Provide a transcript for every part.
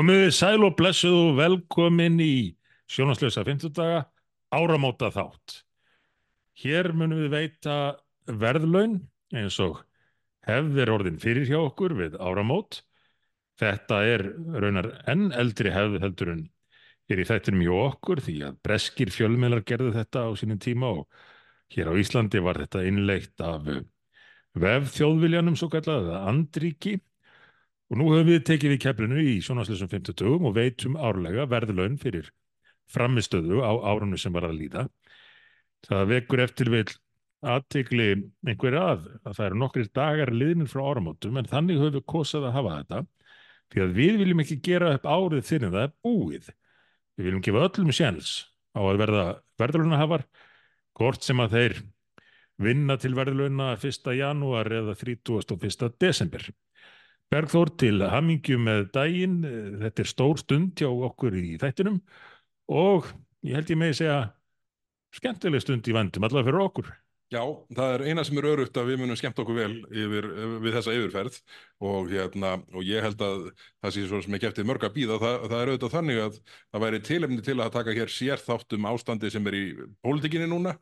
Komiði sæl og blessuð og velkomin í sjónaslösa 50 daga áramóta þátt. Hér munum við veita verðlaun eins og hefðir orðin fyrir hjá okkur við áramót. Þetta er raunar enn eldri hefð heldur en er í þættinum hjá okkur því að breskir fjölmiðlar gerðu þetta á sínum tíma og hér á Íslandi var þetta innleitt af vefþjóðviljanum svo kallaða Andríki Og nú höfum við tekið við keflinu í sjónaslösum 50 og veitum árlega verðlaun fyrir framistöðu á árunnu sem var að líða. Það vekur eftir vil aðtikli einhver að að það eru nokkrir dagar liðnir frá áramótum en þannig höfum við kosað að hafa þetta því að við viljum ekki gera upp árið þinn það er búið. Við viljum gefa öllum sjans á að verða verðlaunahafar hvort sem að þeir vinna til verðlauna 1. janúar eða 31. desember. Bergþór til hamingju með daginn, þetta er stór stund hjá okkur í þættinum og ég held ég með að segja skemmtileg stund í vandum allavega fyrir okkur. Já, það er eina sem er örugt að við munum skemmt okkur vel yfir, við þessa yfirferð og, hérna, og ég held að það sé svo sem ég kæftið mörg að býða, það, það er auðvitað þannig að það væri tilefni til að taka hér sérþáttum ástandi sem er í pólitíkinni núna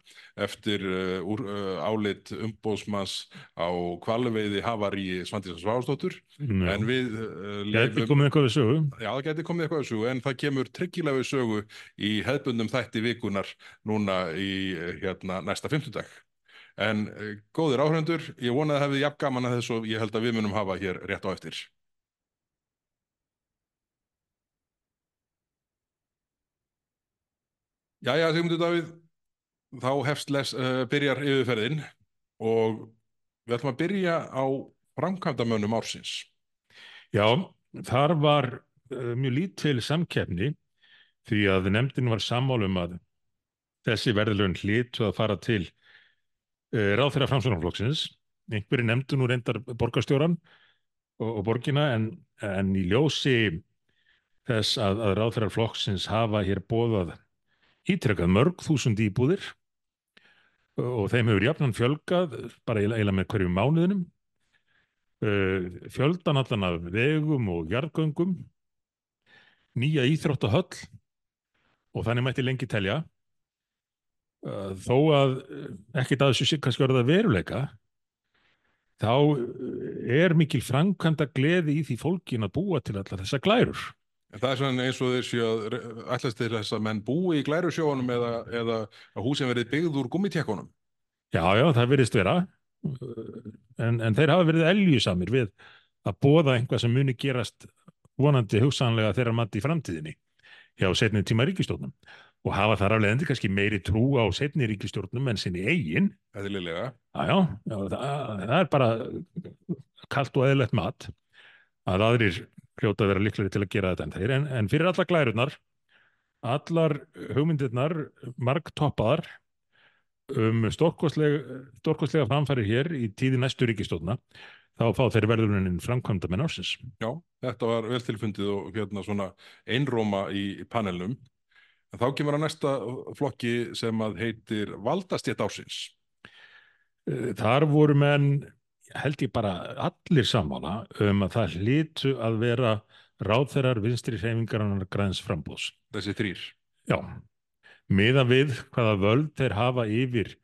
eftir uh, uh, álit umbóðsmanns á kvalveiði Havar í Svandísans Svástóttur en við uh. Gæti komið eitthvað við sögu? Já, það gæti komið eitthvað við sögu en það kemur tryggilega við sögu í hefbundum þætti vikunar núna í hérna, næsta fymtudag. En uh, góðir áhrendur, ég vona að það hefði jafn gaman að þessu og ég held að við munum hafa hér rétt á eftir. Jæja, Sigmundur Davíð, þá hefst les, uh, byrjar yfirferðin og við ætlum að byrja á framkvæmdamönnum ársins. Já, þar var uh, mjög lítil samkefni því að nefndin var sammálum að þessi verðilögn hlýtu að fara til Eh, ráð þeirra framsvonarflokksins einhverju nefndu nú reyndar borgarstjóran og, og borgina en, en í ljósi þess að, að ráð þeirra flokksins hafa hér bóðað ítrekkað mörg þúsund íbúðir og þeim hefur jafnan fjölgað bara eiginlega með hverju mánuðinum. Eh, fjöldan allan af vegum og jarðgöngum. Nýja íþróttahöll. Og þannig mætti lengi telja Eh, þó að eh, ekkit að þessu sé kannski orða veruleika þá eh, er mikil framkvæmda gleði í því fólkin að búa til allar þessa glærur. En það er svona eins og þessi að ætlast til þess að menn búi í glærusjónum eða, eða að húsin verið byggð úr gummitjekkunum. Já, já, það verðist vera. En, en þeir hafa verið eljusamir við að bóða einhvað sem muni gerast vonandi hugsanlega þeirra mati í framtíðinni hjá setnið tíma ríkistofnum og hafa þar af leiðandi kannski meiri trú á setni ríkistjórnum en sinni eigin. Eðlilega. Já, já, það, það er bara kallt og eðlert mat að aðrir hljóta að vera líkleri til að gera þetta en þeir. En, en fyrir alla glærunar allar hugmyndirnar marg toppaðar um stórkostlega framfæri hér í tíði næstu ríkistjórna þá fá þeir verðunin framkvæmda með nársins Já, þetta var vel tilfundið og hérna svona einróma í panelnum En þá kemur að næsta flokki sem að heitir Valdastjétt ásins. Eh, þar voru menn, held ég bara allir sammála um að það hlýtu að vera ráðferðar vinstri hreyfingarannar græns frambús. Þessi þrýr? Já, miða við hvaða völd þeir hafa yfir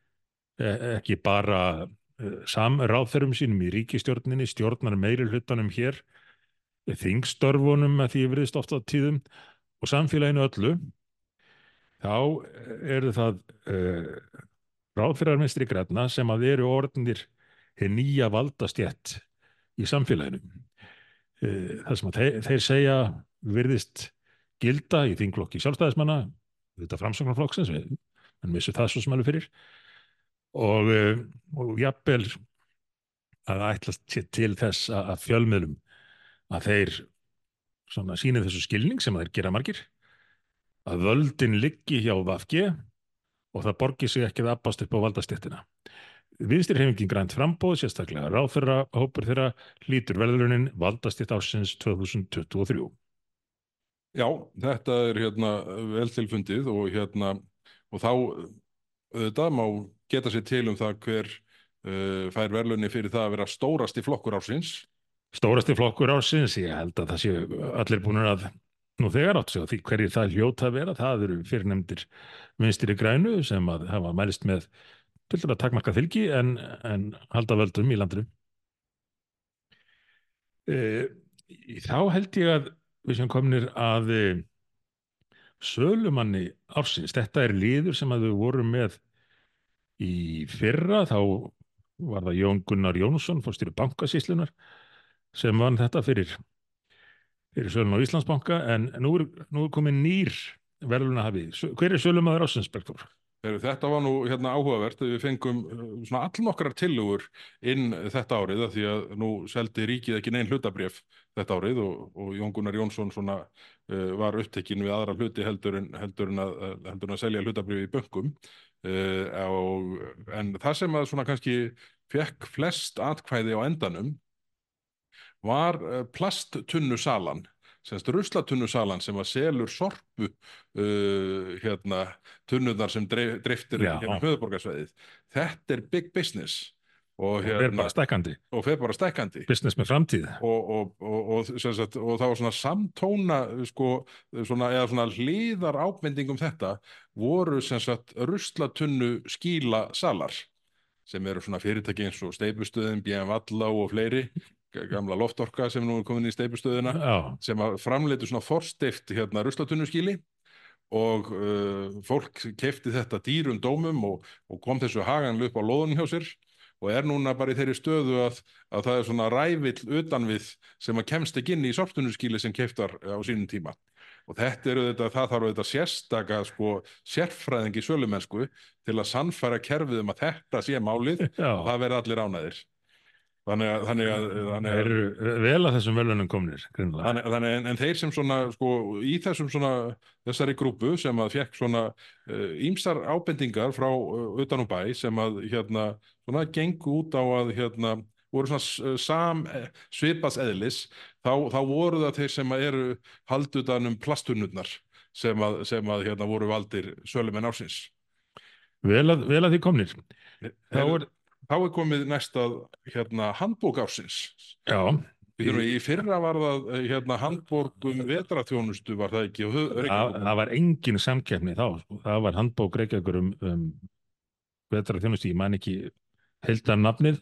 eh, ekki bara eh, samráðferðum sínum í ríkistjórninni, stjórnar meiri hlutanum hér, þingstörfunum að því yfirðist ofta á tíðum og samfélaginu öllu þá eru það uh, ráðfyrarminstri græna sem að eru orðinir hér nýja valdastjett í samfélaginu. Uh, það sem að þeir, þeir segja virðist gilda í þinglokki sjálfstæðismanna, þetta framsóknarflokksins, en vissu það svo sem alveg fyrir, og, uh, og jafnvel að ætlast til þess að fjölmiðlum að þeir síni þessu skilning sem þeir gera margir að völdin liggi hjá Vafge og það borgi sig ekki að abbast upp á valdastéttina. Viðstir hefingin grænt frambóð, sérstaklega ráðfyrra hópur þeirra hlítur velðurunin valdastétt ásins 2023. Já, þetta er hérna vel tilfundið og hérna og þá þetta má geta sér til um það hver uh, fær verðlunni fyrir það að vera stórasti flokkur ásins stórasti flokkur ársins, ég held að það séu allir búin að nú þegar átt sig á því hverjir það hljóta að vera, það eru fyrirnemndir vinstri grænu sem að hafa mælist með dæmis að takmarka fylgi en, en halda völdum í landinu. E, þá held ég að við sem komnir að e, sölumanni ársins, þetta er liður sem að við vorum með í fyrra, þá var það Jón Gunnar Jónsson, fórstýru bankasíslunar, sem vann þetta fyrir, fyrir sölun á Íslandsbanka, en nú er, nú er komið nýr verðluna hafið. Hver er sölumadur ársins, Bergþór? Þetta var nú hérna áhugavert, við fengum uh, svona allnokkrar tillugur inn þetta árið að því að nú seldi ríkið ekki neinn hlutabref þetta árið og, og Jón Gunnar Jónsson svona uh, var upptekinn við aðra hluti heldur en, heldur en, að, heldur en að selja hlutabref í böngum uh, en það sem að svona kannski fekk flest atkvæði á endanum var uh, plasttunnu salan semst ruslatunnusalan sem að selur sorpu uh, hérna tunnuðar sem dreif, dreiftir Já. hérna höfuborgarsveðið. Þetta er big business og, Og er bara stækkandi, og fer bara stækkandi business með framtíð. og, og, og, sagt, og það var svona samtóna sko, svona, eða svona hliðar ábendingum þetta voru sem sagt ruslatunnu skíla salar sem eru svona fyrirtæki eins og steipustöðin, BM Valla og fleiri gamla loftorka sem nú er komin í steipustöðina Já, sem framleitu svona forstift hérna ruslatunnuskíli og uh, fólk kefti þetta dýrum dómum og, og kom þessu haganlu upp á loðunum hjá sér og er núna bara í þeirri stöðu að, að það er svona rævill utanvið sem að kemst ekki inn í sorptunnuskíli sem keftar á sínum tíma. Og þetta eru þetta, það þarf þetta sérstaka sko sérfræðing í sölumennsku til að sannfæra kerfið um að þetta sé málið já. og það verði allir ánæðir þannig að, þannig að, þannig að eru vel að þessum velunum komnir. Þannig, þannig, en, en þeir sem svona, sko, í þessum svona, þessari grúpu sem að fekk svona ímsar uh, ábendingar frá uh, utanum bæ sem að, hérna, svona gengu út á að, hérna, voru svona sam svipas eðlis, þá, þá voru það þeir sem að eru haldutanum plastunnurnar sem að, sem að, hérna, voru valdir sölumenn ársins. Vel að, vel að því komnir. Þá er, þá er komið næsta, hérna, handbók ársins. já, Við í fyrra var það, hérna, handbók um vetraþjónustu var það ekki það, það var engin samkeppni þá. sko. Það var handbók reykjagur um, um vetra þjónustu, ég man ekki heildan nafnið,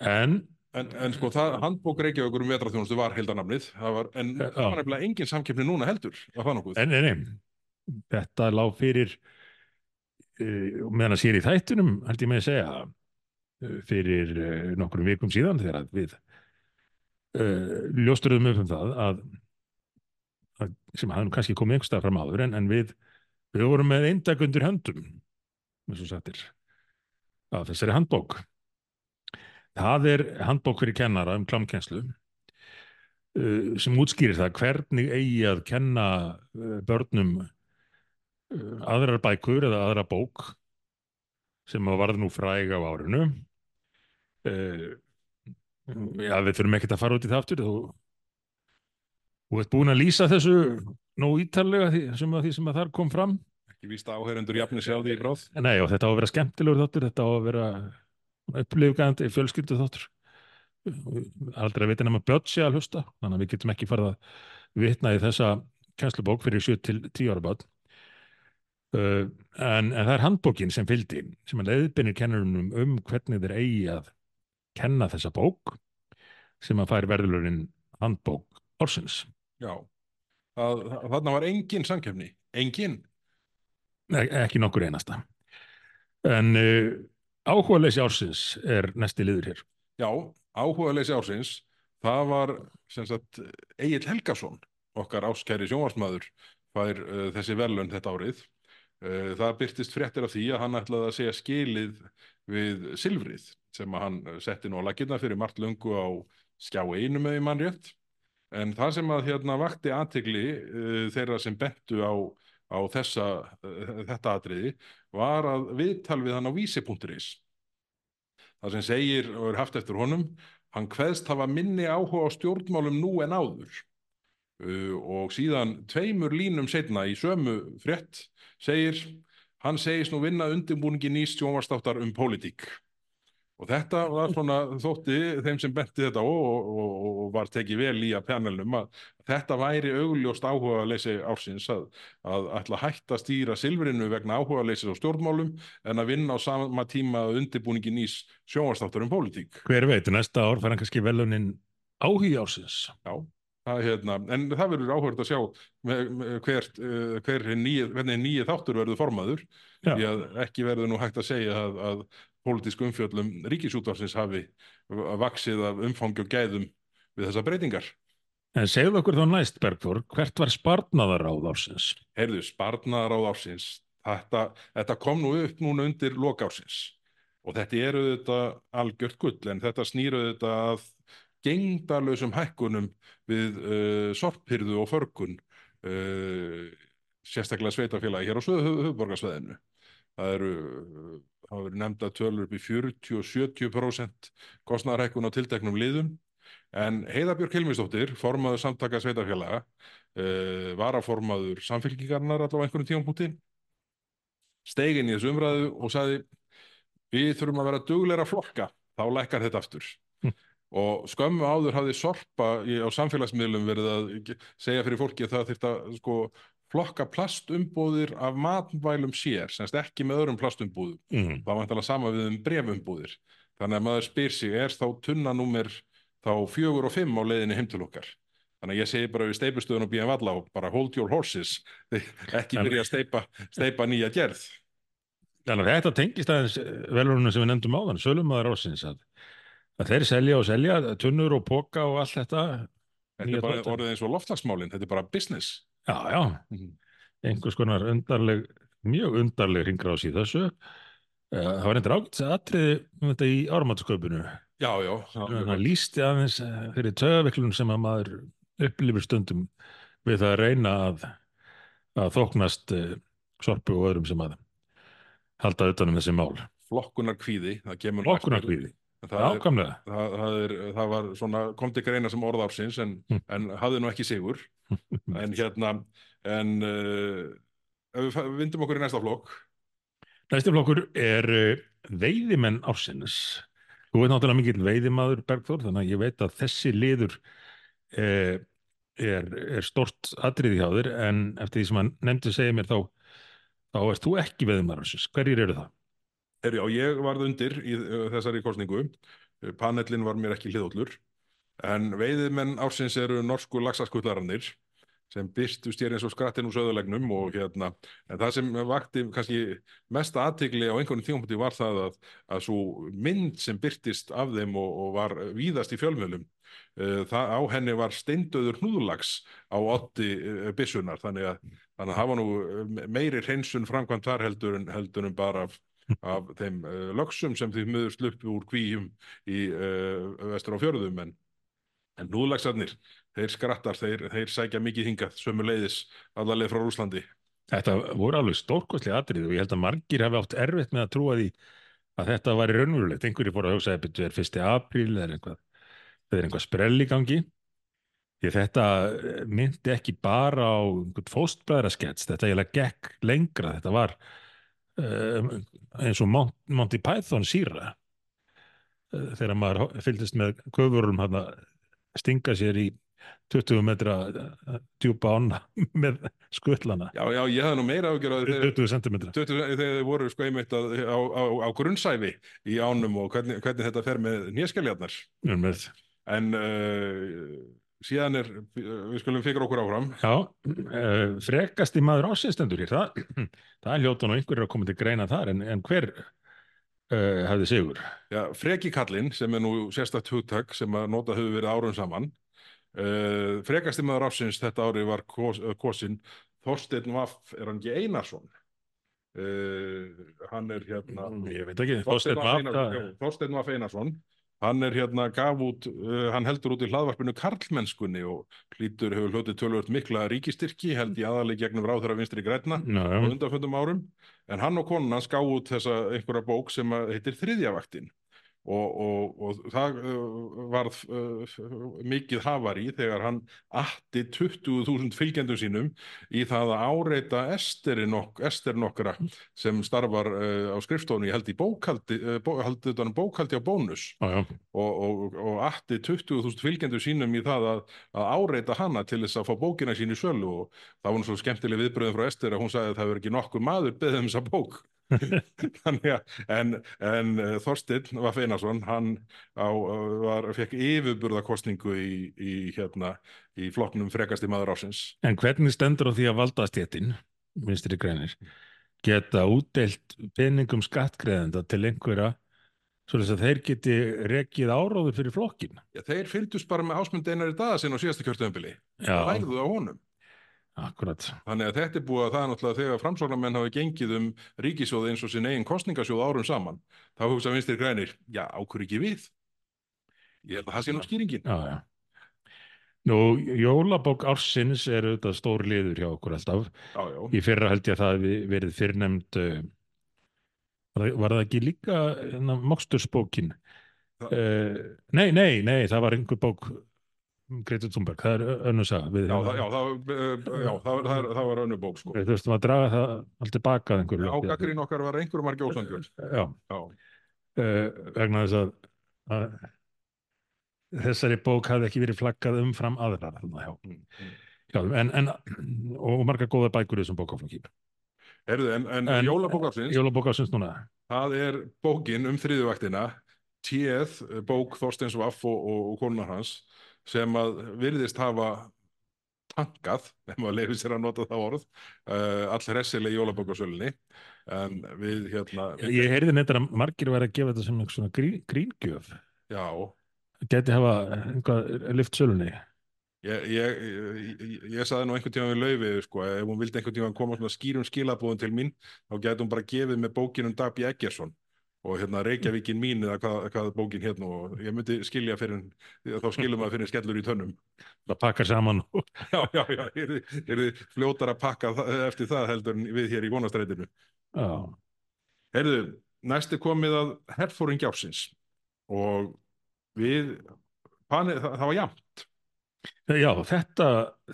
en En, en sko, það, handbók Reykjavíkur um vetraþjónustu var heldarnafnið, það var, en Já. það var nefnilega engin samkeppni núna heldur, var það nokkuð? En, nei, nei, þetta lág fyrir uh, meðan að sér í þættunum, held ég með að segja fyrir uh, nokkrum vikum síðan þegar að við uh, ljósturum upp um það að, að sem hafði nú kannski komið einhverstað fram áður en, en við, við vorum með eindak undir höndum sagtir af þessari handbók. Það er handbók fyrir kennara um klámkennslu uh, sem útskýrir það hvernig eigi að kenna börnum aðrar bækur eða aðra bók sem að varð nú fræg á árinu. Uh, já við þurfum ekkert að fara út í það aftur. Þú þú ert búin að lýsa þessu nú ítarlega því, sem að því sem að þar kom fram. Ekki víst að áheyrendur jafni sjá því í bráð. nei og þetta á að vera skemmtilegur þáttur þetta á að vera upplifgandi fjölskyldu þáttur. Aldrei að vita nema börn sé að hlusta þannig að við getum ekki farið að vitna í þessa kennslubók fyrir 7 til 10 ára börn uh, en, en það er handbókin sem fylgdi sem að leiðbynir kennurunum um hvernig þeir eigi að kenna þessa bók sem að fær verðurlurinn handbók ársins Já, það, það, þarna var engin samkeppni, engin. Ek ekki nokkur einasta en uh, áhuga leysi ársins er næsti liður hér Já, áhuga leysi ársins, það var sagt Egil Helgason, okkar áskæri sjónvarsmaður, fær uh, þessi velun þetta árið. Uh, það byrtist fréttir af því að hann ætlaði að segja skilið við Silfrið sem hann setti nú á lakirna fyrir margt löngu á skjá einu með í mannrétt. En það sem að hérna vakti aðtegli uh, þeirra sem bentu á, á þessa, uh, þetta atriði var að viðtal við hann á vísi.is. Það sem segir og er haft eftir honum, hann kveðst hafa minni áhuga á stjórnmálum nú en áður. Uh, og síðan tveimur línum setna í sömu frétt segir, hann segist nú vinna undirbúningi nýst sjónvastáttar um pólitík. Og þetta var svona þótti þeim sem benti þetta og, og, og var tekið vel í að panelnum að þetta væri augljóst áhuga leysi ársins að, að ætla að hætta að stýra silfrinu vegna áhuga leysi á stjórnmálum en að vinna á sama tíma undirbúningin ís sjónvastáttur um pólitík. Hver veit, næsta ár fær hann kannski velunin áhugi ársins. Já, það er hérna, en það verður áhverð að sjá með, með hvert, uh, hver nýið, nýið þáttur verður formaður Já. því að ekki verður nú hægt að segja að, að pólitísk umfjöllum ríkisútvarsins hafi vaksið af umfangi og gæðum við þessa breytingar. En segðu okkur þá næst, Bergþór, hvert var sparnaðar á ársins? Heyrðu, sparnaðar á ársins, þetta, þetta kom nú upp núna undir lokársins og þetta eru þetta algjört gull en þetta snýru þetta að gengdarlausum hækkunum við uh, sorphyrðu og förkun uh, sérstaklega sveitafélagi hér á höfuborgarsveðinu. Það eru það verið nefnda tölur upp í 40-70% kostnæðarhækkun á tilteknum liðum en Heiðabjörg Hilmisdóttir, formaður samtaka sveitarfélaga, uh, varaformaður samfélkingarnar allavega einhvern tíum púti, stegin í þessu umræðu og sagði við þurfum að vera dugleira flokka, þá lækkar þetta aftur. Og skömmu áður hafði Sorpa í, á samfélagsmiðlum verið að segja fyrir fólki að það þurft að sko flokka plastumbúðir af matvælum sér, semst ekki með öðrum plastumbúðum. Mm. Það var vantilega sama við um brefumbúðir. Þannig að maður spyr sig, er þá tunnanúmer þá fjögur og fimm á leiðinni heim til okkar? Þannig að ég segi bara við steipustöðun og býðan valla og bara hold your horses, ekki byrja að steipa, steipa nýja gerð. Þannig að þetta tengist aðeins velurunum sem við nefndum áðan, sölumæður ásins, að, að þeir selja og selja tunnur og póka og allt þetta. Þetta er bara dóttir. orðið eins og loftlagsmálinn, þetta er bara business. Já, já, einhvers konar undarleg, mjög undarleg ringráðs í þessu. Eh, Það var eitthvað ágætt atriði um þetta í áramáttasköpunu. Já, já. Það lísti aðeins eh, fyrir tögaviklun sem að maður upplifir stundum við það að reyna að, að þóknast uh, sorpu og öðrum sem að halda utanum þessi mál. Flokkunar kvíði, það kemur nú Flokkunar kvíði. Það, er, það, það, er, það var svona, kom til greina sem orðársins en, Hm. en hafði nú ekki sigur. En hérna, en uh, við vindum okkur í næsta flokk, Næsti flokkur er uh, veiðimenn ársins. Þú veit náttúrulega mikill veiðimaður Bergþór, þannig að ég veit að þessi liður uh, er, er stort atriði hjá þér, en eftir því sem hann nefndi segja mér þá, þá ert þú ekki veiðimaður ársins. Hverjir eru það? Er, já, ég varð undir í uh, þessari kostningu, panellin var mér ekki hliðóllur, en veiðimenn ársins eru norsku laxaskullararnir sem byrstust hér eins og skrattin úr söðulegnum og hérna, en það sem vakti kannski mesta aðtigli á einhvern tímapunkti var það að, að svo mynd sem byrtist af þeim og, og var víðast í fjölmjölum, uh, það, á henni var steindöður hnúðlags á otti uh, byssunar, þannig að, þannig að var nú meiri hreinsun framkvæmt þar heldur en, heldur en bara af, af þeim uh, lögsum sem því möður sluppu úr kvíum í uh, vestur á fjörðum en En núðlagsarnir, þeir skrattar, þeir, þeir sækja mikið hingað, sömu leiðis, allarleið frá Rúslandi. Þetta voru alveg stórkostlega atrið og ég held að margir hafi átt erfitt með að trúa því að þetta væri raunverulegt. Einhverjir fóru að hugsa að þetta er fyrsti apríl eða er einhvað sprell í gangi. Því þetta eh, myndi ekki bara á einhvern fóstbræðraskets, þetta eiginlega gekk lengra, þetta var eins og Mont, Monty Python síra uh, þegar maður fylgdist með köfurum hann að stinga sér í 20 metra uh, djúpa ána með skutlana. Já, já, ég hafði nú meira ágjör að þeir, 20 cm 20, þegar þeir voru sko einmitt að, á, á, á grunnsæfi í ánum og hvernig, hvernig þetta fer með nýjaskæljarnar. En uh, síðan er, við skulum fikra okkur áfram. Já, uh, frekasti maður ásinstendur hér það, það er hljóta nú einhverjir að koma til greina þar en, en hver uh, hefði sigur? Já, freki kallinn, sem er nú sérstakt hugtak sem að nota hefur verið árum saman. Uh, frekasti maður ásins þetta ári var kos, uh, kosin Þorsteinn Vaff, er hann ekki Einarsson? Hann er hérna... Ég veit ekki, Þorsteinn Þorsteinn Vaff Vaff, Einarsson, hann er hérna gaf út uh, hann heldur út í hlaðvarpinu Karlmennskunni og hlýtur hefur hlutið tölvöld mikla ríkistyrki held í aðaleg gegnum ráðherra vinstri græna á já, undanföndum árum. En hann og konan hans gaf út þessa einhverja bók sem heitir Þriðjavaktin og, og, og það uh, varð uh, mikið hafari þegar hann atti 20.000 fylgjendum sínum í það að áreita nok Ester nokkra sem starfar uh, á skrifstofunni, ég held í bókaldi, uh, bó, held bókaldi á bónus. Já. og, og atti 20.000 fylgjendum sínum í það að, að áreita hana til þess að fá bókina sín í sölu. Og það var svo skemmtileg viðbröðum frá Ester að hún sagði að það verður ekki nokkur maður beðið um þessa bók Að, en, en uh, Þorsteinn Vaff Einarsson, hann á, uh, var, fekk yfirburðakostningu í, í, hérna, í flokknum frekasti maður ásins. En hvernig stendur á því að valdastéttin, vinstri grænir, geta útdeilt peningum skattgreðenda til einhverja svo að þeir geti rekið áráður fyrir flokkin? Já, þeir fylgdust bara með ásmund einari dagasinn á síðasta kjörtöðumbili. Það lægðu á honum. Akkurat. Þannig að þetta er búið að það er náttúrulega þegar framsóknarmenn hafi gengið um ríkisjóð eins og sinn eigin kostningasjóð árum saman, þá hugsa vinstri grænir, já, ákur ekki við. Ég held að það sé nú skýringin. Já, já. Nú, jólabók ársins er auðvitað stór liður hjá okkur alltaf. Já, já. Í fyrra held ég að það hafi verið fyrrnemd, uh, var, það- ekki líka hérna, Mokstursbókin? Það- Uh, nei, nei, nei, það var einhver bók Greta Thunberg, það er önnur saga. Við, Já, já, það, var- er- önnu bók, sko. Þú veist, maður draga það alltaf baka að einhverju. Gaggrín okkar var einhverjum margi ósangjörn. Já, uh, vegna þess að, að þessari bók hafði ekki verið flaggað umfram aðrar Mm, mm. en, en, og margar góða bækur í þessum bókaflokki. Herðu, en, en, En- jólabók ársins, Jólabók ásins núna. það er bókin um þriðjuvaktina, Téð, bók Þorsteins Vaff og, og, og konunar hans, sem að virðist hafa tankað, ef maður leifir sér að nota það orð, uh, all hressileg jólabókasölinni, en við hérna, Ég heyrði neitt að margir væri að gefa þetta sem einhver svona grín, gríngjöf. já, Geti hafa einhvað lift sölunni. Ég, ég, ég, ég saði nú einhvern tíma við laufi, sko, ef hún vildi einhvern tíma koma svona skýrum skilabúðum til mín, þá gæti hún bara gefið með bókin um Dabi Eggersson og hérna Reykjavíkin mín eða hvað, hvað bókin hérna og ég myndi skilja fyrir, þá skilum maður fyrir skellur í tönnum. Það pakkar saman Já, já, já, er þið fljótar að pakka eftir það heldur við hér í vonastrætinu. já, Heyrðu, næst er komið að herfóring ársins og við, pani, það, það var jafnt. já þetta,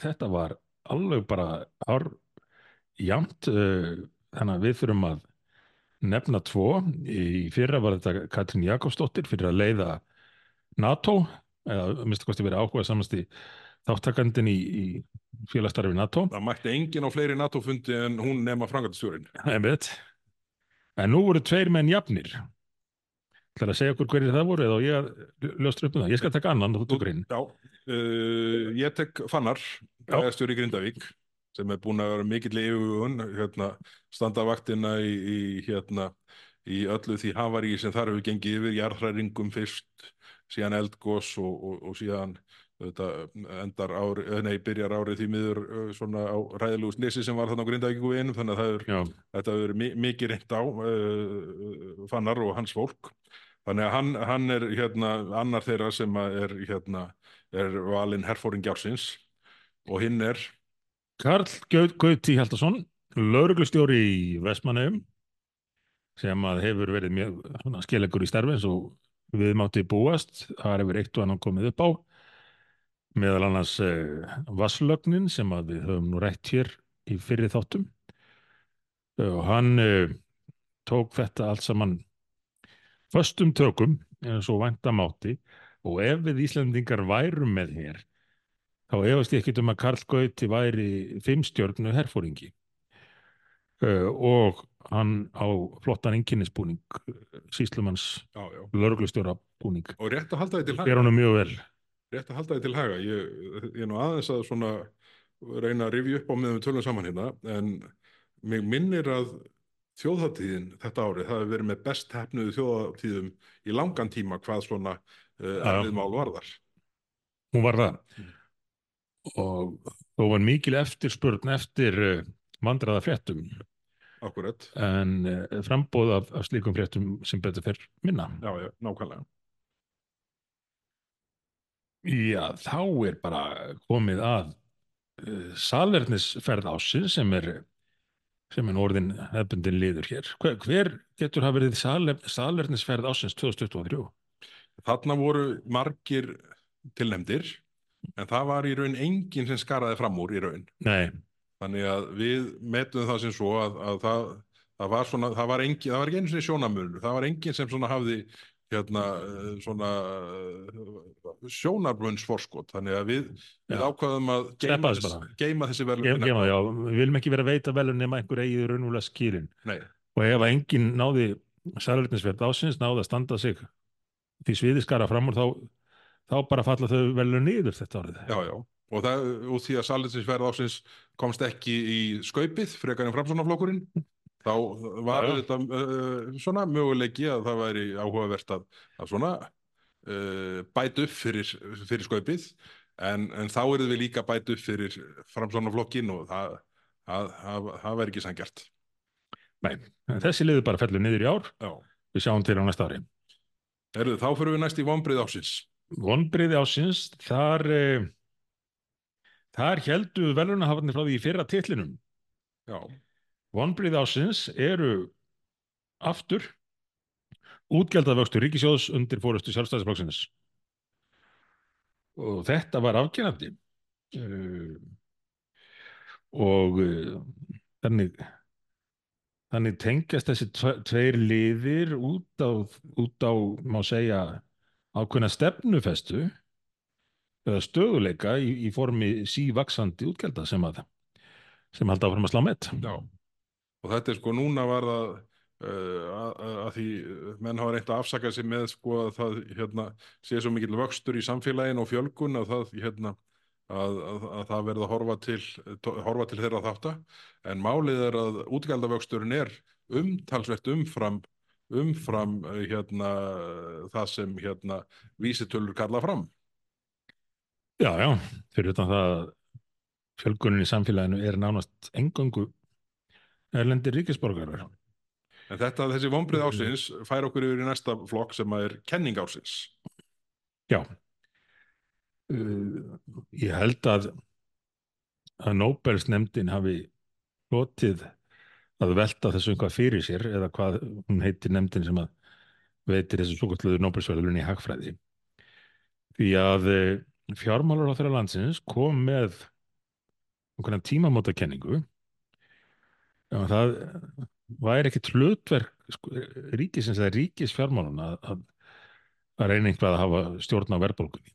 þetta var alveg bara ár jamt uh, þannig að við þurfum að nefna tvo. Í fyrra var þetta Katrín Jakobsdóttir fyrir að leiða NATO eða minnst kosti verið áhuga samast í þáttakandin í, í félagstarfi NATO. Það mætti enginn á fleiri NATO-fundi en hún nema frangatastjórin. Einmitt. En nú voru tveir menn jafnir. Það að segja okkur hverjir það voru eða ég ljóstra upp um það. Ég skal taka annan og þú tekur inn. Já, uh, ég tek Fannar, í Grindavík, sem er búin að vera mikill yfirvögun, hérna, standa vaktina í, í, hérna, í öllu því hafarí sem þar hefur gengið yfir, jarðhræringum fyrst, síðan eldgós og, og, og síðan endar ári, eh, nei, byrjar árið því miður uh, svona á ræðilegu snissi sem var þarna á Grindavíku einum, þannig að það er þetta hefur verið mi mikið reynt á uh, Fannar og hans fólk. Þannig að hann, hann er hérna annar þeirra sem er hérna er valinn herfóring ársins og hinn er Karl Gaut- Gauti Hjaltason, lauruglustjóri í Vestmanneum sem hefur verið mjög skelegur í starfi eins og við mátti búast. Það hefur eitt og annan komið upp á meðal annars eh, vasslögnin sem við höfum nú rætt hér í fyrri þáttum Eh, og hann eh, tók þetta allt saman föstum tökum eins og væntamátti og ef við Íslandingar værum með hér þá efast ég ekkert um að Karl Gauti væri fimmstjörnu herfóringi uh, og hann á flottan einkinnisbúning síslumanns já, já. lauruglustjóra búning. Og rétt að halda því til haga. Ber honum mjög vel. Rétt að halda því til haga. Ég, ég er nú aðeins að svona reyna að rifja upp á við tölum saman hérna en mig minnir að þjóðhátíðin þetta árið það hefur verið með best hefnuðu þjóðhátíðum í langan tíma hvað svona uh, Já. erfið mál varðar. Hún var það. Mm. Og þó var mikil eftirspurn eftir uh, vandraða fréttum akkurat, en uh, frambóð af, af slíkum fréttum sem betur fer minna. Já, já, nákvæmlega. Já, þá er bara komið að uh, salernisferð ásins sem er sem er orðin hefbundin liður hér. Hver, hver getur hafa verið saler, salernisferð ásins 2023? þarna voru margir tilnefndir en það var í raun enginn sem skaraði fram úr í raun. Nei, þannig að við metum það sem svo að, að það, það var svona það var, engin, það var ekki einu sinni sjónamunur það var enginn sem svona hafði hérna eh, svona sjónarmunnsforskot. Þannig að við, við ákvaðum að geima, þess, geima þessi Ge- verðlun gema, já, við viljum ekki vera að veita velun nema einhver eigið raunvúlega skýrin Nei, og ef að enginn náði sælurnisverð ásins náði að standa sig því sviði skara fram úr þá, þá bara falla þau velun niður þetta árið já, já. Og það út því að salinsins ásins komst ekki í skaupið frekar en framsónaflokkurinn þá var Já, já. þetta uh, svona möguleiki að það væri áhugavert að, að svona uh, bæta upp fyrir, fyrir skaupið. En, en þá erum við líka bæta upp fyrir framsónaflokkin og það, það, það, það væri ekki sangjart Nei, þessi liður bara fellur niður í ár. Já, við sjáum til á næsta ári. Heyrðu, þá fyrir við næst í vonbrið ásins vonbriði ásins þar eh, þar heldu velunahafarnir frá því í fyrra titlinum. Já, vonbriði ásins eru aftur útgjaldavöxtur ríkisjóðs undir fórustu sjálfstæðisflokksins. Og þetta var afgerandi. Uh, og uh, þannig þannig tengjast þessi tve- tveir liðir út á, út á má segja ákveðna stefnufestu eða stöðuleika í, í formi sívaksandi útgjalda sem að sem halda áfram að slá met. Já. Og þetta er sko núna var það uh, að, að- því menn hafa reynt að afsaka sig með sko að það hérna, sé svo mikill vöxtur í samfélagin og fjölgun að það hérna að, að, að það verða að horfa til, horfa til þeirra þátta. En málið er að útgjaldavöxturinn er umtalsvert umfram umfram uh, hérna það sem hérna vísitölur kalla fram Já, já, fyrir utan það að fjölgunin í samfélaginu er nánast engöngu erlendir ríkisborgarar. en þetta, þessi vonbrið ásins fær okkur yfir í næsta flokk sem er kenning ásins Já. Uh, ég held að að Nobels nefndin hafi hlotið að velta þessu eitthvað fyrir sér eða hvað hún heitir nefndin sem að veitir þessu svo kalluðu Nobelsverðlun í hagfræði. Því að fjármálur á þeirra landsins kom með einhverja tímamóta kenningu og það væri ekkit hlutverk sko, ríkisins eða ríkisfjármálun að, að, að reyna einhvað að hafa stjórn á verðbólgunni.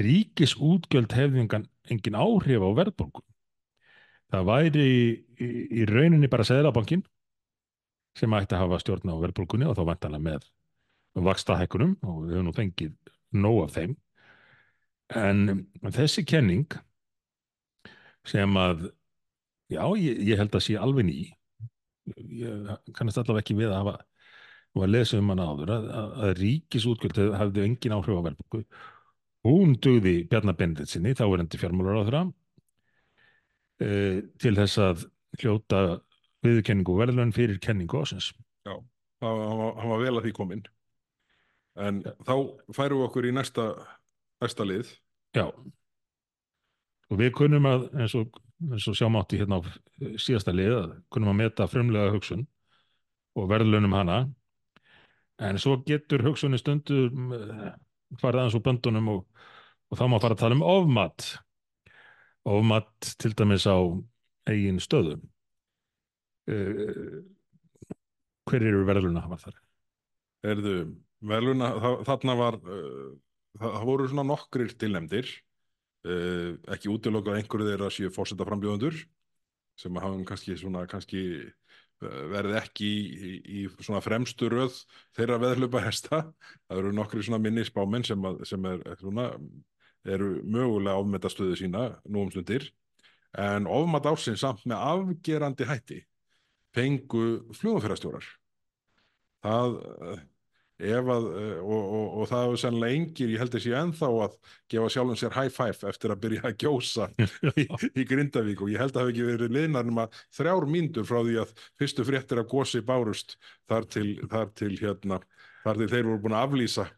Ríkisútgjöld hefði engin áhrif á verðbólgun. Það væri í, í, rauninni bara seðlabankin sem ætti að hafa stjórn á verðbólgunni og þá vantanlega með vakstahækkunum og við höfum nú fengið nóg af þeim. En þessi kenning sem að, já, ég, ég held að sé alveg ný, ég kannast allavega ekki við að hafa og að lesa um hana áður að, að, að ríkisútgjöld hafði engin áhrif á verðbólgu. Hún dugði Bjarnar Benditsinni, þá er endi fjármálur á þeirra, uh, til þess að hljóta viðurkenningu og verðlun fyrir kenningu ásins. Já, hann var, hann var vel að því kominn. En Já. þá færum við okkur í næsta, næsta lið. Já. Og við kunnum að, eins og, eins og sjámátti hérna á síðasta lið, að kunnum að meta frumlega hugsun og verðlunum hana, en svo getur hugsunni stundu farið aðeins úr böndunum og, og þá má fara að tala um ofmat. Ofmat til dæmis á eigin stöðum. Uh, hver eru verðluna hafa þar? Erðu, veluna, þa- þarna var, uh, það, voru svona nokkrir tilnefndir, uh, ekki útilokað að einhverju þeirra séu fórseta frambjóðundur, sem hafum kannski svona, kannski verið ekki í, í, í svona fremstu röð þeirra veðlupa hesta. Það eru nokkri svona minni spámenn sem, að, sem er svona, eru mögulega ofmeta stöðu sína nú um stundir, en ofmat ársins samt með afgerandi hætti fengu flugumferðarstjórar. Það, eh, ef að, eh, og, og, og það hefur sennilega engir, ég held að sé ennþá að gefa sjálfum sér high five eftir að byrja að gjósa í, í Grindavík og ég held að það hafi ekki verið liðnar nema þrjár mínútur frá því að fyrstu fréttir af gósi bárust þar til, þar til hérna, þar til þeir voru búin að aflýsa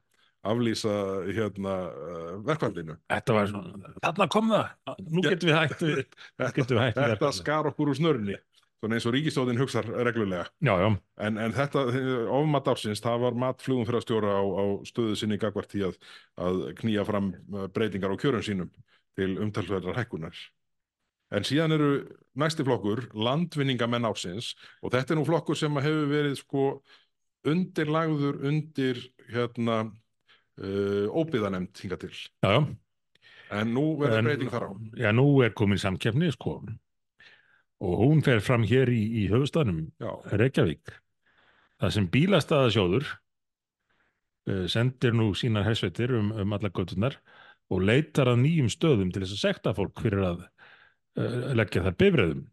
aflýsa hérna uh, verkvallinu. Þetta var svona, þarna kom það, nú getum við hægt við, getum við hægt við Þetta skar okkur úr snörni. svona eins og ríkistóðin hugsar reglulega. já, já, En, en þetta, ofmat ársins, það var matflugum fyrir að stjóra á, á stöðu sinni gagvart í að, að knýja fram uh, breytingar á kjörum sínum til umtalsverðar hækkunar. En síðan eru næsti flokkur, landvinningamenn ársins, og þetta er nú flokkur sem hefur verið sko undirlagður undir hérna uh, óbyðanemnd hinga til. já, já. En nú verður breyting þar á. Já, nú er komin samkeppni, sko. Og hún fer fram hér í, í höfustanum, Reykjavík. Það sem bílastæðasjóður uh, sendir nú sínar hersveitir um, um alla götunar og leitar að nýjum stöðum til þess að sekta fólk fyrir að uh, leggja þar bifræðum.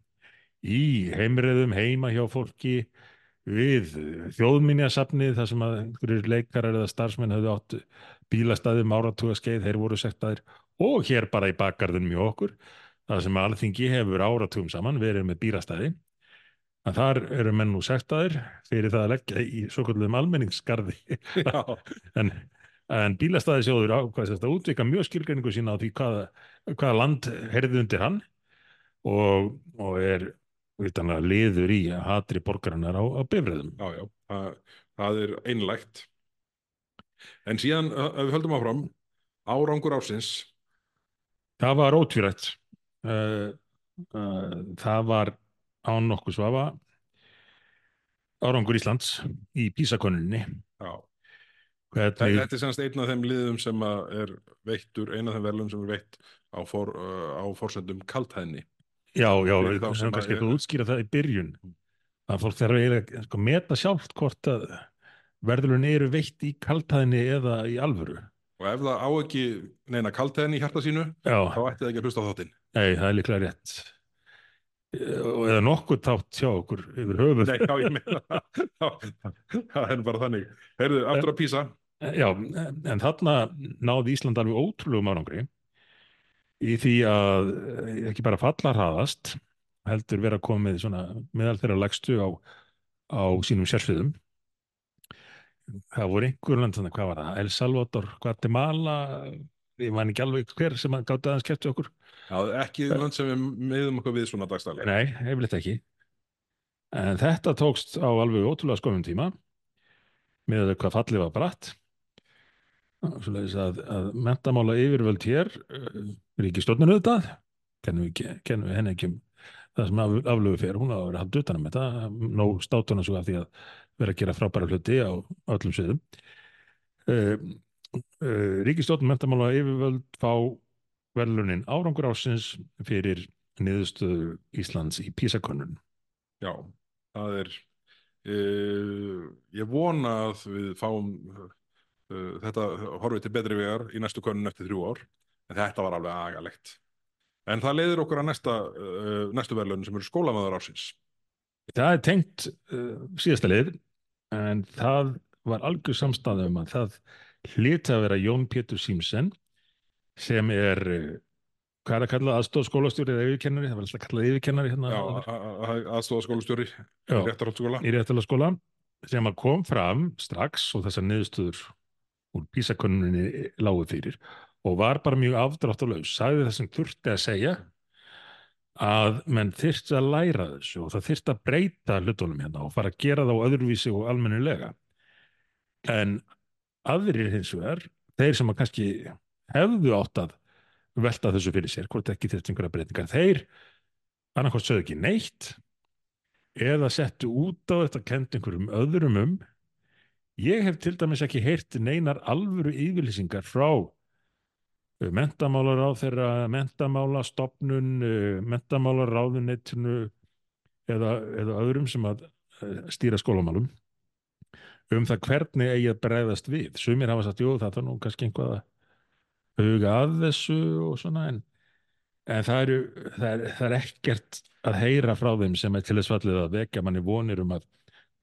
Í heimreðum, heima hjá fólki, við þjóðminjasafnið þar sem að einhverjir leikarar eða starfsmenn höfðu átt bílastæðum áratuga skeið, þeir voru sektaðir. Og hér bara í bakgarðunum hjá okkur það sem alþingi hefur áratugum saman verið með bílastæði. Að þar eru menn nú sektaðir fyrir það að leggja í svo kallum almenningsgarði. Já, en, en bílastæðisjóður ákvæðist að útvika mjög skilgreiningu sína á því hvaða, hvaða land herði undir hann. Og, og er liður í að hatri borgarinnar á, á bifræðum. já, já. Það, það er einlægt. En síðan, ef við höldum áfram, árangur ársins, Það var ótvírætt. Uh, uh, það var án nokkuð svafa árangur Íslands í písakoninni. já, Hvernig, þetta er semst einn af þeim liðum sem er veittur, einn af þeim verðlum sem er veitt á, for, uh, á forsendum kaltæðni. Já, já, við sem kannski að- ekki að útskýra það í byrjun. Að fólk þarf eiginlega sko, meta sjálft hvort að verðlun eru veitt í kaltæðinni eða í alvöru. Og ef það á ekki neina kaltæðni í hjarta sínu, Já, þá ætti það ekki að hlusta á þáttinn. nei, það er líklega rétt. Eh, og Eða nokkuð þátt hjá okkur yfir höfuð. Nei, já, ég meina, það er bara þannig. Heyrðu, aftur að písa. Já, en þarna náði Ísland alveg ótrúlegum árangri í því að eh, ekki bara falla hraðast, heldur vera komið svona meðal þeirra lagstu á, á sínum sérsviðum. Það voru einhver land, hvað var það? El Salvador, Guatemala, ég man ekki alveg hver sem að gáta aðeins kæfti okkur. Já, ekki land sem við miðum okkur við svona dagstæli. Nei, hefðilegt ekki. En þetta tókst á alveg ótrúlega skömmum tíma með hvað fallið var bratt. Að, að mentamála yfirvöld hér, uh, ríkistjórninu auðvitað, kennum við, við henni ekki um það sem af, aflöfu fer, hún á að vera haldið utan um þetta, nóg státuna svo af því að vera að gera frábæra hluti á öllum sviðum. Uh, uh, ríkistjórn mentamála yfirvöld fá verðlunin árangur ásins fyrir niðurstöðu Íslands í písakönnun. Já, það er, uh, ég vona að við fáum þetta horfið til betri vegar í næstu könnun eftir þrjú ár, en þetta var alveg agalegt. En það leiðir okkur að næsta, uh, næstu verðlun sem eru skólamæður ársins. Það er tengt uh, síðasta lið, en það var algjör samstæða um að það hlyti að vera Jón Pétur Símsen sem er, hvað er að kalla aðstofskólastjóri eða yfirkennari, það var alltaf að kalla yfirkennari hérna Já, áður. aðstofa skólastjóri, Já. réttarhaldsskóla. í réttalega sem að kom fram strax og þessar niðurstöður úr písakönnuninni lágu fyrir og var bara mjög afdráttalaus sagði það sem þurfti að segja að menn þyrfti að læra þessu og það þyrfti að breyta hlutunum hérna og fara að gera það á öðruvísi og almennilega. En aðrir hins vegar þeir sem að kannski hefðu átt að velta þessu fyrir sér hvort ekki þyrfti einhverja breytingar þeir annarkvæmt sögðu ekki neitt eða settu út á þetta kent einhverjum öðrum um ég hef til dæmis ekki heyrt neinar alvöru yfirlýsingar frá mentamálar á þeirra mentamála stopnun mentamálar ráðunettinu eða, eða öðrum sem að eh, stýra skólamálum um það hvernig eigi að bregðast við. Sumir hafa sagt, jú það er nú kannski einhvað að huga að þessu og svona en, en það, eru, það, er, það er ekkert að heyra frá þeim sem er til þess fallið að vekja manni vonir um að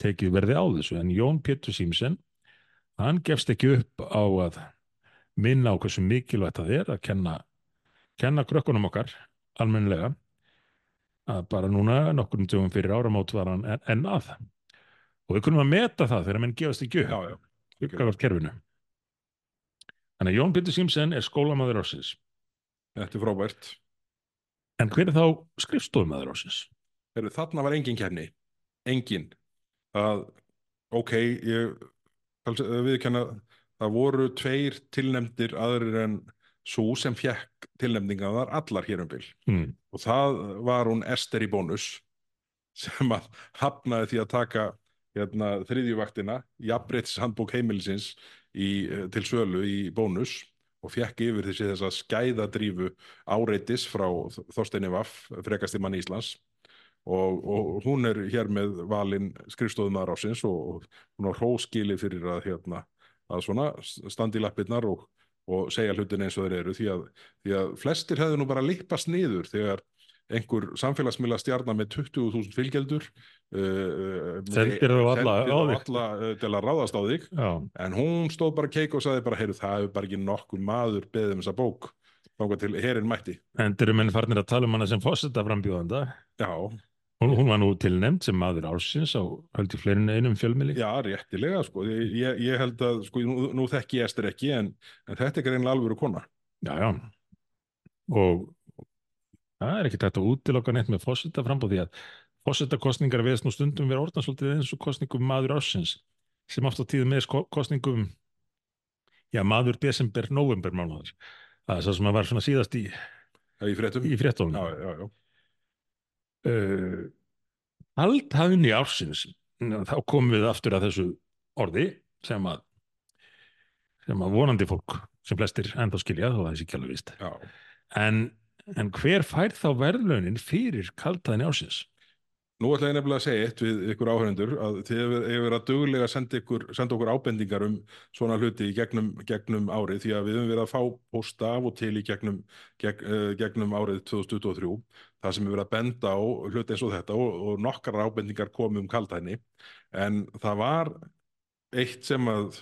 tekið verði á þessu en Jón Pétur Símsen hann gefst ekki upp á að minna á hversu mikilvægt það er að kenna, kenna krökkunum okkar almennilega að bara núna nokkur um dögum fyrir áramót var hann en, en að. Og við kunum að meta það þegar menn gefast ekki upp uppgafart kerfinu. Þannig að Jón Pétur Símsen er skólamaður ársins. Þetta er frábært. en hver er þá skrifstofumæður heyrðu, þarna var engin kjarni, engin. Að, ok, ég viðkenna, það voru tveir tilnefndir aðrir en svo sem fjekk tilnefningaðar allar hér um bil. Mm. Og það var hún Ester í bónus sem að hafnaði því að taka hérna, þriðjuvaktina, jafnbreytis handbók heimilisins í, eh, til sölu í bónus og fekk yfir þessi þess að skæðadrífu áreitis frá Þorsteini Vaff, frekasti mann Íslands og, og hún er hér með valin skrifstofumar ásins og, og hún har hróskili fyrir að, hérna, að svona standi í lappirnar og, og segja hlutin eins og þeir eru. Því að, því að flestir hefðu nú bara lippast niður þegar einhver samfélagsmiðla stjarnar með 20.000 fylgjeldur uh, Sendir þú alla alla uh, til að ráðast á þig. Já, en hún stóð bara keik og sagði bara heyrðu það hefur bara ekki nokkur maður beðið um þessa bók. Þangað til herinn mætti. Endur menn farnir að tala um hana sem fósetta frambjóðanda. já, Hún, hún var nú tilnefnd sem maður ársins á höldi fleirin einum fjölmili. já, réttilega sko ég, ég, held að, sko, nú, nú þekki ég Ester ekki en, en þetta er greinlega alvöru kona Já, já. Og það er ekki tætt að útiloka neitt með fósetta frambóð því að fósettakostningar veðast nú stundum vera orðan svolítið eins og kostningum maður ársins sem oft á tíðum með kostningum já, maður desember, november mánuðar. Það er svo sem að var svona síðast í, í fréttum í fréttónum. já, já, já, uh, Aldhafni ársins. Þá komum við aftur að þessu orði sem að sem að vonandi fólk sem flestir ennþá skilja þó að þessi ekki alveg vist en, en hver fær þá verðlaunin fyrir kaldhæðni ársins? Nú ætla ég nefnilega að segja eitt við ykkur áhörundur að þið hefur verið að duglega senda, ykkur, senda okkur ábendingar um svona hluti í gegnum, gegnum árið því að við hefum verið að fá posta af og til í gegnum, gegn, uh, gegnum árið 2023 það sem hefur verið að benda á hluti eins og þetta og, og nokkar ábendingar komum um kaldhæðni. En það var eitt sem að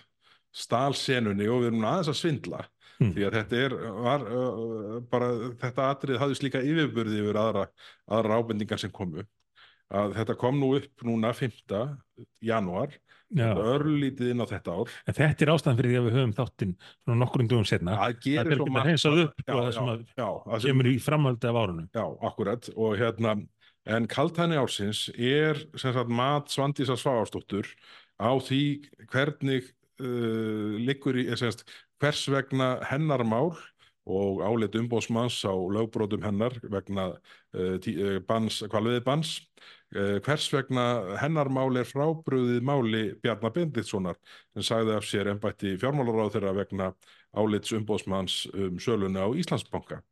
stál senunni og við erum aðeins að svindla Hmm. því að þetta er var, uh, bara þetta atrið hafði slíka yfirburði yfir aðra, aðra ábendingar sem komu að þetta kom nú upp núna 5. janúar Já. örlítið inn á þetta ár En þetta er ástæðan fyrir því að við höfum þáttinn svona nokkurinn dugum setna það það er ekki að hreinsað upp já, og það já, sem að já, það sem, kemur í framhaldi af árunum já, akkurat og hérna, en kaltæni ársins er sem sagt mat Svandísar Sváastóttur á því hvernig uh, liggur í, sem sagt, hvers vegna hennar mál og álit umbóðsmanns á lögbrótum hennar vegna uh, tí, uh, bans, kvalviði bans uh, hvers vegna hennar mál er frábröðið máli Bjarnar Benditssonar sem sagði af sér embætti fjármálaráð þeirra vegna álits umbóðsmanns um söluna á Íslandsbanka.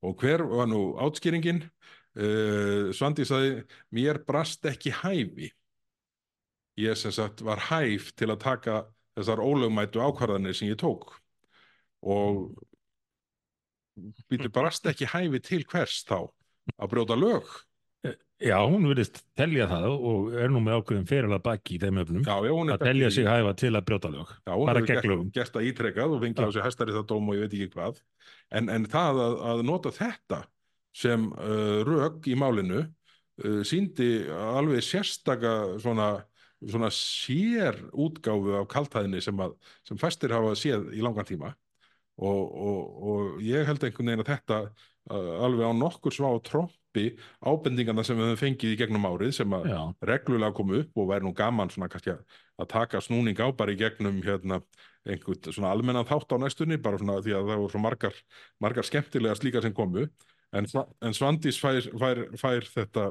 Og hver var nú átskýringin uh, Svandi sagði mér brast ekki hæfi. Ég sem sagt var hæf til að taka þessar ólögmætu ákvarðanir sem ég tók. Og býtur brast ekki hæfi til hvers þá? Að brjóta lög? Já, hún virðist telja það og er nú með ákveðum fyrir að baki í þeim öfnum já, já, að telja í- sig hæfa til að brjóta lög. Já, hún hefur gert, gert það ítrekað og fengið á sig hæstari það dóm og ég veit ekki hvað. En, en það að, að nota þetta sem uh, rök í málinu uh, síndi alveg sérstaka svona, svona sér útgáfu af kaltæðinni sem, að, sem fæstir hafa séð í langan tíma og, og, og ég held einhvern veginn að þetta alveg á nokkur svá trompi ábendingarna sem við höfum fengið í gegnum árið sem að Já, reglulega komu upp og væri nú gaman svona kannski að, taka snúning á bara í gegnum hérna einhvern svona almennan þátt á næstunni bara svona því að það voru svo margar, margar skemmtilega slíka sem komu. En, en Svandís fær, fær, fær þetta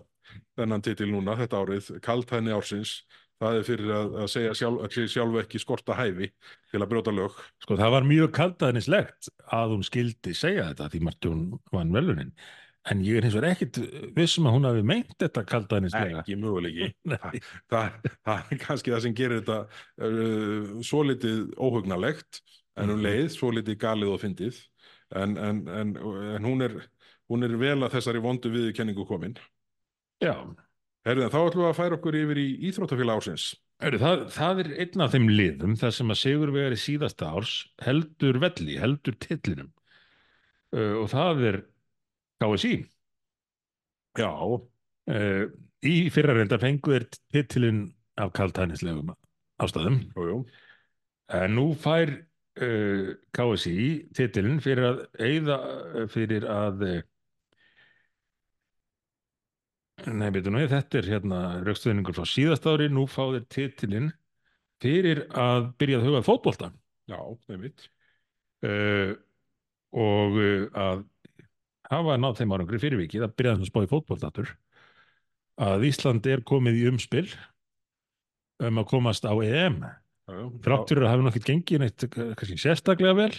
þennan titil núna þetta árið kaltæðni ársins það er fyrir að, að segja sjálf, sjálfu ekki skorta hæfi til að brjóta lög. Sko það var mjög kaldæðnislegt að hún skildi segja þetta því margt hún vann velunin en ég er hins vegar ekkit vissum að hún hafi meint þetta kaldæðnislega. Ekki möguleiki Nei. það, það er kannski það sem gerir þetta uh, svo litið óhugnalegt en um Mhm. leið svo litið galið og fyndið. En, en, en, en hún, er, hún er vel að þessari vondu viðurkenningu komin. Já, Herðin, þá ætlum við að færa okkur yfir í Íþróttafélag ásins Heru, það, það er einn af þeim liðum þar sem að Sigurvegari síðasta árs heldur velli, heldur titlinum. Uh, og það er KSI Já, uh, í fyrra reynda fengu er titilin af kaldhænislegum ástæðum. Jú, jú. En nú fær uh, KSI titilin fyrir að eyða fyrir að Nei, betur nú, þetta er hérna raukstöðningur frá síðast ári, nú fá þeir titilinn fyrir að byrja að hugað fótbolta. Já, einmitt. uh, og uh, að hafa náð þeim árangri fyrir vikið að byrja að spá í fótboltatur að Ísland er komið í umspil um að komast á EM Já, já. þrátt fyrir að hafa nokkið gengið neitt eh, kannski sérstaklega vel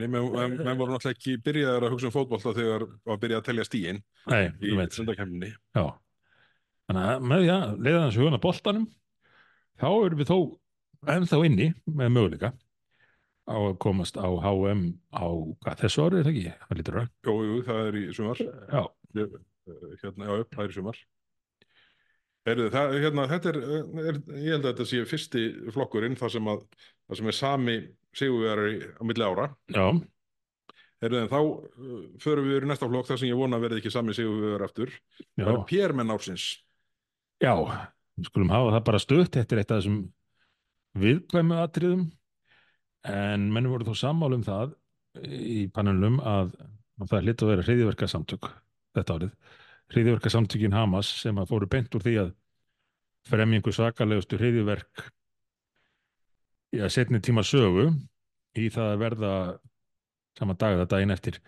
Nei, menn, menn voru náttúrulega ekki byrjaðar að hugsa um fótbolta þegar var byrjað að telja stíin Nei, í sundakemni. já Þannig að með því að leiða hans hugun að boltanum þá erum við þó ennþá inni með möguleika á að komast á HM á hvað, þessu árið er það ekki? Það lítur að Jú, jú, það er í sumar. Já, eh, hérna, já, það er í sumar. Heyrðu, það, hérna, þetta er, er, ég held að þetta sé fyrsti flokkurinn þar sem, að, þar sem er sami sigurvegari á milli ára. já, Heyrðu, en þá uh, förum við yfir næsta flokk þar sem ég vona að verði ekki sami sigurvegar aftur. já, Það er Pérmenn ársins. já við skulum hafa það bara stutt er eitt af þessum viðkvæmu atriðum en menn voru þó sammála um það í panelum að, að það hlýtt að vera hriðiverka samtök þetta árið, hriðiverka samtökin Hamas sem að fóru beint úr því að fremja einhver svakalegustu hriðiverk að setni tíma sögu í það að verða sama dag eða daginn eftir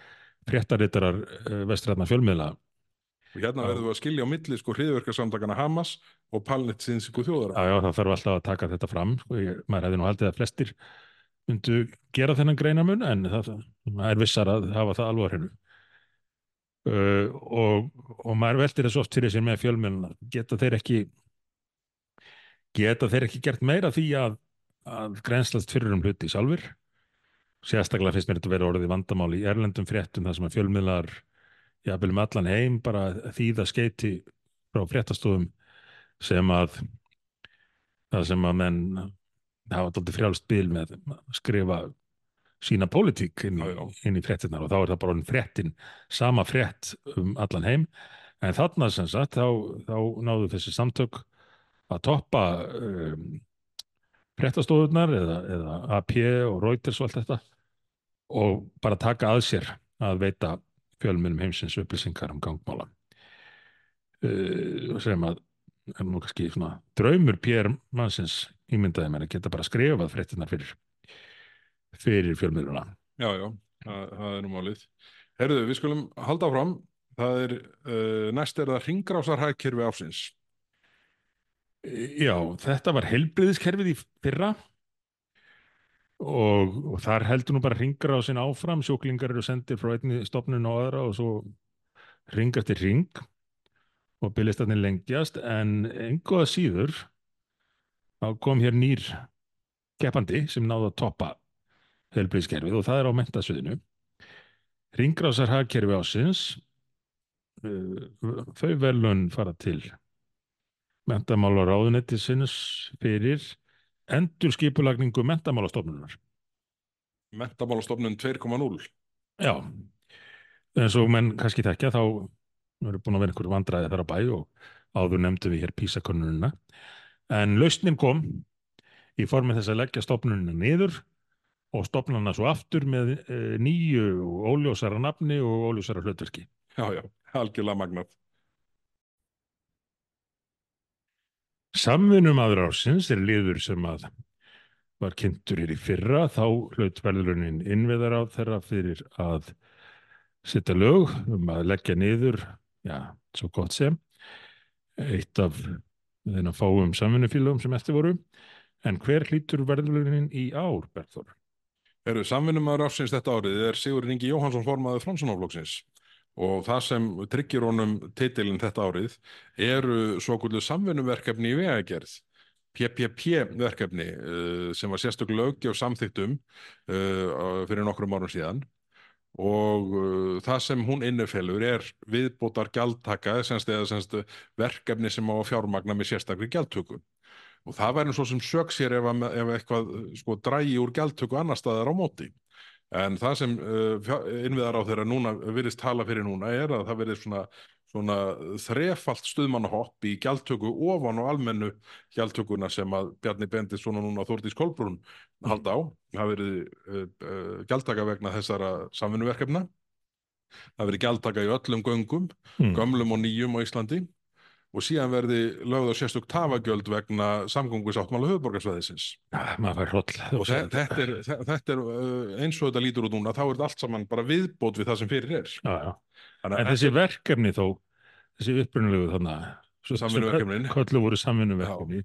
fréttarittarar uh, vestræðna fjölmiðla Og hérna Já. verðum við að skilja á milli sko hriðverkarsamtakana Hamas og palnetsinsiku þjóðara. Já, já, það þarf alltaf að taka þetta fram sko, ég, maður hefði nú haldið að flestir myndu gera þennan greinamun en það, það er vissar að hafa það hreinu uh, og, og maður veltir þessu oft fyrir sér með fjölmjöluna geta þeir ekki geta þeir ekki gert meira því að, að grænslast fyrir um hluti sjálfur sérstaklega finnst mér þetta vera orðið vandamál í erlendum fréttum þar sem að fjölmiðlar jafnvel með allan heim bara þýða skeiti frá fréttastofum sem að það sem að menn hafa dálítið frjálst bil með að skrifa sína pólitík inn, í- í fréttinnar og þá er það bara orðin fréttin sama frétt um allan heim. En þarna sem sagt þá, þá náðu þessi samtök að toppa um, fréttastofunar eða, eða AP og Reuters og allt þetta og bara taka að sér að veita fjölmunum heimsins upplýsingar um gangmála uh, sem að er nú kannski svona draumur Pér mannsins ímyndaði mér að geta bara skrifað fréttinar fyrir fyrir fjölmiðluna Já, já, það, það er nú málið. Herðu, við skulum halda áfram. Það er, uh, næst er það ringrásarhækkerfi ársins. Já, þetta var heilbriðiskerfið í fyrra og, og þar heldur nú bara ringar á sinna áfram, sjúklingar eru sendir frá einni stofnun á aðra og svo ringast í ring og byrlistarnir lengjast. En engoða síður þá kom hér nýr keppandi sem náði að toppa heilbriðiskerfið og það er á mentasviðinu Ringrásar hagkerfi ásins uh, þau velun fara til mentamála ráðunettisins fyrir endur skipulagningu mentamálastofnunar. Mentamálastofnun 2.0. Já, eins og menn kannski þekkja þá eru búin að vera einhver vandræði þar á bæ og áður nefndu við hér písakönnunina. En lausnin kom í formi þess að leggja stofnunina niður og stofnana svo aftur með e, nýju og óljósara nafni og óljósara hlutverki. Já, já, algjörlega magnað. Samvinnum aður ársins er liður sem að var kynntur hér í fyrra, þá hlaut verðlunin innviðar á þeirra fyrir að setja lög um að leggja niður, já, svo gott sem, eitt af þeirna fáum samvinnufélögum sem eftir voru. En hver hlýtur verðlunin í ár, Berþór? Eru samvinnumæður ársins þetta árið er Sigur Ingi Jóhansson formaður Framsunaflokksins og það sem tryggir honum titilin þetta árið eru svo kvöldu samvinnuverkefni í vegagerð PPP-verkefni uh, sem var sérstök löggjöf samþyktum uh, fyrir nokkrum árum síðan. Og uh, það sem hún innifelur er viðbótar gjaldtaka semst, semst, verkefni sem á fjármagna með sérstakri gjaldtöku. Og það væri svo sem sök sér ef, ef eitthvað sko drægi úr gjaldtöku annar staðar á móti en það sem uh, innviðar á þeirra núna virðist tala fyrir núna er að það verið svona, svona þrefalt stuðmannahopp í gjaldtöku ofan og almennu gjaldtökuna sem að Bjarni Bendis svona núna Þórdís Kolbrún halda á. Það verið uh, uh, gjaldtaka vegna þessara samvinnuverkefna. Það verið gjaldtaka í öllum göngum Hmm. gömlum og nýjum á Íslandi og síðan verði lögð á sérstök tafagjöld vegna samgöngusáttmála höfuborgarsvæðisins. Ja, maður fær hroll Og þe- þetta er, þe- þetta er uh, eins og þetta lítur út núna, þá er þetta allt saman bara viðbót við það sem fyrir er. Já, já. En þessi verkefni þó, þessi upprunalegu þannig, Samvinnuverkefnin. Köllu voru samvinnuverkefni,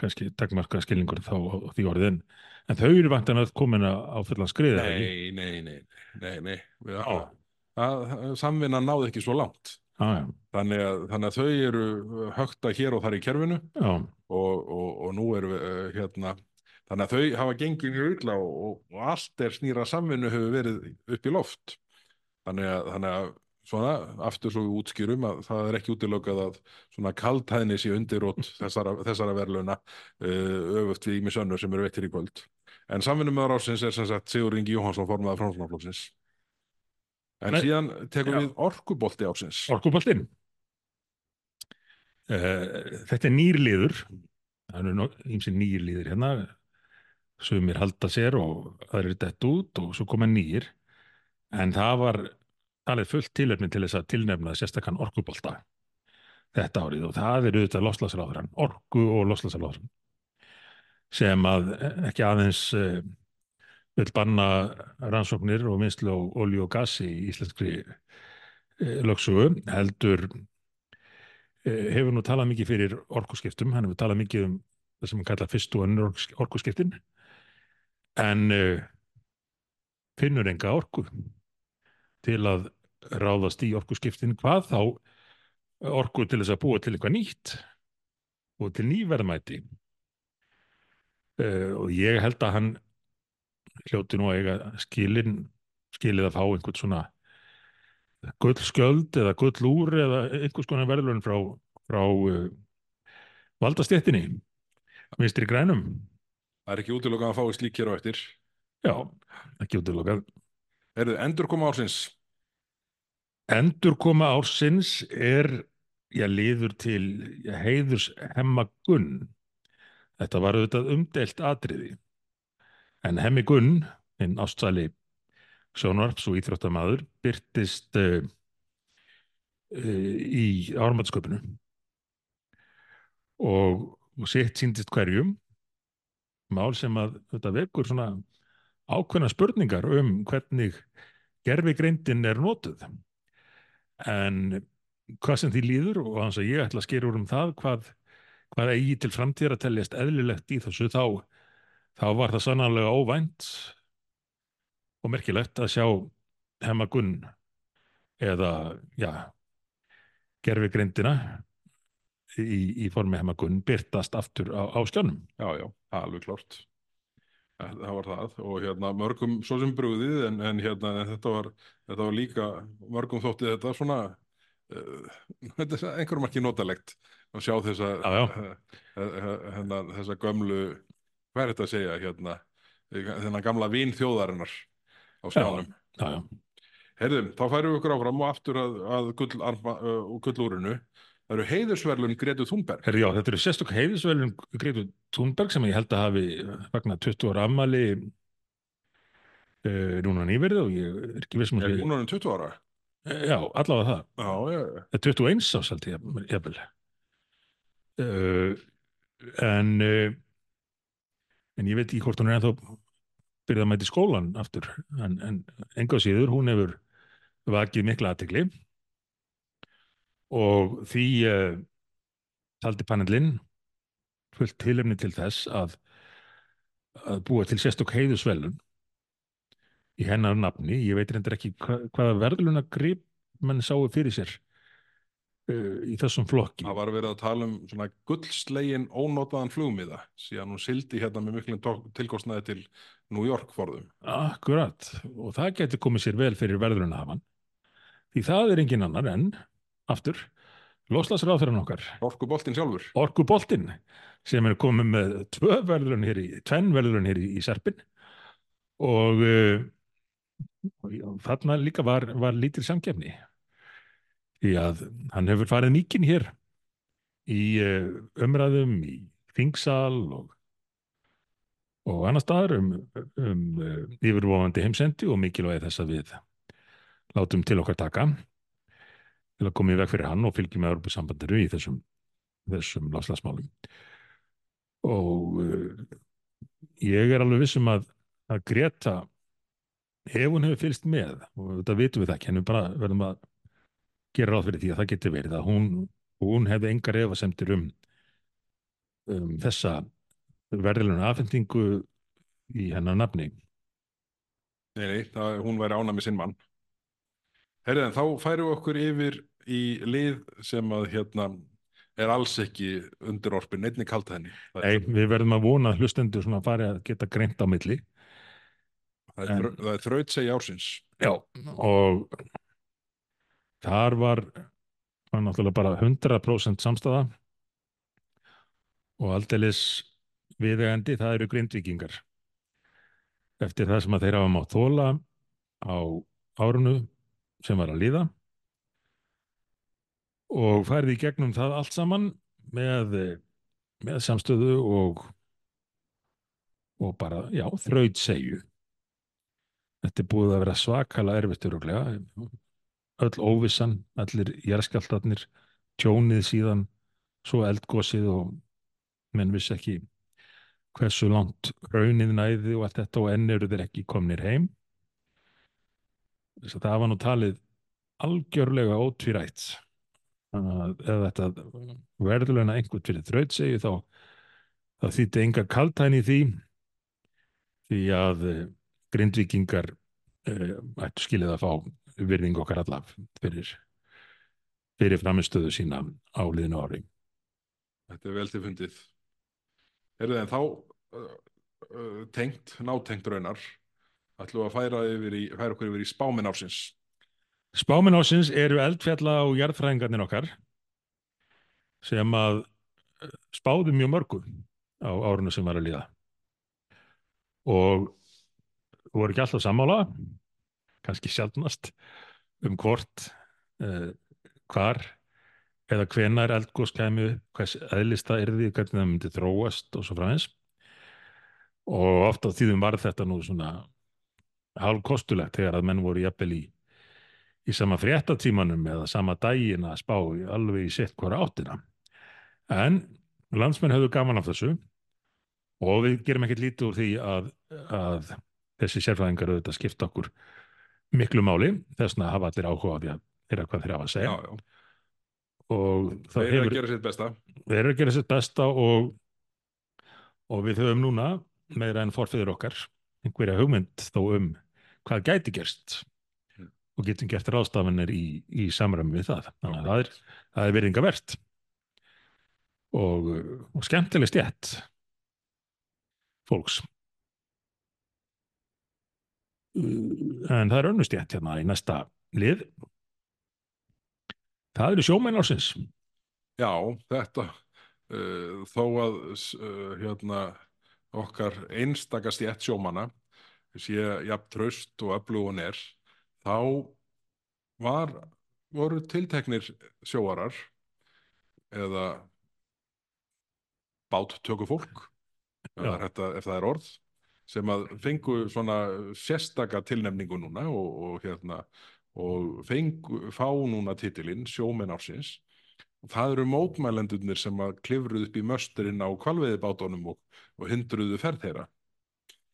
kannski takmarka skilningur þá á því orðin, en þau eru vantan að komin á fullan skriða. Nei, nei, nei, nei, nei. Við, Já. að, samvinna náði ekki svo langt. Já, Þannig að, þannig að þau eru högta hér og þar í kerfinu og, og, og nú við uh, hérna, þannig að þau hafa gengið mjög illa og, og, allt er snýra samvinnu hefur verið upp í loft. Þannig að, þannig að svona, aftur svo við útskýrum að það er ekki útilokað að svona kaldhæðni sé undirótt þessara, þessara verðlauna uh, öfugt við ími sönnur sem eru veittir í kvöld. En samvinnumöður ásins er sem sagt Sigur Ingi Jóhansson formaða framsóknarflokksins. En Nei, síðan tekum já. við orkubolti ásins. orkuboltinn. Uh, þetta er nýr liður, það eru ímsi nýr liður hérna, sumir halda sér og aðrir dett út og svo koma nýr, en það var talið fullt tilefni til þess að tilnefna sérstakann orkubolta þetta árið og það er auðvitað loslasráðurann, orku og loslasráðurann sem að eh, ekki aðeins uh, vil banna rannsóknir og minnslu á olju og gasi í íslenskri uh, lögsugu, heldur uh, hefur nú talað mikið fyrir orkuskiptum, hann hefur talað mikið um það sem hann kallar fyrstu og önnur orkus- orkuskiptin. En uh, finnur enga orku til að ráðast í orkuskiptin. Hvað þá orku til þess að búa til eitthvað nýtt og til nýverðmæti og ég held að hann hljóti nú að eiga skilin skilið að fá einhvern svona gullskjöld eða gullúr eða einhvers konar verðlun frá, frá uh, valdastéttinni vinstri grænum Það er ekki útilokað að fái slík hér á eftir. já, ekki útilokað Erðu endur koma ársins? Endurkoma ársins er já, liður til heiðurs hemma Gunn. Þetta var auðvitað umdelt atriði. En hemmi Gunn, hinn ástsæli sjónvarps og íþróttamaður, byrtist uh, uh, í ármætsköpunu og, og sitt síndist hverjum mál sem að þetta vekur svona ákveðna spurningar um hvernig gerfigreindin er notuð. En hvað sem því líður og hans að ég ætla að skera úr um það hvað, hvað eigi til framtíðar að teljast eðlilegt í þessu þá, þá var það sannarlega óvænt og merkilegt að sjá hemma Gunn eða já gerfi greindina í, í formi hemma Gunn byrtast aftur á, á skjánum Já, já, alveg klart. Það það var það og hérna mörgum svo sem brugðið en, en hérna en þetta, var, þetta var líka mörgum þótti þetta svona uh, er einhverjum ekki notalegt að sjá þessa Já, já. uh, hérna, þessa gömlu hvað er þetta að segja hérna þennan gamla vín þjóðarinnar á skjánum. já, já. Herðum, þá færum við okkur áfram og aftur að, að gull, arma, uh, gullúrinu. Það eru heiðursverlun Gretu Thunberg. Herri, já, þetta eru sérstök heiðisvelun Greitu Thunberg sem ég held að hafi vegna 20 ára ammali uh, núna nýverið og ég er ekki vissum Er að hún orðin 20 ára? Já, allavega það. Já, já, já. Það er 21 ás held ég, jafnvel. Uh, en, en ég veit ekki hvort hún er ennþá byrjað að mæti skólan aftur. En, en enga síður, hún hefur vakið mikla aðtegli og því uh, taldi panelinn fullt tilefni til þess að, að búa til sérstök heiðusvelun í hennar nafni. Ég veit reyndar ekki hva, hvaða verðluna grip menn sáu fyrir sér uh, í þessum flokki. Það var verið að tala um svona gullslegin ónotaðan flugmiða síðan hún sildi hérna með miklum tilkostnaði til New York forðum. Akkurat, og það getur komið sér vel fyrir verðlunahafan. Því það er engin annar en, aftur, loslasráðferðan okkar, Orkuboltinn sjálfur. Orkuboltinn, sem er komið með tvö verðlun hér í, tvenn verðlun hér í, í Serpin og, uh, og þarna líka var, var lítil samkefni. Því að hann hefur farið mikinn hér í uh, umræðum, í þingsal og og annar staðar um, um uh, yfirvofandi heimsendi og mikilvægi þess að við látum til okkar taka. til að koma í veg fyrir hann og fylgja með Európa-sambandiru í þessum, þessum lafslagsmálum. Og uh, ég er alveg vissum að, að Greta, ef hún hefur fylgst með, og þetta vitum við ekki, henni bara verðum að gera ráð fyrir því að það getur verið að hún, hún hefði engar efasemtir um, um þessa verðiluna afhendingu í hennar nafni. Nei, nei, það, hún væri ána með sinn mann. Herðin, þá færum við okkur yfir í lið sem að hérna er alls ekki undir orpin, einni kalt henni. Nei, við verðum að vona að hlustendur svona fari að geta greint á milli. það er, en- er þraut segi ársins. Já. Og þar var, var náttúrulega bara 100% samstæða og aldeilis viðegandi, það eru grindvíkingar. Eftir það sem að þeir hafa mátt þóla á árunu sem var að líða og færði í gegnum það allt saman með, með samstöðu og, og bara, já, þraut segju. Þetta er búið að vera svakalega erfitt öruglega. Öll óvissan, allir jarðskjáltarnir, tjónið síðan, svo eldgosið og menn vissi ekki hversu langt raunið næði og allt þetta og enn eru þeir ekki komnir heim. Þess að það var nú talið algjörlega ótvírætt að ef þetta verðurlega einhvern fyrir þraut segju þá þýtti enga kaltæni því því að eh, grindvíkingar uh, ættu skilið að fá virðing okkar allaf fyrir, fyrir framistöðu sína á liðinu ári. Þetta er vel til fundið. Herðu en þá uh, uh, tengt, nátengt raunar, ætlum að færa, yfir í, færa okkur yfir í spáminn ársins. Spáminn ásins eru eldfjalla og jarðfræðingarnir okkar sem að spáðu mjög mörgu á árinu sem var að líða. Og voru ekki alltaf sammála, kannski sjaldnast, um hvort, uh, hvar eða hvenar eldgós kæmi, upp, hvers eðlist það yrði, hvernig það myndi þróast og svo fræðins. Og oft á tíðum var þetta nú svona hálf kostulegt þegar að menn voru jafnvel í í sama fréttatímanum eða sama daginn að spá alveg í sitt hvora áttina. En landsmenn höfðu gaman af þessu og við gerum ekkert lítið úr því að, að þessi sérfræðingar auðvitað skipta okkur miklu máli, þess að hafa allir áhuga á því að þeirra hvað þeir hafa að segja Já, já. og Það er að hefur, gera sitt besta. þeir eru að gera sitt besta og, og við höfum núna meira en forfiður okkar einhverja hugmynd þó um hvað gæti gerst Mm. og getum gert ráðstafanir í, í samræmi við það. Þannig að það er, það er virðingavert og, og skemmtileg stjætt fólks. En það er önnur stjætt hérna í næsta lið. Það eru sjómenn ársins. Já, þetta, uh, þó að uh, hérna, okkar einstakast í ett sjómanna sé jafn traust og öflugun er, þá var, voru tilteknir sjóarar eða báttöku fólk, er ef það er orð, sem að fengu svona sérstaka tilnefningu núna og, og hérna og fengu, fá núna titilinn sjómenn ársins og það eru mótmælendurnir sem að klifruð upp í mösturinn á kvalveiðibátunum og, og hindruðu ferð þeirra.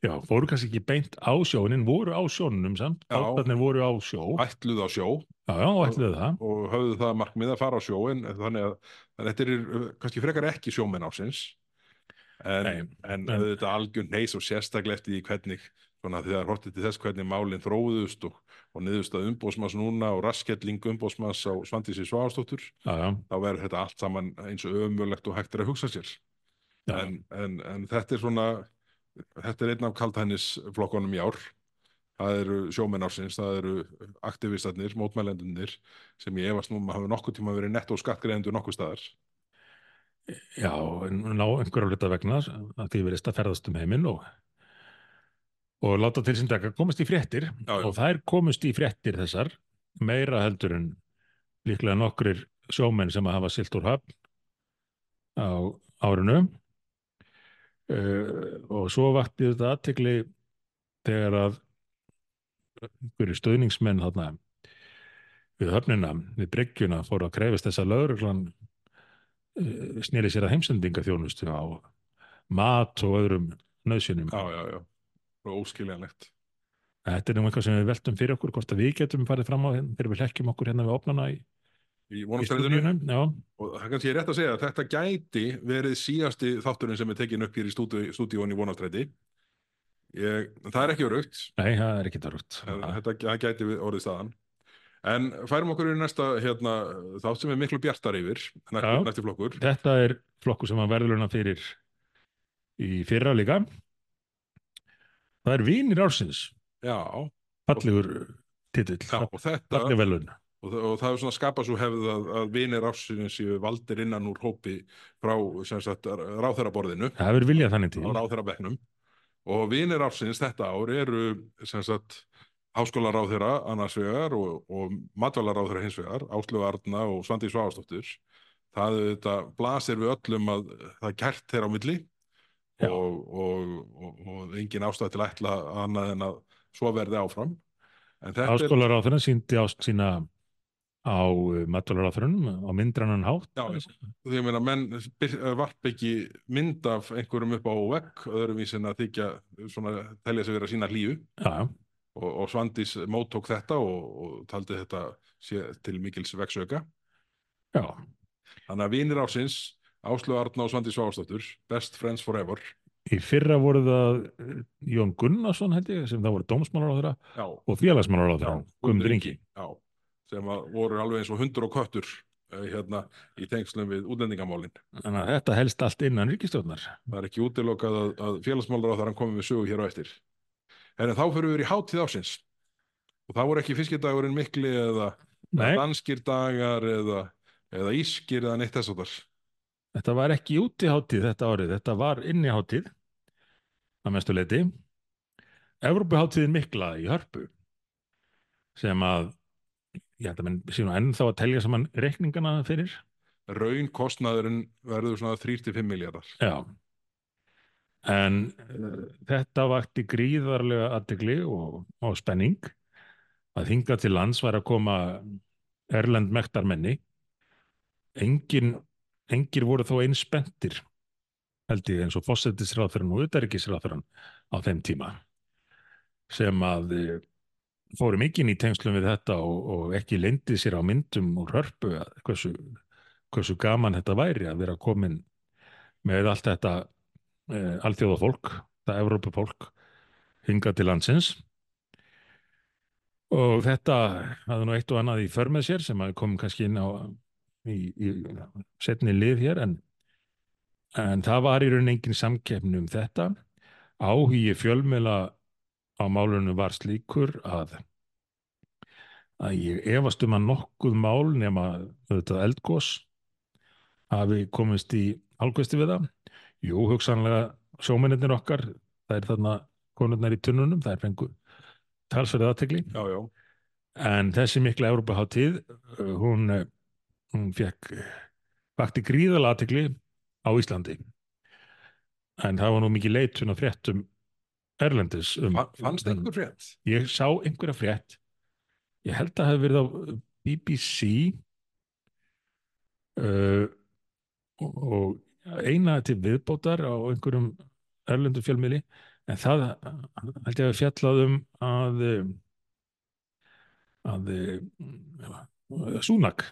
Já, fóru kannski ekki beint á sjónin, voru á sjónunum samt. Já. Bátarnir voru á sjó. Ætluð á sjó Já, já, ætluðu það. og höfðu það markmið að fara á sjó en þannig að, þetta er kannski frekar ekki sjómenn ásins en, en, en- þetta algjör neys og sérstaklega eftir því hvernig svona þegar hortið til þess hvernig málinn þróðust og, og niðurst að umbóðsmanns núna og raskelling umbóðsmanns á Svandísi já, þá verður þetta allt saman eins og ömulegt og hægt er að hugsa sér. En, en, en þetta er svona þetta er einn af kaltænisflokkonum í ár. Það eru sjómenn ársins, það eru aktivistarnir, mótmælendunir sem ég efast nú um að hafa nokkuð tíma verið netto skattgreðendur nokkuð staðar Já, ná einhverja hluta vegna að því verðist að ferðast um heiminn og, og láta til sín taka komast í fréttir Já, já. og þær komust í fréttir þessar meira heldur en líklega nokkrir sjómenn sem að hafa silt úr höfn á árinu uh, og svo vakti þetta aðtekli þegar að einhverju stöðningsmenn þarna við höfnina, við bryggjuna fóru að krefist þess að uh, snýri sér að heimsendingaþjónustu á mat og öðrum nöðsynum. já, já, já, og óskiljanlegt. Þetta er nú eitthvað sem við veltum fyrir okkur, hvort að við getum farið fram á hérna, þegar við hlekkjum okkur hérna við opnana í, Í stúdíunum. Og það er kannski rétt að segja að þetta gæti verið síðasti þátturinn sem er tekin upp hér í stúdíu- stúdíóinu í vonastræði. Ég, það er ekki örugt, nei, það er ekki dörrugt. þetta það gæti orðið staðan. En færum okkur í næsta hérna, þátt sem er miklu bjartar yfir, nætti, nætti flokkur. Þetta er flokkur sem að verðluna fyrir í fyrra líka. Það er Vínir ársins, Já, fallegur titill, já og þetta, falleg velun. og, það- og það er svona skapað svo hefð að, að vinir ásins séu valdir innan úr hópi frá ráþæraborðinu Það hefur viljað þannig til. ráþærabekknum og vinir ásins þetta ár eru sem sagt háskólaráþæra annars vegar og, og matvælaráþæra hins vegar, Áslu Arna og Svandi Svavastóttur það þetta blasir við öllum að það er kært þeirra á milli Já. og, og, og, og engin ástæð til að ætla annað en að svo verði áfram. Þetta er síndi ást sína á matvælaráþurinn á myndrannan hátt. Já, því ég meina menn eh, varp ekki mynd af einhverjum upp á vegg öðruvís en að þykja svona telja sig vera sína hlýju. Já, og, og Svandís móttók þetta og, og taldi þetta sé til mikils vegsöka já, þannig að vinir ásins Áslu Arna og Svandís Svástóttur Best Friends Forever. Í fyrra voru það eh, Jón Gunnarsson held ég, sem það voru dómsmálaráþurra já, og félagsmálaráþurra, Guðmundur Ingi. já, sem voru alveg eins og hundur og köttur eh, hérna í tengslum við útlendingamálin. Þannig að þetta helst allt innan ríkistjórnar. það er ekki útilokað að, að félagsmálar á þar hann komið við sögu hér á eftir en þá fyrir við í hátíð ásins og það voru ekki fiskidagurinn mikli eða, danskir dagar eða, eða ískir eða neitt þess að þar þetta var ekki útiháttíð þetta árið, þetta var inniháttíð að mestu leiti. Evrópuháttíðin mikla í Hörpu sem að ég held að séu nú ennþá að telja saman reikningana fyrir. raun kostnaðurinn verður svona 3-5 miljardar Já. En uh, þetta vakti gríðarlega aðtegli og, og spenning að hinga til lands var að koma erlend mektarmenni. Engin, engir voru þó eins spenntir held ég eins og fósettisráþurinn og utarikisráþurinn á þeim tíma sem að eh, fóru mikinn í tengslum við þetta og, og ekki leindi sér á myndum úr hörpu að hversu, hversu gaman þetta væri að vera komin með allt þetta uh, alþjóða fólk, það Evrópu fólk hingað til landsins og þetta hafði nú eitt og annað í för með sér sem kom kannski inn á í, í setni lið hér en, en það var í raun engin samkeppni um þetta áhugi fjölmiðla á málunum var slíkur að að ég efast um að nokkuð mál nema auðvitað eldgós hafi komist í hálfkvæsti við það. Jú, hugsanlega sjómennir okkar, það er þarna konurnar í tunnunum, það er fengu talsverðið aðtekli. já, já, En þessi mikla Európa-háttíð, uh, hún, uh, hún fekk vakti gríðalega aðtekli á Íslandi. En það var nú mikið leitun og fréttum Erlendis. Um, Fa- fannst einhver frétt Ég sá einhverja frétt, ég held að það hefði verið á BBC uh, og eina til viðbótar á einhverjum erlendu fjölmiðli, en það held ég að fjallað um að að Súnak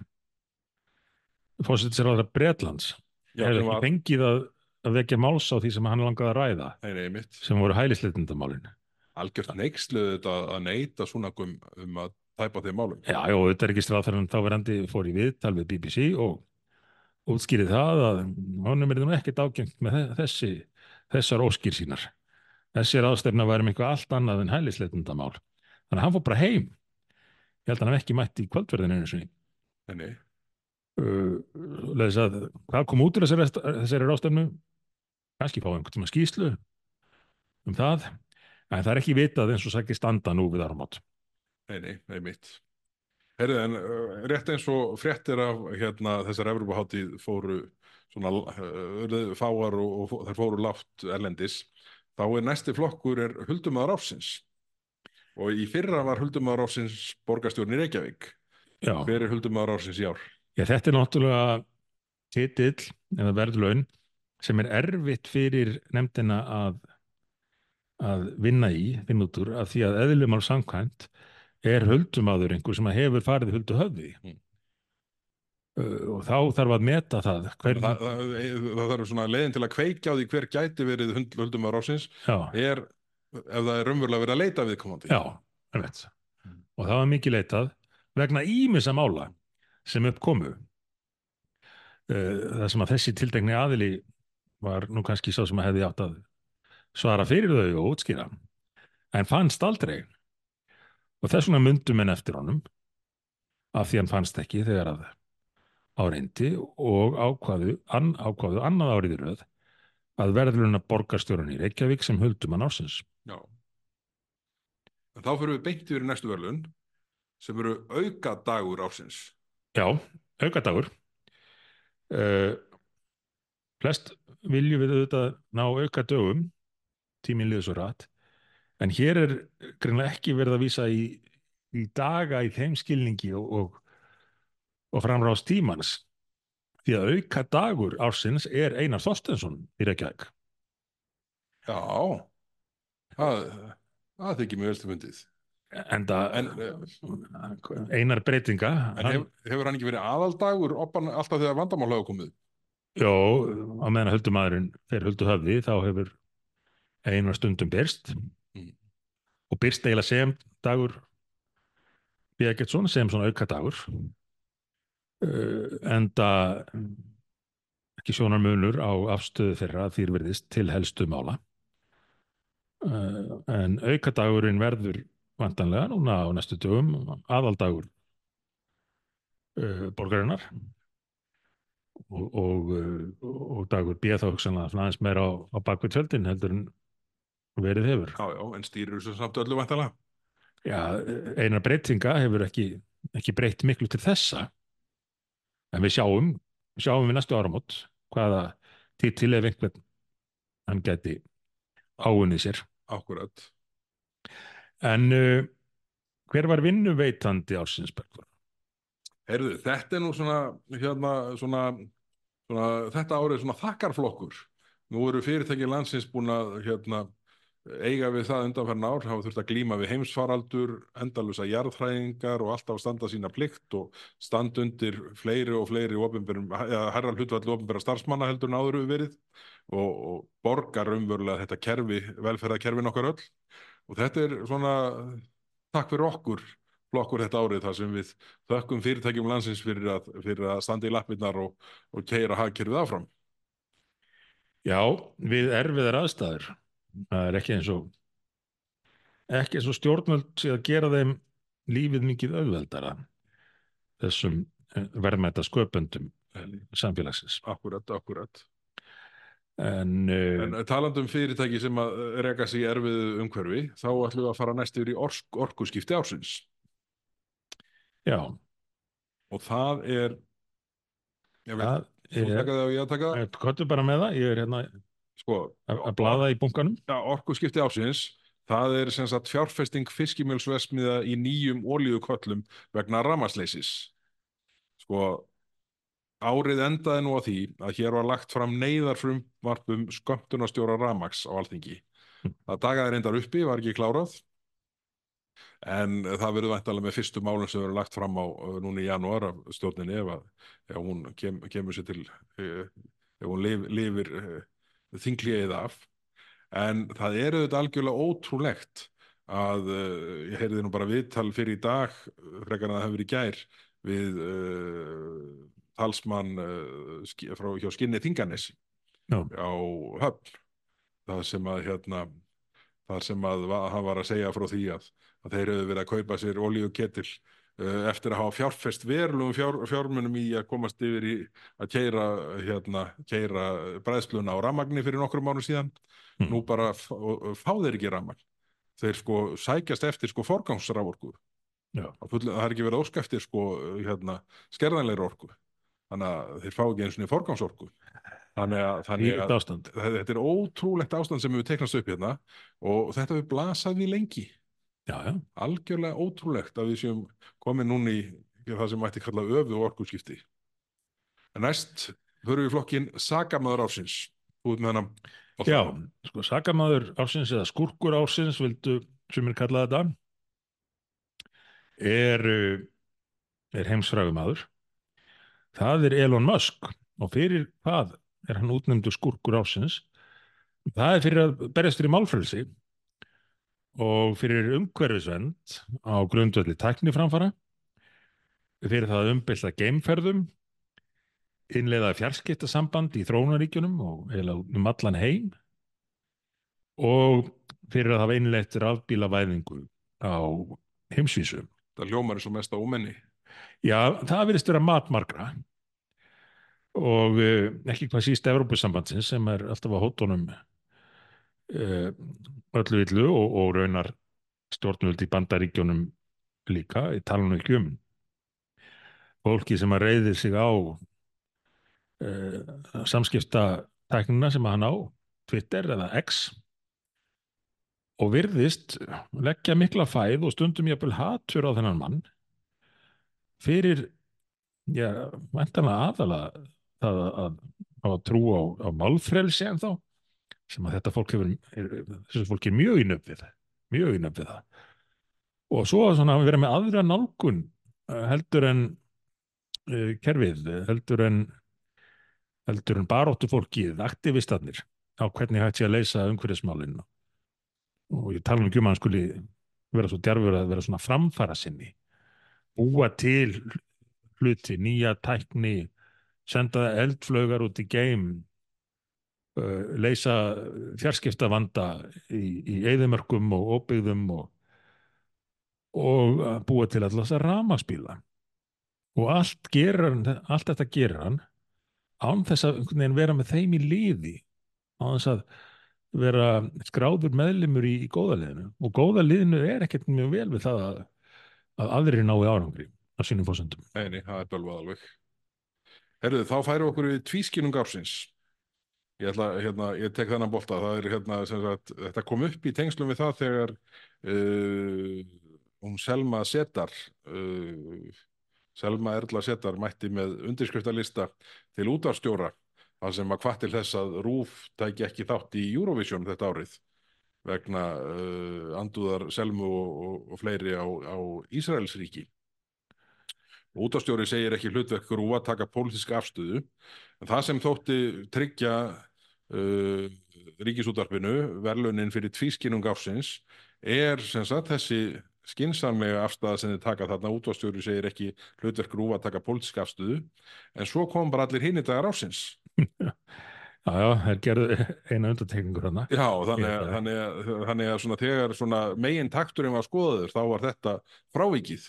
fórsettir á það Bretlands já, hefði var, fengið að, að vekja máls á því sem hann langaði að ræða nei, nei, sem voru hælisleitindamálin. algjört neyksluð þetta að neyta svona um, að tæpa þeim málum Já, já, þetta er ekki stráþarinn þáverandi fór í viðtal við BBC og útskýrið það að honum er nú ekkert ágengt með þe- þessi, þessar óskýr sínar. Þessi ráðstefna væri um eitthvað allt annað en hælisleitundamál. Þannig að hann fór bara heim. Ég held að hann hef ekki mætt í kvöldverðinu sinni. nei, nei, Uh, leðis að hvað kom út úr þessari, þessari ráðstefnu? Kannski fá einhvern tíma skýslu um það. En það er ekki vitað eins og sækki standa nú við áramót. nei, nei, nei, mitt Herðu, en uh, rétt eins og fréttir af hérna, þessar Evrópaháttíð fóru svona uh, fáar og, og þær fóru látt erlendis þá er næsti flokkur er Huldumæður Ársins. Og í fyrra var Huldumæður Ársins borgarstjórn í Reykjavík. Já, Hver er huldumæður ársins í ár? Já, þetta er náttúrulega titill eða verðlaun sem er erfitt fyrir nefndina að, að vinna í, úr, að því að eðlumál samkvæmt er huldumadur einhver sem hefur farið huldu höfði. Mm. Uh, og þá þarf að meta það hver, Það, það, það þarf svona leiðin til að kveikja á því hver gæti verið ársins já, er ef það er raunverulega verið að leita viðkomandi. já, einmitt. og það var mikið leitað vegna ímissa mála sem uppkomu uh, það sem að þessi tildegni aðili var nú kannski sá sem að hefði átt að svara fyrir þau og útskýra en fannst aldrei og þess vegna myndu menn eftir honum af því hann fannst ekki þegar að áreindi og ákvaðu, an, ákvaðu annað árið í röð að verðluna borgarstjórun í Reykjavík sem huldumann ársins. Já. En þá fyrir við beint yfir næstu verðlun sem eru auka dagur ársins. Já, aukadagur. Uh, flest viljum við auðvitað ná aukadögum, tíminn liður svo rætt, en hér er greinlega ekki verið að vísa í, í daga í þeim skilningi og, og, og framráðs tímans. Því að auka dagur ársins er Einar Þorstensson í Reykjavík. Já, það, það þykir mjög velstu fundið. Enda En, Einar breytinga, En hann, hef, hefur hann ekki verið aðaldagur oppan alltaf þegar vandamál hafa komið? Jó, á meðan huldumadurinn fer huldu höfði þá hefur einar stundum byrst Mm. og byrst eiginlega sem dagur Bjargetsson sem svona auka dagur uh, enda ekki sjónar munur á afstöðu þeirra þýr verðist til helstu mála uh, en auka dagurinn verður vantanlega núna á næstu dögum aðaldagur uh, borgarinnar og, og, og dagur býða þá hugsanlega aðeins meira á, á bakvið tjöldin heldur en verið hefur. Já, já, en stýrir þessu samt öllu væntalega. Já, einar breytinga hefur ekki, ekki breytt miklu til þessa en við sjáum, sjáum við næstu áramót hvaða titil ef einhvern hann gæti áunnið sér. Akkurat. En uh, hver var vinnuveitandi ársins Bergvar? Heyrðu, þetta er nú svona, hérna, svona, svona þetta árið svona þakkarflokkur. Nú eru fyrirtæki landsins búin að hérna, eiga við það undanferðin ár, hafa þurft að glíma við heimsfaraldur, endalusa jarðhræðingar og alltaf standa sína plikt og standa undir fleiri og fleiri herra hlutvalli opinbera starfsmanna heldur en áður við verið og, og borgar umverulega þetta kerfi, velferðarkerfin okkar öll og þetta er svona takk fyrir okkur flokkur þetta árið þar sem við þökkum fyrirtækjum landsins fyrir að, fyrir að standa í lappirnar og, og keira hagkerfið áfram. Já, við erfiðar aðstæður. Það er ekki eins og ekki eins og stjórnvöld sé að gera þeim lífið mikið auðveldara þessum eh, verðmæta sköpundum eh, samfélagsins. Akkurat, akkurat. En, uh, En talandi um fyrirtæki sem að reka sig í erfiðu umhverfi, þá ætlum við að fara næst yfir í ork, orkuskipti ársins. já, Og það er, ég veit, þú taka það og ég að taka það, kottu bara með það, ég er hérna sko, að, að blaða í bunkanum. ja, orkuskipti ársins, það er sem sagt fjárfesting fiskimjölsvesmiða í nýjum ólíuköllum vegna ramasleysis. Sko, árið endaði nú á því að hér var lagt fram neyðarfrumvarpum skömmtunarstjóra ramax á alþingi. Það dagaði reyndar uppi, var ekki klárað, en það verður væntalega með fyrstu málum sem verður lagt fram á uh, núna í janúar af stjórninni ef, að, ef hún kem, kemur sér til, uh, ef hún lif, lifir þinglíðið af. En það er auðvitað algjörlega ótrúlegt að uh, ég heyrði nú bara viðtal fyrir í dag, uh, frekar en það hefur verið gær, við uh, talsmann uh, frá hjá Skinni Þinganesi Já. á höfn. Það sem að hérna, þar sem að hann var að segja frá því að, að þeir hefðu verið að kaupa sér olíuketil uh, eftir að hafa fjárfest verulegum fjár, fjármunum í að komast yfir í að keira, hérna, keira bræðsluna á ramagni fyrir nokkrum mánu síðan. Mm. nú bara f- og- og fá þeir ekki ramagn þeir sko sækjast eftir sko forgangsraforku. Já. það er ekki verið eftir sko hérna, skerðanleiri orku. Þannig að þeir fá ekki eins og forgangsorku. Þannig að, þannig að þetta er ótrúlegt ástand sem hefur teiknast upp hérna og þetta við lengi Já, já, algjörlega ótrúlegt að við séum komin núna í það sem mætti kalla öfu og orkuskipti. En næst förum við flokkin Sagamæður ársins. Ert með hennan Já, sko, sakamaður ársins eða skúrkur ársins, vildu sem er kallað þetta, er, uh, er heimsfrægumadur. Það er Elon Musk og fyrir hvað er hann útnefndu skúrkur ársins? Það er fyrir að berjast fyrir málfrelsi og fyrir umhverfisvend á grundvöldi tækniframfara, fyrir það að umbylta geimferðum, innleiða fjarskiptasamband í þróunaríkjunum og eða um allan heim og fyrir að hafa innleitt rafbílavæðingu á heimsvísu. Það ljómar er svo mest á ómenni. Já, það virðist vera matmargra og uh, ekki hvað síst Evrópusambandsins sem er alltaf á hótonum uh, öllu villu og, og raunar stjórnvöld í bandaríkjónum líka, í talunum ekki um fólki sem að reyði sig á uh, samskiptatæknina sem hann á Twitter eða X og virðist leggja mikla fæð og stundum ég að hatur á þennan mann fyrir já, vantanlega aðalega það að, að, að trú á, á málfrelsi en þá sem að þetta fólk hefur þessu fólk er mjög innöfið mjög innöfið það. Og svo að vera með aðra nálgun eh, heldur en uh, kerfið, heldur en heldur en baróttu fólkið, aktivistarnir á hvernig hægt sé að leysa umhverfismálinu og ég tala um ekki um að hann skuli vera svo djarfur að vera svona framfara sinni búa til hluti, nýja tækni senda eldflögar út í geim leysa fjarskipta vanda í, í eðimörkum og óbyggðum og, og búa til alltaf ramaspíla og allt gerir hann allt þetta gerir hann án þess að vera með þeim í líði án þess að vera skráður meðlimur í, í góðaliðinu og góðaliðinu er ekkert mjög vel við það að, að aðri nái árangri á sínum fósundum. Eini, það er bölvað alveg. Herruðu, þá færum okkur við tvískinung ársins. Ég, ætla, hérna, ég tek þennan bolta, það er hérna, sagt, þetta kom upp í tengslum við það þegar uh, hún Selma Setar, uh, Selma Erla Setar mætti með undirskriftalista til útvarstjóra það sem að hvað til þess að Rúf tæki ekki þátt í Eurovision þetta árið vegna uh, andúðar Selmu og, og, og fleiri á, á Ísraelsríki. Útastjóri segir ekki hlutverk Rúf að taka pólitíska afstöðu en það sem þótti tryggja uh, ríkisútarpinu verlunin fyrir tvískinung ársins er sem sagt þessi skinsamlega afstæða sem þið taka þarna útastjóri segir ekki hlutverk Rúf að taka pólitíska afstöðu en svo kom bara allir hinn í dagar ársins Já, já, það gerði eina undartekningur hana. Já, þannig að, þannig að, þannig að svona, þegar svona megin takturinn var skoður þá var þetta frávikið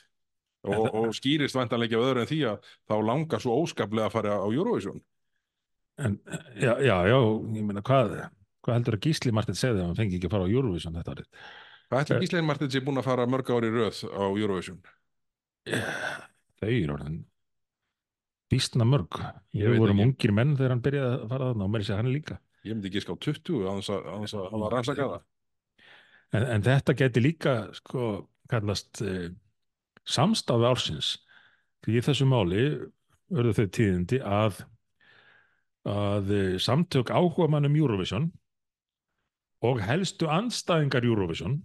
og, og skýrist vantanleiki af öðru en því að þá langar svo óskaplega að fara á Eurovision. En, já, já, já, ég meina hvað, hvað heldur að Gísli Martin segði að hann fengi ekki að fara á Eurovision þetta árið? Hvað ætlir Gísli Martin sé búin að fara mörg ári röð á Eurovision? Þau eru orðin Býstna mörg. Ég vorum ungir menn þegar hann byrjaði að fara þarna og mér sé hann líka. Ég myndi ekki ská 20 á þess að hann var rannsakað það. En, en þetta geti líka sko kallast eh, samstafi ársins. Því í þessu máli verður þau tíðindi að, að eh, samtök áhuga mannum Eurovision og helstu anstæðingar Eurovision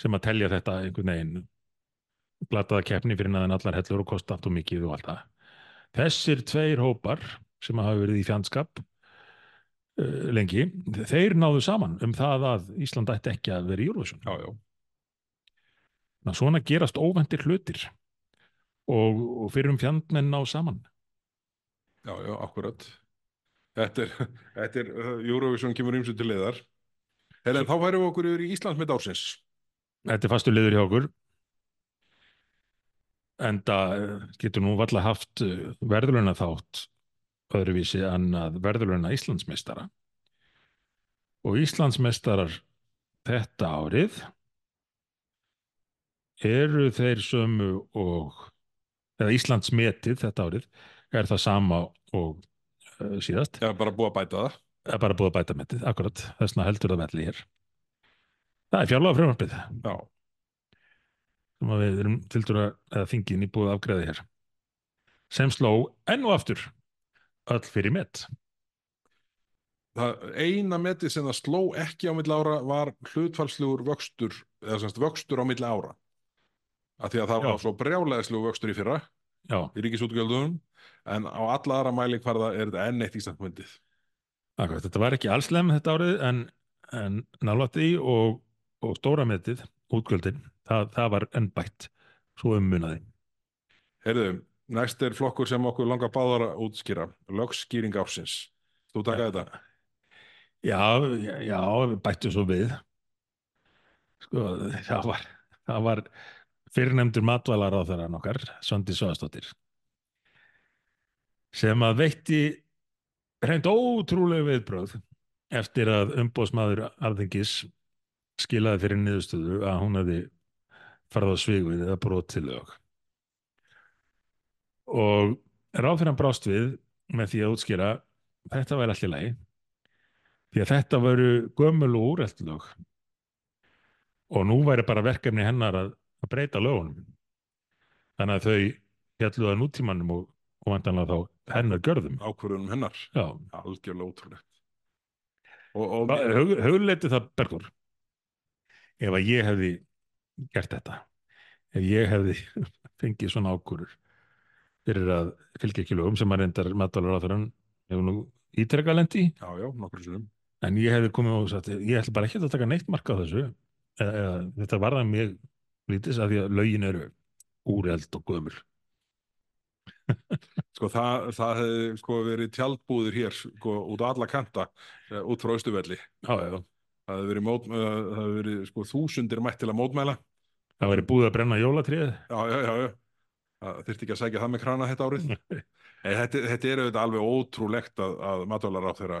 sem að telja þetta einhvern veginn glataða keppni fyrir naðan allar hellur og kosta allt og mikið og allt það Þessir tveir hópar sem hafa verið í fjandskap uh, lengi, þeir náðu saman um það að Ísland ætti ekki að vera í Júruvísun. Já, já. Ná, svona gerast óvendir hlutir og, og fyrir um fjandmenn ná saman. Já, já, akkurat. Þetta er, þetta er, Júruvísun kemur ímsu til leðar. Helen, þá færum við okkur yfir í Íslands með dársins. Þetta er fastu leður hjá okkur en það eh, getur nú valla haft eh, verðluna þátt öðruvísi en verðluna Íslandsmeistara og Íslandsmeistarar þetta árið eru þeir sömu og eða Íslandsmetið þetta árið er það sama og uh, síðast. Já, bara búið að bæta það. Er bara búið að bæta metið, akkurat þessna heldur það velli hér. Það er fjárlega frumvarpið. Já sem að við erum tildur að þingin í búið afgreði hér sem sló enn og aftur öll fyrir met Það eina metið sem það sló ekki á milli ára var hlutfallslegur vöxtur, eða semst vöxtur á milli ára. Af því að það Já. var svo brjálæðislegur vöxtur í fyrra já, í ríkisútgjöldunum, en á alla aðra mæling var það, er þetta enn eitt ístandmyndið. akkurat, þetta var ekki allslem þetta árið en, en nálætti í og, og stóra metið útgjöldin, það, það var enn bætt svo um munaði Heyrðu, næst er flokkur sem okkur langar báðar að útskýra, lögskýring ársins. Þú taka þetta? Já, já, já, við bættum svo við. Sko, það var, það var fyrirnefndur matvælar á þeirra nokkar, Svandi Svastóttir, sem að veitti hreint ótrúlega viðbröð eftir að umbóðsmaður alþingis skilaði fyrir niðurstöðu að hún hefði farið á svigvið eða brotið lög. Og ráðfyrir hann brást við með því að útskýra þetta væri allir lagi því að þetta veru gömul og úrelt lög og nú væri bara verkefni hennar að, að breyta lögunum þannig að þau að nútímanum og, og vantanlega þá hennar görðum Ákvörðunum hennar. Já, Algjörlega ótrúlegt. Og, og hug, hugleiti það Bergur ef að ég hefði gert þetta ef ég hefði fengið svona ákvörur fyrir að fylgja ekki lögum sem að reyndar matvalar á þeirra hefur nú ítrekka lendi já, já, nokkur sinnum. en ég hefði komið og sagt ég ætla bara ekki að taka neitt marka á þessu eða, eða, þetta varða mjög lítis að því að lögin eru úreld og gömul Sko það, það hefði sko verið tjaldbúðir hér sko út á alla kanta uh, út frá já. Það hefði verið, mót, uh, það hefði verið sko þúsundir mætt til að mótmæla. það væri búið að brenna jólatrið Já, já, já. Það þyrfti ekki að sækja það með krana þetta árið. Þetta, þetta er auðvitað alveg ótrúlegt að, að matvælar á þeirra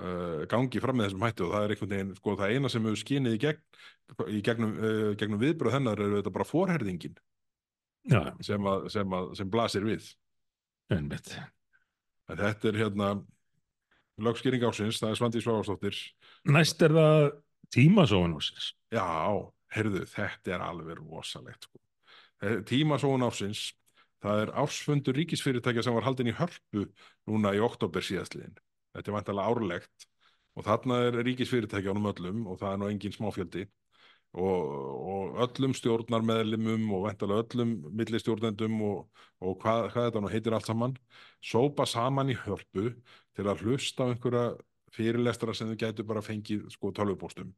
uh, gangi fram með þessum hættu og það er einhvern veginn, sko það eina sem hefur skinið í, gegn, í gegnum, uh, gegnum viðbröð hennar er auðvitað bara forherðingin sem, að, sem, að, sem blasir við. En þetta er hérna lögskýring ásins, það er Svandi Svávarsdóttir. næst er það tímasóun ásins Já, heyrðu, þetta er alveg rosalegt sko. Tímasóun ásins, það er ársfundur ríkisfyrirtækja sem var haldin í hörpu núna í oktober síðastliðin. Þetta er vantilega árlegt. Og þarna er ríkisfyrirtækjanum öllum og það er nú engin smáfjöldi og, og öllum stjórnarmeðlimum og vantilega öllum millistjórnendum og, og hvað, hvað þetta nú heitir allt saman, sópa saman í hörpu til að hlusta á einhverja fyrirlestra sem þau gætu bara fengið sko tölvupóstum.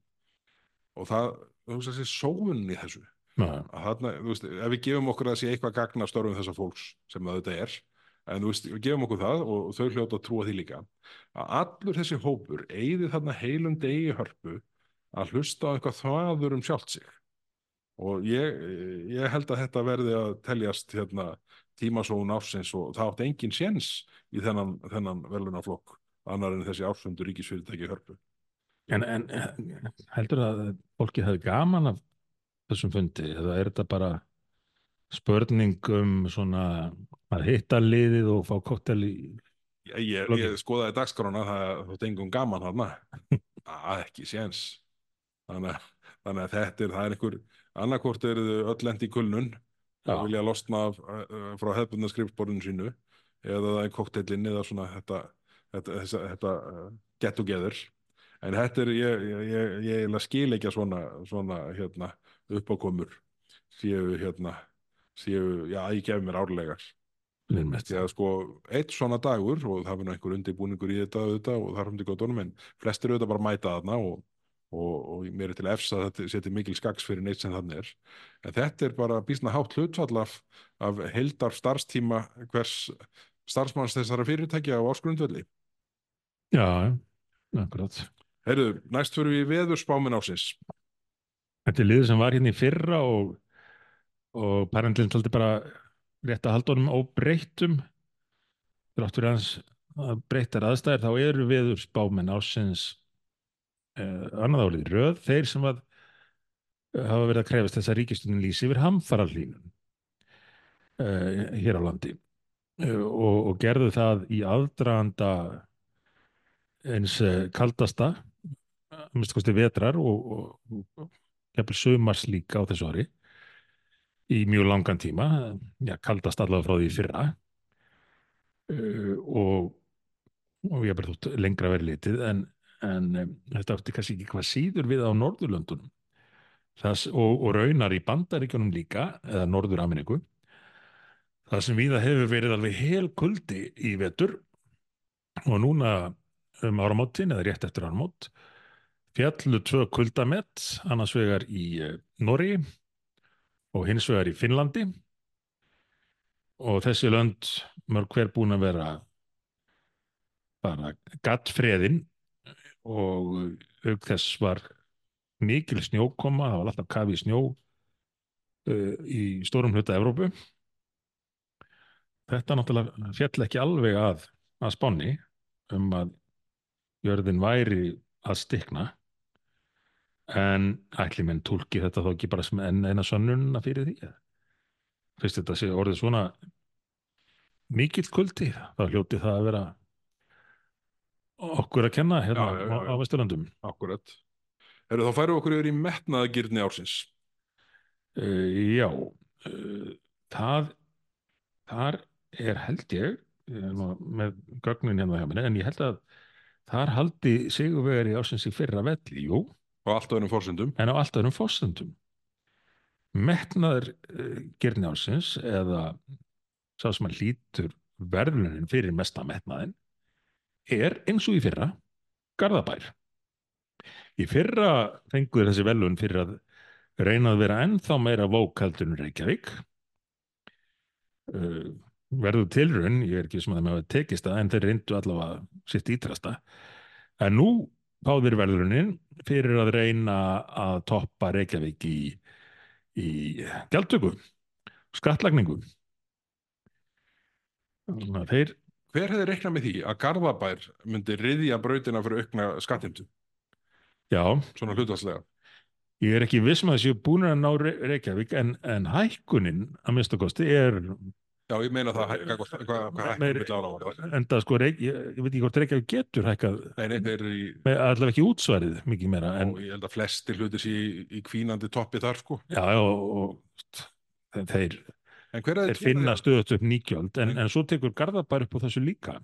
Og það, þú veist þessi sóun í þessu. Þarna, veist, ef við gefum okkur að sé eitthvað gagna störfum þessa fólks sem það þetta er en þú veist, við gefum okkur það og þau hljóta að trúa því líka. Að allur þessi hópur eigði þarna heilum degi hörpu að hlusta á eitthvað þvaður um sjálft sig. Og ég, ég held að þetta verði að teljast hérna, tímasóun ársins og það átti engin séns í þennan, þennan velunaflokk annar en þessi ársfundur ríkisfyrirtæki hörpu. En, en heldur að fólki hefði gaman af þessum fundi? Eða er þetta bara spurning um svona að hitta liðið og fá koktel í Ég, ég, skoðaði dagskrána það þótt engum gaman hana að ekki séns. Þannig, þannig að þetta er það er einhver annarkvort eru þau öll lent í kulnun og vilja losna af, uh, frá hefðbundna skrifborðinu sínu eða það er kokteilin eða svona þetta, þetta, þetta, þetta uh, get together. En þetta er ég, ég, ég, skil ekki að svona, svona hérna, uppákomur séu hérna séu, já, ég gef mér árlegar. Því að sko eitt svona dagur og það verður einhver undirbúningur í þetta auðvitað, og það er hundi góðunum en flestir auðvitað bara mæta þarna og, og, og mér er til efs að þetta seti mikil skags fyrir neitt sem þannig er. En þetta er bara býsna hátt hlutfall af, af heildar starfstíma hvers starfsmanns þessara fyrirtækja á áskrundvelli Já, akkurat. Heyrðu, næst fyrir við í veðurspámin ásins Þetta er liður sem var hérna í fyrra og, og parendlinn taldi bara rétt að halda honum óbreyttum. Þrátt fyrir hans að breyttar aðstæðir þá eru viður spámenn ásins uh, annað árið í röð. Þeir sem að uh, hafa verið að krefast þess að ríkistunum lýsi yfir hamfarallínum uh, hér á landi uh, og, og gerðu það í aðdraganda eins uh, kaldasta minnst kosti vetrar og, og, og jafnvel sumars líka á þessu ári í mjög langan tíma, já, kaldast allavega frá því fyrra. Uh, og, og ég er bara þótt lengra verið litið en, en um, þetta átti kannski ekki hvað síður við á Norðurlöndunum. Þess, og, og raunar í bandaríkjunum líka eða Norður Ameríku það sem viða hefur verið alveg hel kuldi í vetur og núna um áramótin eða rétt eftir áramót fjallu tvö kuldamett annars vegar í uh, Norri og hins vegar í Finnlandi. Og þessi lönd mörg hver búin að vera bara gattfreðin og auk þess var mikil snjókoma, það var alltaf kafi snjó uh, í stórum hluta Evrópu. Þetta náttúrulega fjall ekki alveg að, að spáni um að jörðin væri að stikna en ætli menn tólki þetta þá ekki bara sem enn eina sönnunna fyrir því fyrst þetta sé orðið svona mikill kuldi þá hljóti það að vera okkur að kenna hérna Já, já, já, á. Vesturlandum Akkurat. Eru þá færum við okkur yfir í metnaðagirni ársins. uh, já uh, það þar er held ég með gögnin hérna hjá minni en ég held að þar haldi sigurvegari ásins í fyrra velli, jú Á allt öðrum fórsendum. en á allt öðrum fórsendum metnaður uh, gerni ásins eða sá sem að hlýtur verðlunin fyrir mesta metnaðin er eins og í fyrra Garðabær. Í fyrra fenguður þessi velun fyrir að reyna að vera ennþá meira vókaldur en Reykjavík. Uh, verður tilraun ég er ekki sem að þeim hafa tekist það en þeir reyndu allavega sitt ítrasta en nú fáður verðlunin fyrir að reyna að toppa Reykjavík í, í gjaldtöku skattlagningu þeir Hver hefði reiknað með því að Garðabær myndi riðja brautina fyrir aukna skattimtu? já, Svona hlutvarslega. ég er ekki viss með að séu búin að ná Re- Reykjavík en, en hækkunin að minnsta kosti er Já, ég meina það, það? enda sko, ég, ég veit ekki hvort Reykjavík getur hækkað Nei, nei, þeir eru í, með allavega ekki útsvarið mikið meira en ég held að flestir hlutir sé í, í kvínandi toppi þar, sko. já, og, og þeir, þeir finna stöðut upp nýgjöld en, En- svo tekur Garðabær upp á þessu líka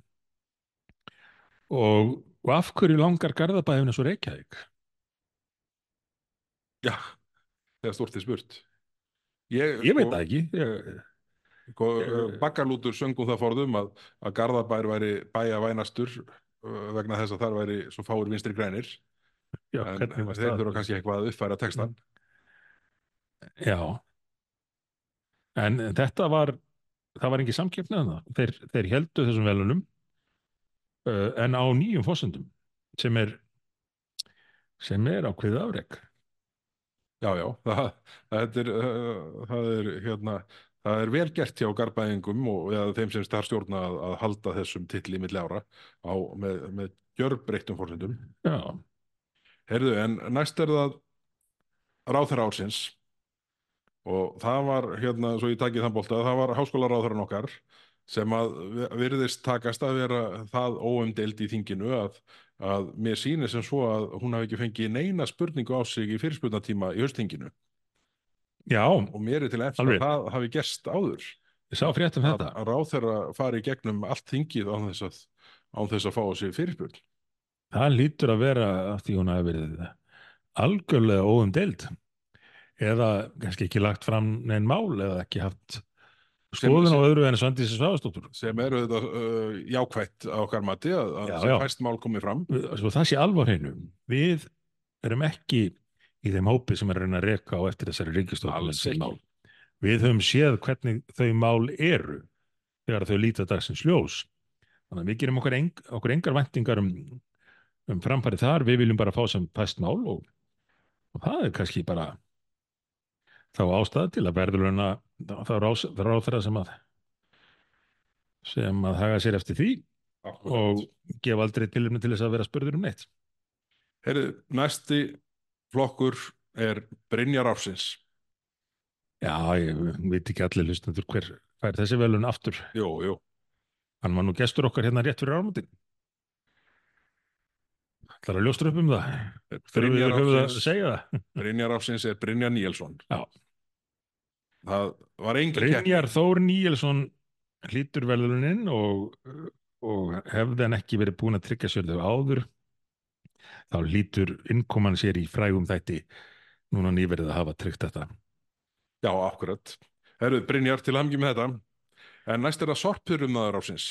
og, og af hverju langar Garðabæðin og Reykjavík Já, stort er spurt. Ég, ég veit það ekki ég, Sko, Ég- Baggalútur söngum það forðum að, að Garðabær væri bæja vænastur uh, vegna þess að þar væri svo fáir vinstri grænir. Já, en þeir þurfa kannski eitthvað að uppfæra textan Já. En þetta var það var engin samkeppni að það. Þeir, þeir heldu þessum velunum uh, en á nýjum fósendum sem er sem er ákveðið afrek. Já, já, það, það, er, uh, það er hérna það er vel gert hjá Garðbæðingum og eða þeim sem þar stjórna að, að halda þessum titli milli ára á, með, með gjörbreyttum fórsendum Já, Heyrðu, en næst er það ráþæra ársins og það var, hérna, svo ég takið þann bolta, það var háskólaráþæran okkar sem að virðist takast að vera það óumdeild í þinginu að, að mér sýnir sem svo að hún hafi ekki fengið neina spurningu á sig í fyrirspurnatíma í höstinginu já. Og mér er til eftir Alveg. að það hafi gerst áður. Ég sá frétt um að, þetta. Að ráþæra fari í gegnum allt þingið án þess að, án þess að fá sig fyrirspurn. Það lítur að vera af því hún hafi verið algjörlega óumdeild eða kannski ekki lagt fram neinn mál eða ekki haft skoðun á öðru en Svandísi Svavastóttur sem eru þetta uh, jákvætt á okkar mati að, að Já, já. fæst mál komið fram. Svo það sé alvar hreinu. Við erum ekki í þeim hópi sem er að reyna að reka á eftir þessari ríkistofn við höfum séð hvernig þau mál eru þegar þau líta dagsins ljós. Þannig að við gerum okkur, eng, okkur engar væntingar um, um framfæri þar. Við viljum bara fá sem fæst mál og, og það er kannski bara þá ástæða til að verðurluna þá ráð þeirra sem að sem að haga sér eftir því og gefa aldrei tilumni til þess að vera spurður um neitt. Herri, næsti flokkur er Brynjar Ársins Já, ég veit ekki allir hlustendur hver fær þessi velun aftur. Jú, jú, Hann var nú gestur okkar hérna rétt fyrir áramótin. Það er að ljóstra upp um það. Brynjar Ársins. Brynjar Ársins er Brynjar Níelsson Já. það var engin. Brynjar Þór Níelsson hlýtur verðlunin og, og hefði hann ekki verið búin að tryggja sér þau áður þá hlýtur innkoman sér í frægum þætti núna nýverið að hafa tryggt þetta. Já, akkurat. Herruð, Brynjar, til hamngi með þetta. En næst er það sorpurum maður ásins.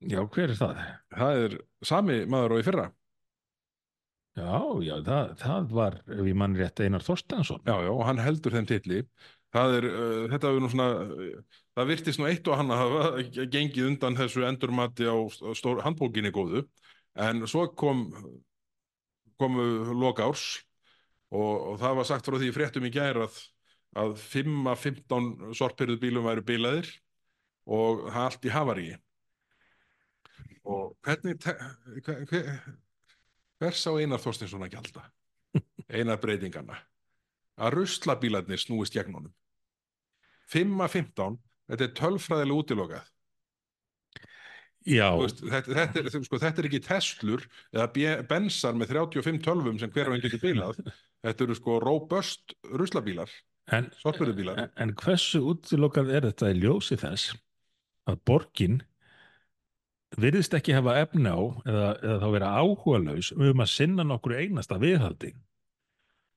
Já, hver er það? Það er sami maður og í fyrra. Já, já, það, það var, ég mann rétt, Einar Þorstensson. Já, já, og hann heldur þeim titli. Það er, uh, þetta er nú svona, uh, það virtist nú eitt og hann að hafa gengið undan þessu endurmati á stór, handbókinni góðu, en svo kom, komu lokárs og, og það var sagt frá því fréttum í gæra að, að 5-15 sorpirðu bílum væri bílaðir og það allt í havaríi. Og hvernig, hver, hver, hvers á Einar Þorstinsson að gjalda? Einar breytingarna. Að ruslabílarnir snúist gegn honum. 5-15, þetta er tölfræðilega útilokað. Veist, þetta, þetta, er, sko, þetta er ekki Teslur eða bensar með 35 tölvum sem hver og einn getur bílað. Þetta eru sko robust ruslabílar, en, en, en hversu útilokað er þetta í ljósi þess að borgin virðist ekki hafa efna á eða, eða þá vera áhuga laus um að sinna nokkur einasta viðhaldi.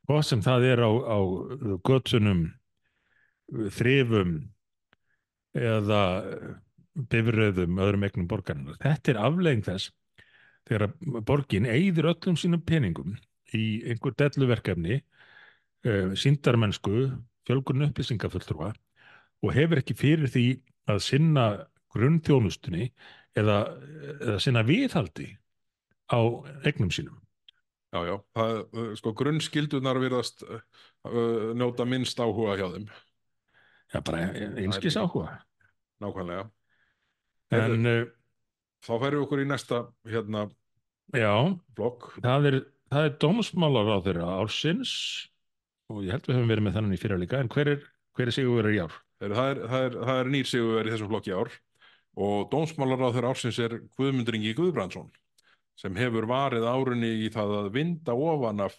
Hvað sem það er á, á götsunum, þrifum eða bifröðum öðrum egnum borgarinnar. Þetta er aflegging þess þegar að borgin eigður öllum sínum peningum í einhver delluverkefni, uh, síndarmennsku, fjölgun upplýsingafulltrúa og hefur ekki fyrir því að sinna grunnþjónustunni eða, eða sinna viðhaldi á egnum sínum. Já, já, það, uh, sko grunnskildunar virðast uh, njóta minnst áhuga hjá þeim, Já, bara einskis áhuga. nákvæmlega. En uh, Þá færum við okkur í næsta hérna já, flokk. það er, það er dómsmálar á þeirra ársins og ég held við höfum verið með þannig í fyrra líka, en hver er, hver er sigur verið í ár? Það er, það er, það er nýr sigur í þessum flokki í ár og dómsmálar á þeirra ársins er Guðmundur Ingi Guðbrandsson sem hefur varið árunni í það að vinda ofan af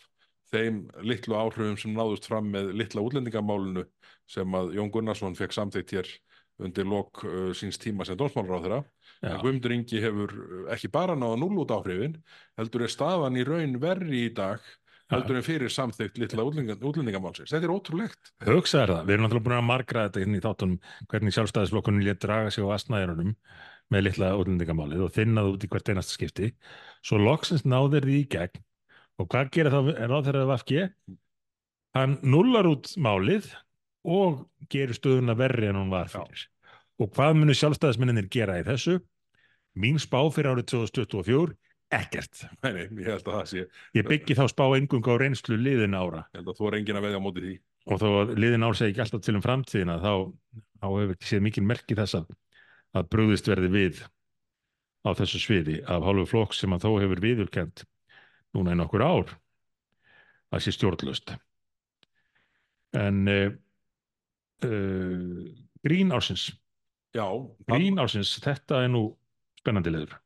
þeim litlu áhrifum sem náðust fram með litla útlendingamálinu sem að Jón Gunnarsson fekk samþykkt hér undir lok uh, síns tíma sem dómsmálar á þeirra. En Guðmundur Ingi hefur uh, ekki bara náða null út áhrifin, heldur er staðan í raun verri í dag heldur en fyrir samþykkt litla útlendinga, útlendingamálsins. Þetta er ótrúlegt. hugsaður það. Við erum náttúrulega búin að margra þetta inn í þáttunum hvernig sjálfstæðisflokkunum létt draga sig á astnæðurunum með litla útlendingamálið og þinnað út í hvert einasta skipti. Svo loksins náðir því í gegn og hvað gerir þá ráð þeirra Vafki? Hann nullar út málið og gerir stöðuna verri en hún var fyrir. Og hvað munu sjálfstæðisminninir gera í þessu? Mín spá fyrir árið 2024? Ekkert. Nei, nei, ég held að það sé, Ég byggi þá spá engung á reynslu liðin ára ég held að þú er engin að veðja á móti því. og þó liðin ár segi ekki alltaf til um framtíðina þá, þá hefur ekki séð mikil merki þess að, að brúðist verði við á þessu sviði af hálfu flokk sem að þó hefur viðurkend núna í nokkur ár að sé stjórnlust en uh, uh, grín ársins Já, grín ársins, þetta er nú spennandi liður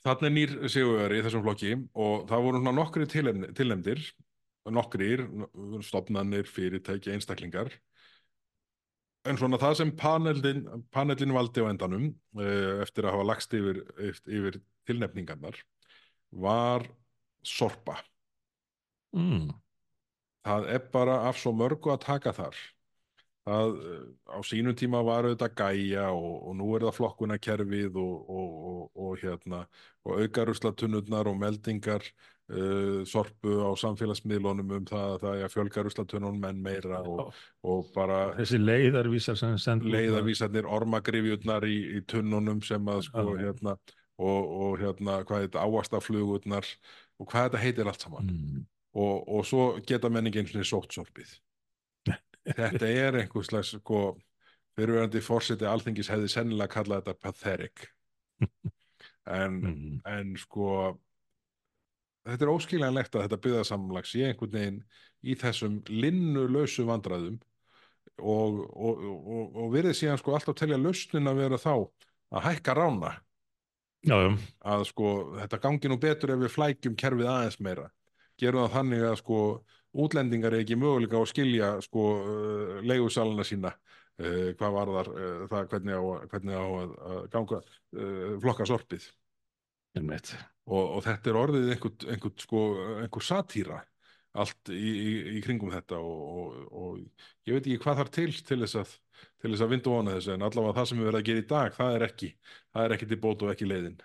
Þannig er nýr sigurveri í þessum flokki og það voru svona nokkri tilnefndir, nokkrir stopnannir, fyrirtæki, einstaklingar. En svona það sem panelin, panelin valdi á endanum eh, eftir að hafa lagst yfir, yfir tilnefningarnar var sorpa. mm. Það er bara af svo mörgu að taka þar. Það, eh, á sínum tíma var auðvitað gæja og, og nú er það flokkunarkerfið og, og, og, og hérna og aukaruslatunnurnar og meldingar uh, sorpu á samfélagsmiðlunum um það að það er að fjölgaruslatunnunum menn meira og, og bara þessi leiðarvísar leiðavísarnir ormagrifjurnar í, í tunnunum sem að sko hérna og, og hérna hvað þetta áastaflugurnar og hvað þetta heitir allt saman. Mm. og, og svo geta menningin sótt sorpið þetta er einhvers slags sko fyrirverandi fórseti alþingis hefði sennilega kallað þetta pathetic. En, Mm. en sko þetta er óskiljanlegt að þetta byggðasamlag sé einhvern veginn í þessum linnulausu vandræðum og, og, og, og verið síðan sko alltaf telja lausnin að vera þá að hækka rána já, já, að sko þetta gangi nú betur ef við flækjum kerfið aðeins meira. Gerum það þannig að sko útlendingar er ekki möguleika á að skilja sko uh, leigusalana sína uh, hvað varðar uh, það hvernig á, hvernig á að, að ganga uh, flokka sorpið einmitt. og, og þetta er orðið einhver, einhver, sko, einhver satýra allt í, í, í kringum þetta og, og, og ég veit ekki hvað þarf til til þess að, til þess að vinda vona þessu en allavega það sem við verðum að gera í dag það er ekki, það er ekki til bót og ekki leiðin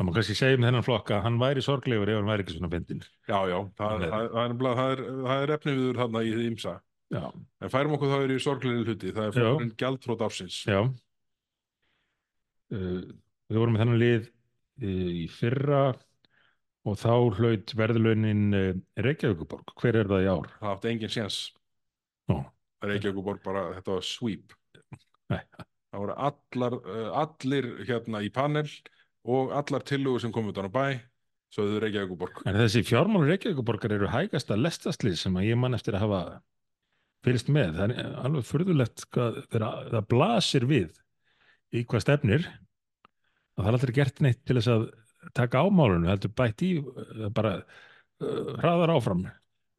Það má kannski segja um þennan flokka að hann væri sorglegur ef hann væri ekki svona bendin. Já, já, það, það, það, er, það, er, það er efni viður þarna í því ymsa Já, en færum okkur þá er í sorglinni hluti það er flokkurinn gjaldfrót ársins já. Uh, við vorum með þennan lið uh, í fyrra og þá hlaut verðlaunin uh, Reykjavíkuborg. Hver er það í ár? það átti engin séns Reykjavíkuborg bara, þetta var sweep Nei. það voru allar, uh, allir hérna í panel og allar tillögur sem kom utan á bæ sögðu Reykjavíkuborg En þessi fjármálur Reykjavíkuborgar eru hægasta lestaslið sem að ég mann eftir að hafa fylgst með. Það er alveg furðulegt hvað það blasir við í hvað stefnir að það er aldrei gert neitt til þess að taka ámálunum, heldur bætt í uh, bara uh, hraðar áfram.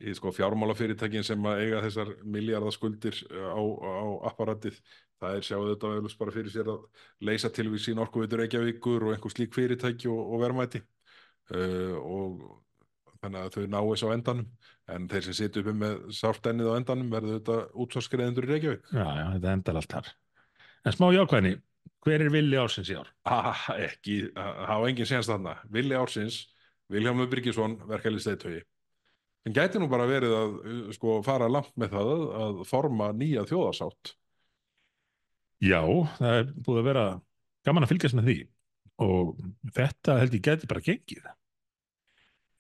Í sko fjármálafyrirtækin sem að eiga þessar miljardaskuldir á, á apparatið það er sjáðu þetta veðlust bara fyrir sér að leysa til við sín orkuveitur Reykjavíkur og einhver slík fyrirtæki og, og verðmæti. Uh, og þannig að þau ná þess á endanum. En þeir sem sitja uppi með sártennið á endanum verður þetta útsvarskreiðendur í Reykjavík. Já, já, þetta endar allt þar. En smá jákvæðni, hver er villi ársins í ár? ah, ekki, það hafa engin sénst þarna. Vili Ársins, Viljámi Byrgisson verkefli steytögi en gæti nú bara verið að uh, sko, fara langt með það að forma nýja þjóðarsátt Já, það er búið að vera gaman að fylgjast með því og þetta held ég geti bara gengið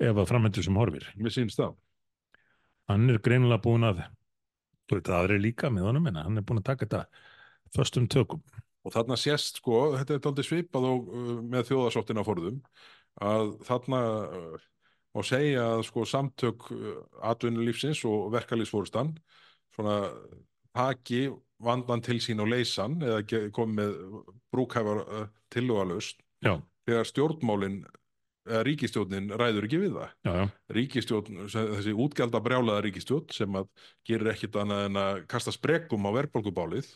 ef að framhendur sem horfir. mér sýnst það Hann er greinilega búin að, þú veit að aðri líka með honum en hann er búin að taka þetta föstum tökum. og þarna sést sko, þetta er aldrei svipað og uh, með þjóðarsáttina forðum að þarna uh, má segja að sko samtök uh, atvinnulífsins og verkalýsfórustan svona taki vandan til sín og leysan eða komi með brúkhæfar uh, tillögalust Já, þegar stjórnmálin eða ríkistjórnin ræður ekki við það. Já, já, ríkistjórn, þessi útgjalda brjálaða ríkistjórn sem að gerir ekkit annað en að kasta sprekum á verðbólgubálið.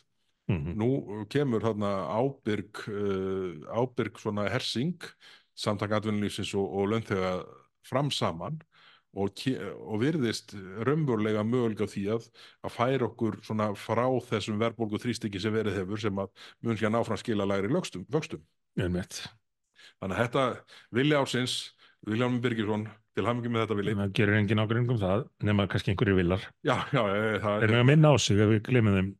Mm nú kemur þarna ábyrg uh, ábyrg svona hersing samtak atvinnulífsins og, og launþega fram saman og, og virðist raunverulega mögulega því að, að færa okkur svona frá þessum verðbólgu þrýstingi sem verið hefur sem að mun ekki að náfram skila lægri lögstum, vöxtum. er. Þannig að þetta vilja ársins, Viljámi Birgisson til hamingi með þetta vilji. Það gerir engin ágreining um það, nema kannski einhverju villar. Já, já, e, það, Erum við að minna á sig ef við glemum þeim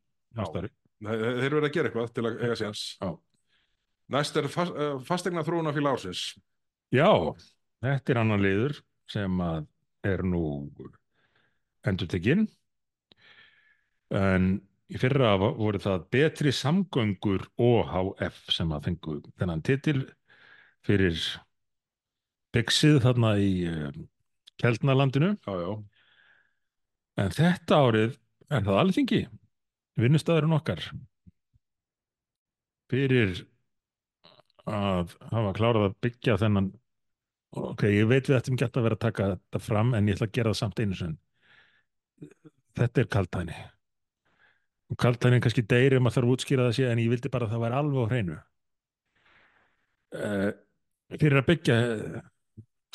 ári? Þeir þeir verða að gera eitthvað til að eiga séns. Já. Næst er fast, fastegna þróuna fyrir ársins. Já, þetta er annar liður sem er nú endurtekinn en í fyrra voru það betri samgöngur OHF sem að fengu þennan titil fyrir byggsið þarna í um, já. en þetta árið er það alþingi vinnustæðurinn okkar fyrir að hafa klárað að byggja þennan ok, ég veit við ættum gett að vera að taka þetta fram en ég ætla að gera það samt einu sinni. Þetta er kaltæni og kaltæni kannski deyri um að þarf að útskýra það sé en ég vildi bara að það væri alveg á hreinu. Uh, fyrir að byggja eh,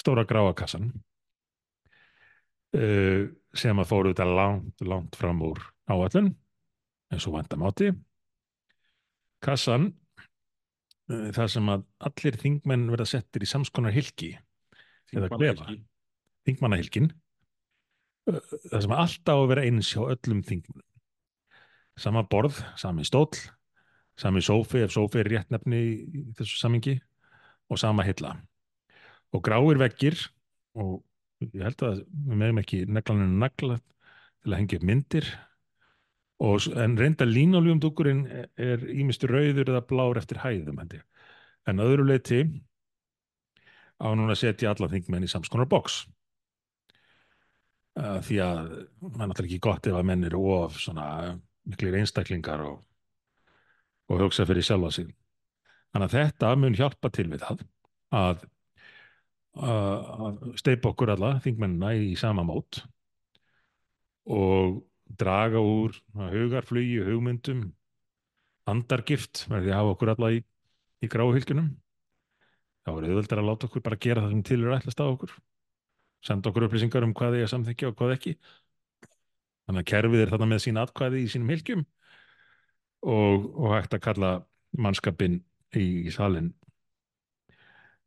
stóra gráakassan uh, sem að fóru þetta langt, langt fram úr áallun eins og vandamáti kassan uh, þar sem að allir þingmenn verða settir í samskonar hilki Eða klefa. Þingmannahelgi. þingmannahilkin það sem alltaf á að vera eins hjá öllum þingmannum sama borð, sami stóll sami sófi, ef sófi er rétt nefni í þessu samingi og sama hilla. Og gráir veggir og ég held að við meðum ekki neglaninu nagla til að hengja upp myndir. Og, en reynda línuljum dúkurinn er ímist rauður eða blár eftir hæðum en öðru leiti á núna að setja alla þingmenn í samskonar box uh, því að það er náttúrulega ekki gott ef að menn eru of miklir einstaklingar og, og hugsa fyrir sjálfa sig þannig að þetta mun hjálpa til við það að, að, að steipa okkur alla þingmennina í sama mót og draga úr hugarflugi, hugmyndum, andargift, verði að hafa okkur alla í, í gráhylgjunum. Þá er auðveldar að láta okkur bara gera það sem til er ætlast á okkur senda okkur upplýsingar um hvað ég er samþykja og hvað ekki. Þannig að kerfið er þarna með sín atkvæði í sínum hilkjum og, og hægt að kalla mannskapin í, í salin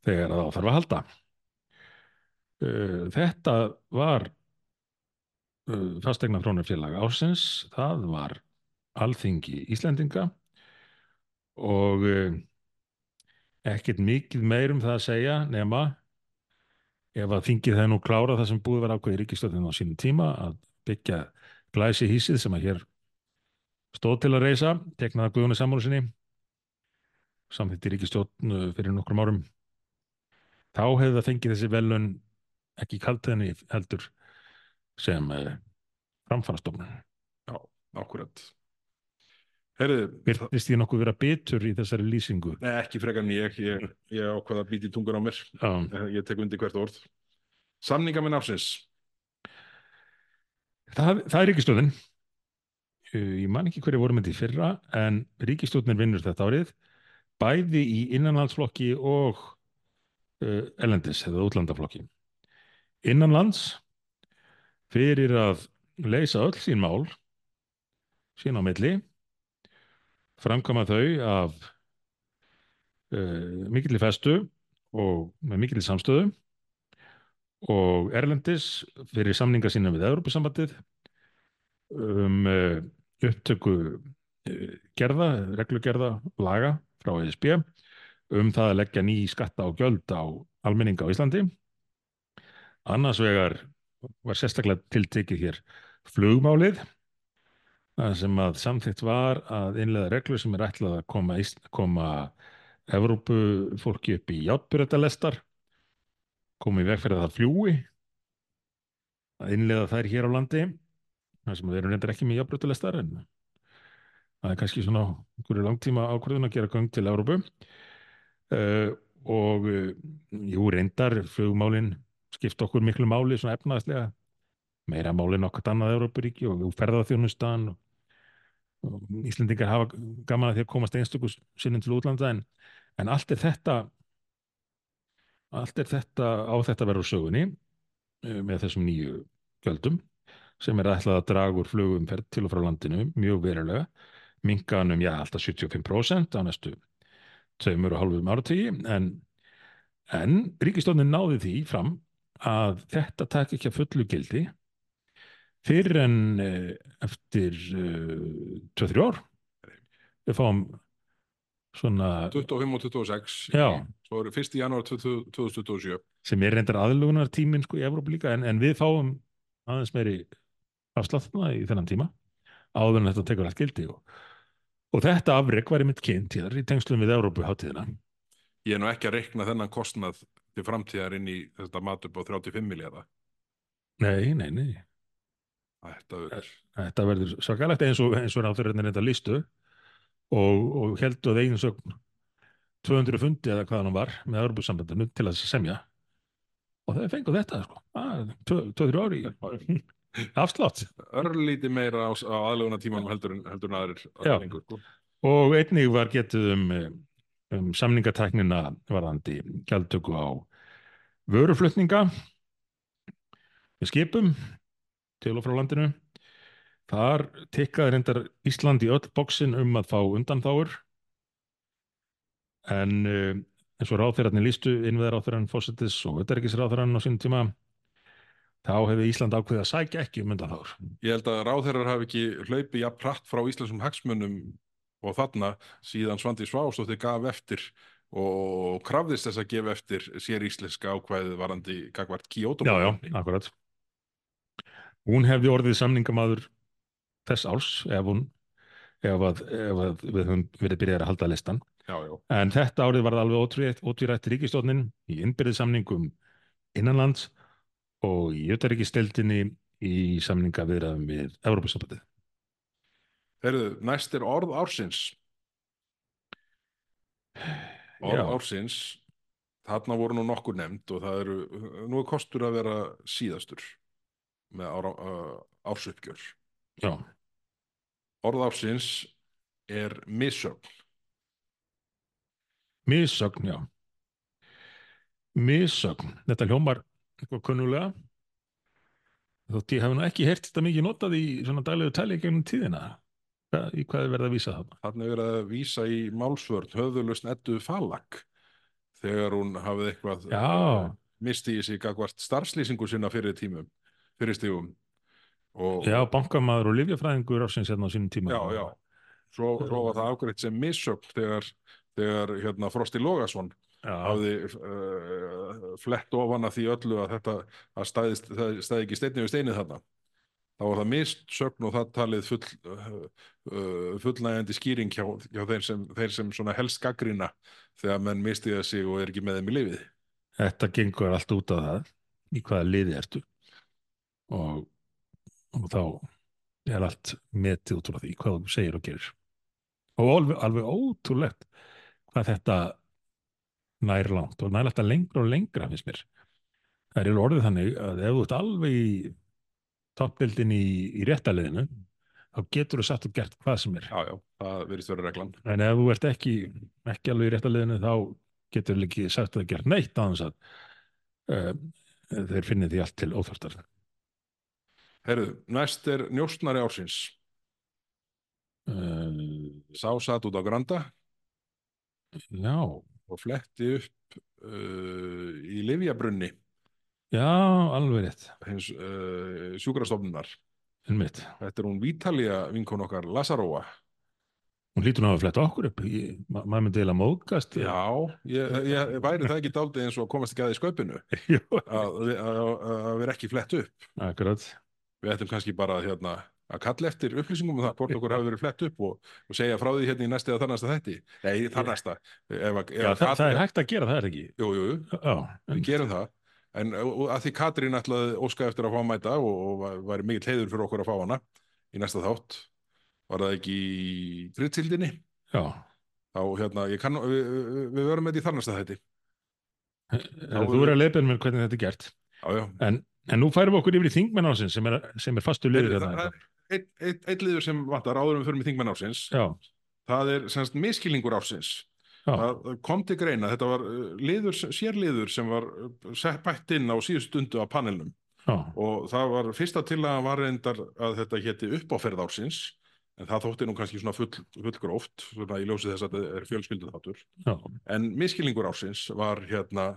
þegar það þarf að halda. Uh, þetta var uh, fastegna frónarfélag ásins það var alþingi Íslendinga og uh, ekkert mikið meir um það að segja nema ef að þingið hefði nú klárað það sem búið var ákveði ríkistöðin á sínum tíma að byggja glæsi hísið sem að hér stóð til að reysa, teknaða Guðunni Samúlu sinni samþitt í ríkistjóðn fyrir nokkrum árum. Þá hefði það fengið þessi velun ekki kalt henni heldur sem eh, framfarastofnun. Já, akkurat Byrtist ég nokkuð vera bitur í þessari lýsingu? Nei, ekki frekar en ég, ég, ég ákvaða að býti tungur á mér, Já, ég tek undir hvert orð. Samninga með náfsins, það, það er ríkistjóðin ég man ekki hverju voru með því fyrra en ríkistjóðin vinnur þetta árið bæði í innanlandsflokki og uh, elendis eða útlandaflokki. Innanlands fyrir að leysa öll sín mál sín á milli framkama þau af uh, mikilli festu og með mikilli samstöðu og Erlendis fyrir samninga sína við Európusambandið um uh, upptöku uh, gerða, reglugerða, laga frá ESB um það að leggja ný skatta og gjöld á almenninga á Íslandi. Annars vegar var sérstaklega tiltekið hér flugmálið sem að samþýtt var að innlega reglur sem er ætlað að koma, koma Evrópu fólki upp í játbyrjöldalestar koma í veg fyrir að það fljúi að innlega þær hér á landi það sem við erum reyndar ekki með játbyrjöldalestar en það er kannski svona einhverju langtíma ákvörðun að gera göng til Evrópu. Uh, og uh, jú reyndar flugmálin skipta okkur miklu máli svona efnaðslega meira máli en okkar annað Európaríki og ferðarþjónustan og, og Íslendingar hafa gaman að því að komast einstökus sinnum til útlanda en, en allt er þetta allt er þetta á þetta verður sögunni uh, með þessum nýju göldum sem er ætlað að draga úr flugumferð til og frá landinu mjög verulega minganum, já, alltaf 75% á næstu tveimur og halvum áratígi en, en ríkistofnin náði því fram að þetta takk ekki að fullu gildi fyrir en eh, eftir uh, 2-3 ár við fáum svona 25 og 26, Já. svo er 1. janúar 2027. sem er reyndar aðlugunar tíminn sko í Evrópu líka en, en við fáum aðeins meiri afsláttuna í þennan tíma áður en þetta tekur allt gildi og, og þetta afrek var einmitt kynnt hér í tengslum við Evrópu hátíðina Ég er nú ekki að reikna þennan kostnað til framtíðar inn í þetta mat upp á 35 miljardar. Nei, nei, nei Þetta er, Þetta verður svakalegt eins og, eins og ráþurinn þetta listu og, og heldur þeim sögn 200 fundi eða hvað hann var með Európusambandinu til að semja. Og þeir fengu þetta sko. 2-3 ári afslátt. Örlíti meira á, á aðluguna tímanum heldur heldur aðrir lengur. Sko. og einnig var getið um, eh, um samningatæknina varðandi gjaldtöku á vöruflutninga með skipum til og frá landinu þar tikkaði reyndar Ísland í öll bóksin um að fá undanþáur en uh, eins og ráðferðarnir lístu innveðar ráðferðarinn fósettis og auðverkisráðferðarinn á sínum tíma þá hefði Ísland ákveðið að sækja ekki um undanþáur Ég held að ráðherrar hafi ekki hlaupið jafn hratt frá íslenskum hagsmunum og þarna síðan Svandi Svástóttir gaf eftir og krafðist þess að gefa eftir sér íslenska ákvæðið varandi gagvart Kyoto. Já, já, akkurat. Hún hefði orðið samningamaður þess árs ef hún ef að, ef að við höfum verið byrjaðir að halda listan. Já, já. En þetta árið var það alveg ótvírætt, ríkistofnin í innbyrðissamningum innanlands og í jötaríkisteldinni í samninga viðraðum við Európa-sambandið. Herðu, næst er orð ársins. Orð Já. ársins, þarna voru nú nokkur nefnd og það eru, nú er kostur að vera síðastur. Með ára, uh, ársuppgjör. já, Orð ársins er missögn. missögn, já. Missögn, þetta hljómar eitthvað kunnulega. Þótt ég hef nú ekki heyrt þetta mikið notað í svona daglegu tali gegnum tíðina. Í hvað er verið að vísa þarna? Þannig er að vísa í málsvörn höfðulust Eddu Falak þegar hún hafði eitthvað Já. uh, misti í sig starfslýsingu sinna fyrir tímum, fyrir stígum. Og, já, bankamaður og livjafræðingur ársins hérna á sínum tíma já, já. Svo, svo var það afgreitt sem missögn þegar, þegar hérna, Frosti Logason já, hafði uh, flett ofan að því öllu að þetta að stæðist, það stæði ekki steinni við steinið þarna. Þá var það missögn og það talið full, uh, uh, fullnægjandi skýring hjá, hjá þeir sem, þeir sem helst gaggrina þegar menn mistiða sig og er ekki með þeim í lifið. þetta gengur allt út af það í hvaða liði ertu og, og þá er allt metið út frá því hvað þú segir og gerir. Og alveg, alveg ótrúlegt hvað þetta nær langt og nær alltaf lengra og lengra finnst mér. Það er orðið þannig að ef þú ert alveg í toppbildin í, í réttaliðinu þá getur þú satt og gert hvað sem er. Já, já, það verðist verið reglan. en ef þú ert ekki, ekki alveg í réttaliðinu þá getur þú ekki sagt að gera neitt á þess að uh, þeir finni því allt til óþvartar Herðu, næst er njóstnari ársins. uh, Sá satt út á Granda. Já, og fletti upp uh, í Livjabrunni já, alveg rétt. Hins uh, sjúkrastofnunar. einmitt, Þetta er hún Vítalía vinkon okkar Lazaróa. hún lítur nú að fletta okkur upp ma maður myndi eiginlega móðgast Já, ég, ég væri það ekki daldið eins og komast ekki að í sköpunu að, að, að vera ekki flett upp. akkurat Við ættum kannski bara hérna, að kalla eftir upplýsingum um það hvort okkur hafi verið flett upp og, og segja frá því hérna í næsti eða þannasta þætti. Nei, þannasta. Ef, að- ef, já, að það, það er hægt að gera það er ekki? Jú, jú, við gerum það. En og- og að því Katrín ætlaði óska eftir að fá að mæta og, og var- væri mikill heiður fyrir okkur að fá hana í næsta þátt. Var það ekki í frittildinni já. Þá hérna, kann, við, við, við verum með því þarnasta þetta þú er að leipa mér hvernig þetta er gert. Já, já. en, en nú færum við okkur yfir í þingmenn ásins sem er, sem er fastu liður það, hérna. það er einn ein, ein liður sem vantar áður við förum í þingmenn ársins. Já, það er semst miskilningur ársins. Já, það kom til greina, þetta var uh, liður, sérliður sem var uh, sett bætt inn á síðust stundu á panelnum. Já, og það var fyrsta tillaga var reyndar að þetta héti uppáferð ársins en það þótti nú kannski svona full, fullgróft svona í ljósi þess að þetta er fjölskylduþáttur. Já, en miskilningur ársins var hérna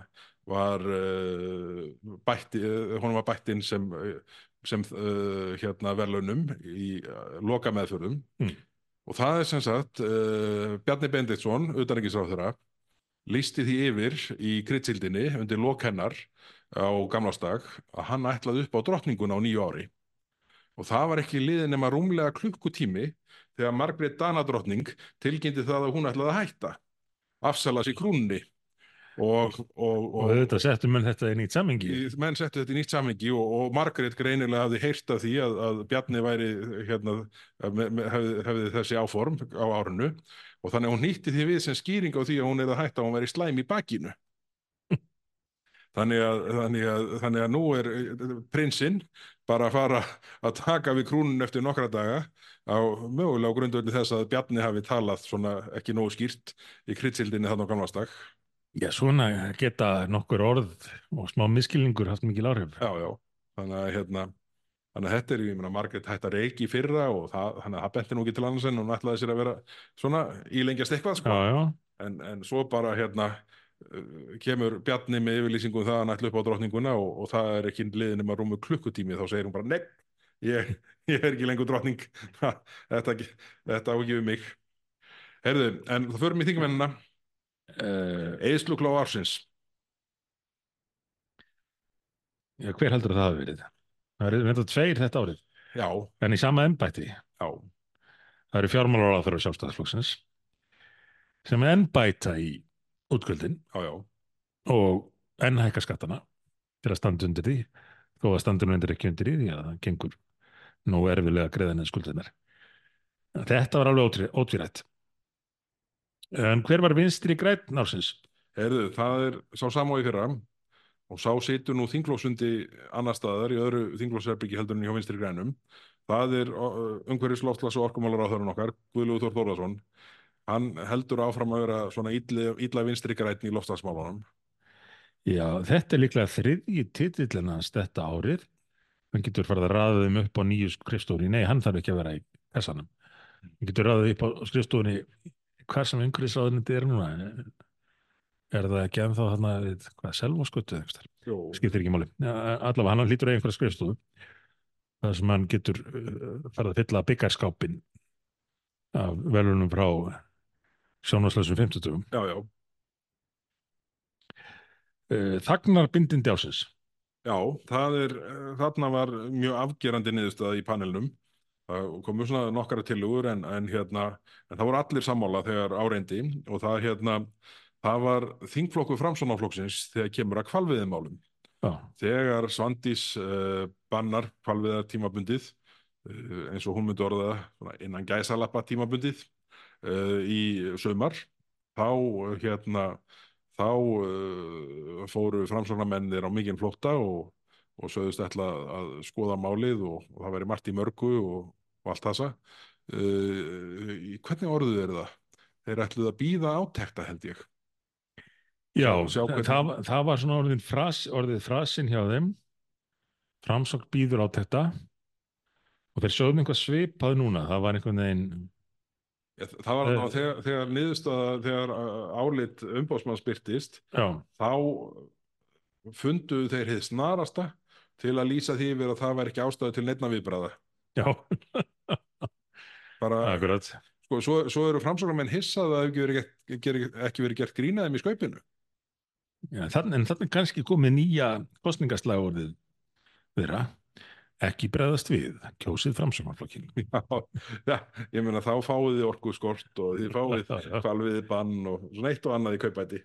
var uh, bætti, uh, honum var bætt inn sem, uh, sem hérna verðlaunum í loka meðförðum Mm. og það er sem sagt Bjarni Bendiktsson, utanengisráðurra lísti því yfir í kritsildinni undir lok hennar á gamlásdag að hann ætlaði upp á drottninguna á nýju ári. Og það var ekki liðin nema rúmlega klukkutími þegar Margrét Danadrottning tilkynnti það að hún ætlaði að hætta afsala sér krúnni og, og, og og, auðvitað settum menn þetta í nýtt samhengi. Í- menn settu þetta í nýtt samhengi og, og Margrét greinilega hafði heyrt af því að, að Bjarni væri hérna, hefði, hefði þessi áform á árinu. Og þannig að hún nýtti því við sem skýring á því að hún er að hætta að hún væri slæm í bakinu. Þannig að, þannig að, þannig að nú er eh, prinsinn bara að fara að taka við krúnun eftir nokkra daga á mögulega grundvöldi þess að Bjarni hafi talað svona ekki nógu skýrt í kritsildinni þannig á gamlastak já, svona geta nokkur orð og smá miskilningur haft mikil áhrif. Já, já, þannig að hérna þannig að þetta er, ég meina, Margrét hætti að reiki fyrra og það, þannig að það benti nú ekki til annars en hún ætlaði sér að vera svona ílengjast eitthvað, sko, já, já, en, en svo bara hérna uh, kemur Bjarni með yfirlýsingu um það að hann ætla upp á drottninguna og, og það er ekki liðin um að rúmu klukkutími þá segir hún bara, nei, ég, ég er ekki lengur drottning. Þetta, þetta á ekki við mig. Herðu, en það förum í þingmennina uh, Eðsluklá ársins. Já hver heldur að það hafi verið? Það eru þetta tveir þetta árið. Já, en í sama embætti. Já, það eru fjármálar á þeirra sjálfstæðsflokksins sem ennbæta í útgjöldin já, já. og enn hækka skattana til að standa undir því þó að standa undir ekki undir því því að það gengur nú erfilega greiðan en skuldinar þetta var alveg ótví- ótvírætt en hver var vinstri græn ársins? Heyrðu, það er sá samói fyrra og sá situr nú þinglóksundi annar staðar í öðru þinglóksherbyggi heldur en hjá vinstri grænum. Það er umhverjus loftlags og orkumálar á þörun okkar, Guðlúður Þór Þórðarsson. Hann heldur áfram að vera svona illa vinstri græn í loftslagsmálunum. Já, þetta er líklega þriðji titillin hans þetta árið. Hann getur farið að ræða þeim upp á nýju skrifstofunni. Nei, hann þarf ekki að vera í kassanum. Hann getur ræðið upp á skrifstofunni hvað sem umhverjusráðunandi er núna. Er það ekki ennþá þarna við, hvað, eitthvað? Skiptir ekki máli. Allavega, hann hlýtur einhverja skrifstofu. Það sem hann getur uh, farið að fylla byggarskápin af velunum frá sjónvarslösum 50. Já, já. Uh, Þagnar bindindi ásins. Já, það er, uh, þarna var mjög afgerandi niðurstaða í panelnum. Það komu svona nokkara tilugur en, en, hérna, en það voru allir sammála þegar áreindi og það, hérna, það var þingflokku framsónaflokksins þegar kemur að kvalviðimálum. Já. Þegar Svandís uh, bannar kvalviðar tímabundið uh, eins og hún myndi orða innan gæsalappa tímabundið uh, í sömar þá hérna þá fóru framsóknarmennir á mikinn flótta og, og sögðust ætla að skoða málið og, og það veri margt í mörgu og, og allt þessa hvernig orðuð er það? Þeir ætluð að býða átekta held ég. Já, hvernig- það, það var svona orðin fras, orðið frasin hjá þeim. Framsókn býður á þetta og þeir sjóðum einhvað svipað núna. Það var einhvern veginn Ég- Það var Eh. uh, þegar, þegar niðurstaða, þegar uh, álit umbóðsmann spyrtist, já, þá funduðu þeir hið snarasta til að lýsa því að það væri ekki ástæðu til neittna viðbræða. já, Bara, akkurat sko, svo, svo eru framsóknarmenn hissað að það hefur ekki verið, gert- ekki verið gert grínaðum í skaupinu. já, þann, en þannig kannski komið nýja kostningaslagorðið þeirra ekki breðast við, kjósið framsóknarflokkin Já, ég meina þá fáið þið orku skort og þið fáið hvalviði bann og svona eitt og annað í kaupæti.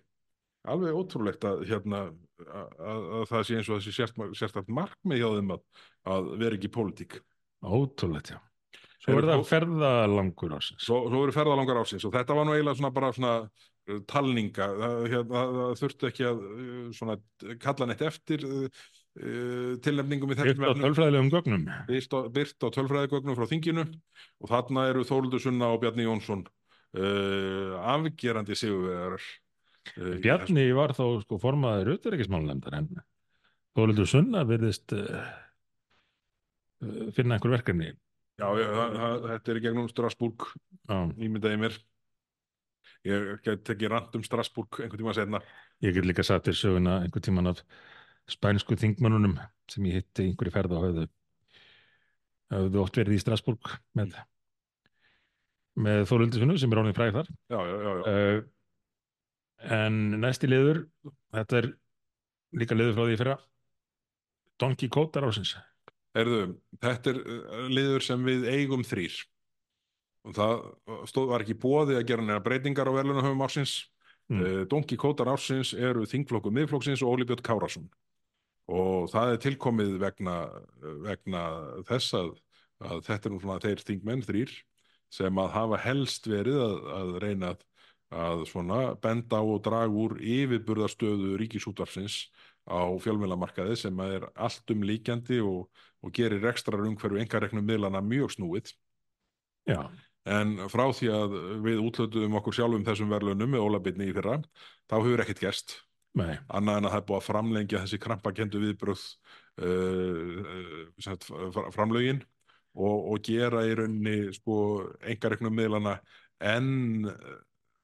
Alveg ótrúlegt að, hérna, að, að, að það sé eins og þessi sérst, sérstætt markmið hjá þeim að, að vera ekki í pólitík. ótrúlegt, já svo Eru er það ferðalangur ásins Svo, svo eru ferðalangar ásins og þetta var nú eiginlega svona bara svona uh, talninga, það, hérna, það, það þurfti ekki að uh, svona kalla neitt eftir uh, uh, tilnefningum í þessum á efnum. tölfræðilegum gögnum byrt á, byrt á tölfræðigögnum frá þinginu og þarna eru Þóruldur Sunna og Bjarni Jónsson uh, afgerandi sigurvegarar uh, Bjarni var þó sko formaður auðverkismálunemndar en Þóliður Sunna virðist uh, finna einhver verkefni. Já, já það, þetta er í gegnum Strasbourg ímyndaði mér. Ég get tekið rand um Strasbourg einhvern tíma setna ég get líka satt til söguna einhver tíman af spænsku þingmönnunum sem ég hitti í einhverju ferð og höfðu. Höfðu oft verið í Strasbourg með með Þóliður Sunna sem er ánið fræð þar. Já, já, já, já. uh, en næsti liður þetta er líka liður frá því fyrra. Donkey Kótar ásins Erðu, þetta er uh, liður sem við eigum þrýr og það stóð, var ekki bóði að gera neina breytingar á verðlunahöfum ársins Mm. mm. Donki Kótar ársins eru þingflokku miðflokksins og Óli Björn Kárasson og það er tilkomið vegna, vegna þess að, að þetta er nú svona þeir þingmenn þrýr sem að hafa helst verið að, að reyna að, að svona benda á og draga úr yfirburðarstöðu ríkisútvarsins á fjölmiðlamarkaði sem er allt um líkjandi og, og gerir ekstra umhverju engareknum miðlana mjög snúið. Já, en frá því að við útlötuðum okkur sjálfum þessum verðlunum með ólabitni í fyrra þá hefur ekkert gerst. Nei, annað en að það er búið að framlengja þessi krampakendu viðbröð uh, uh, framlögin og, og gera í rauninni sko engareknum miðlana en uh,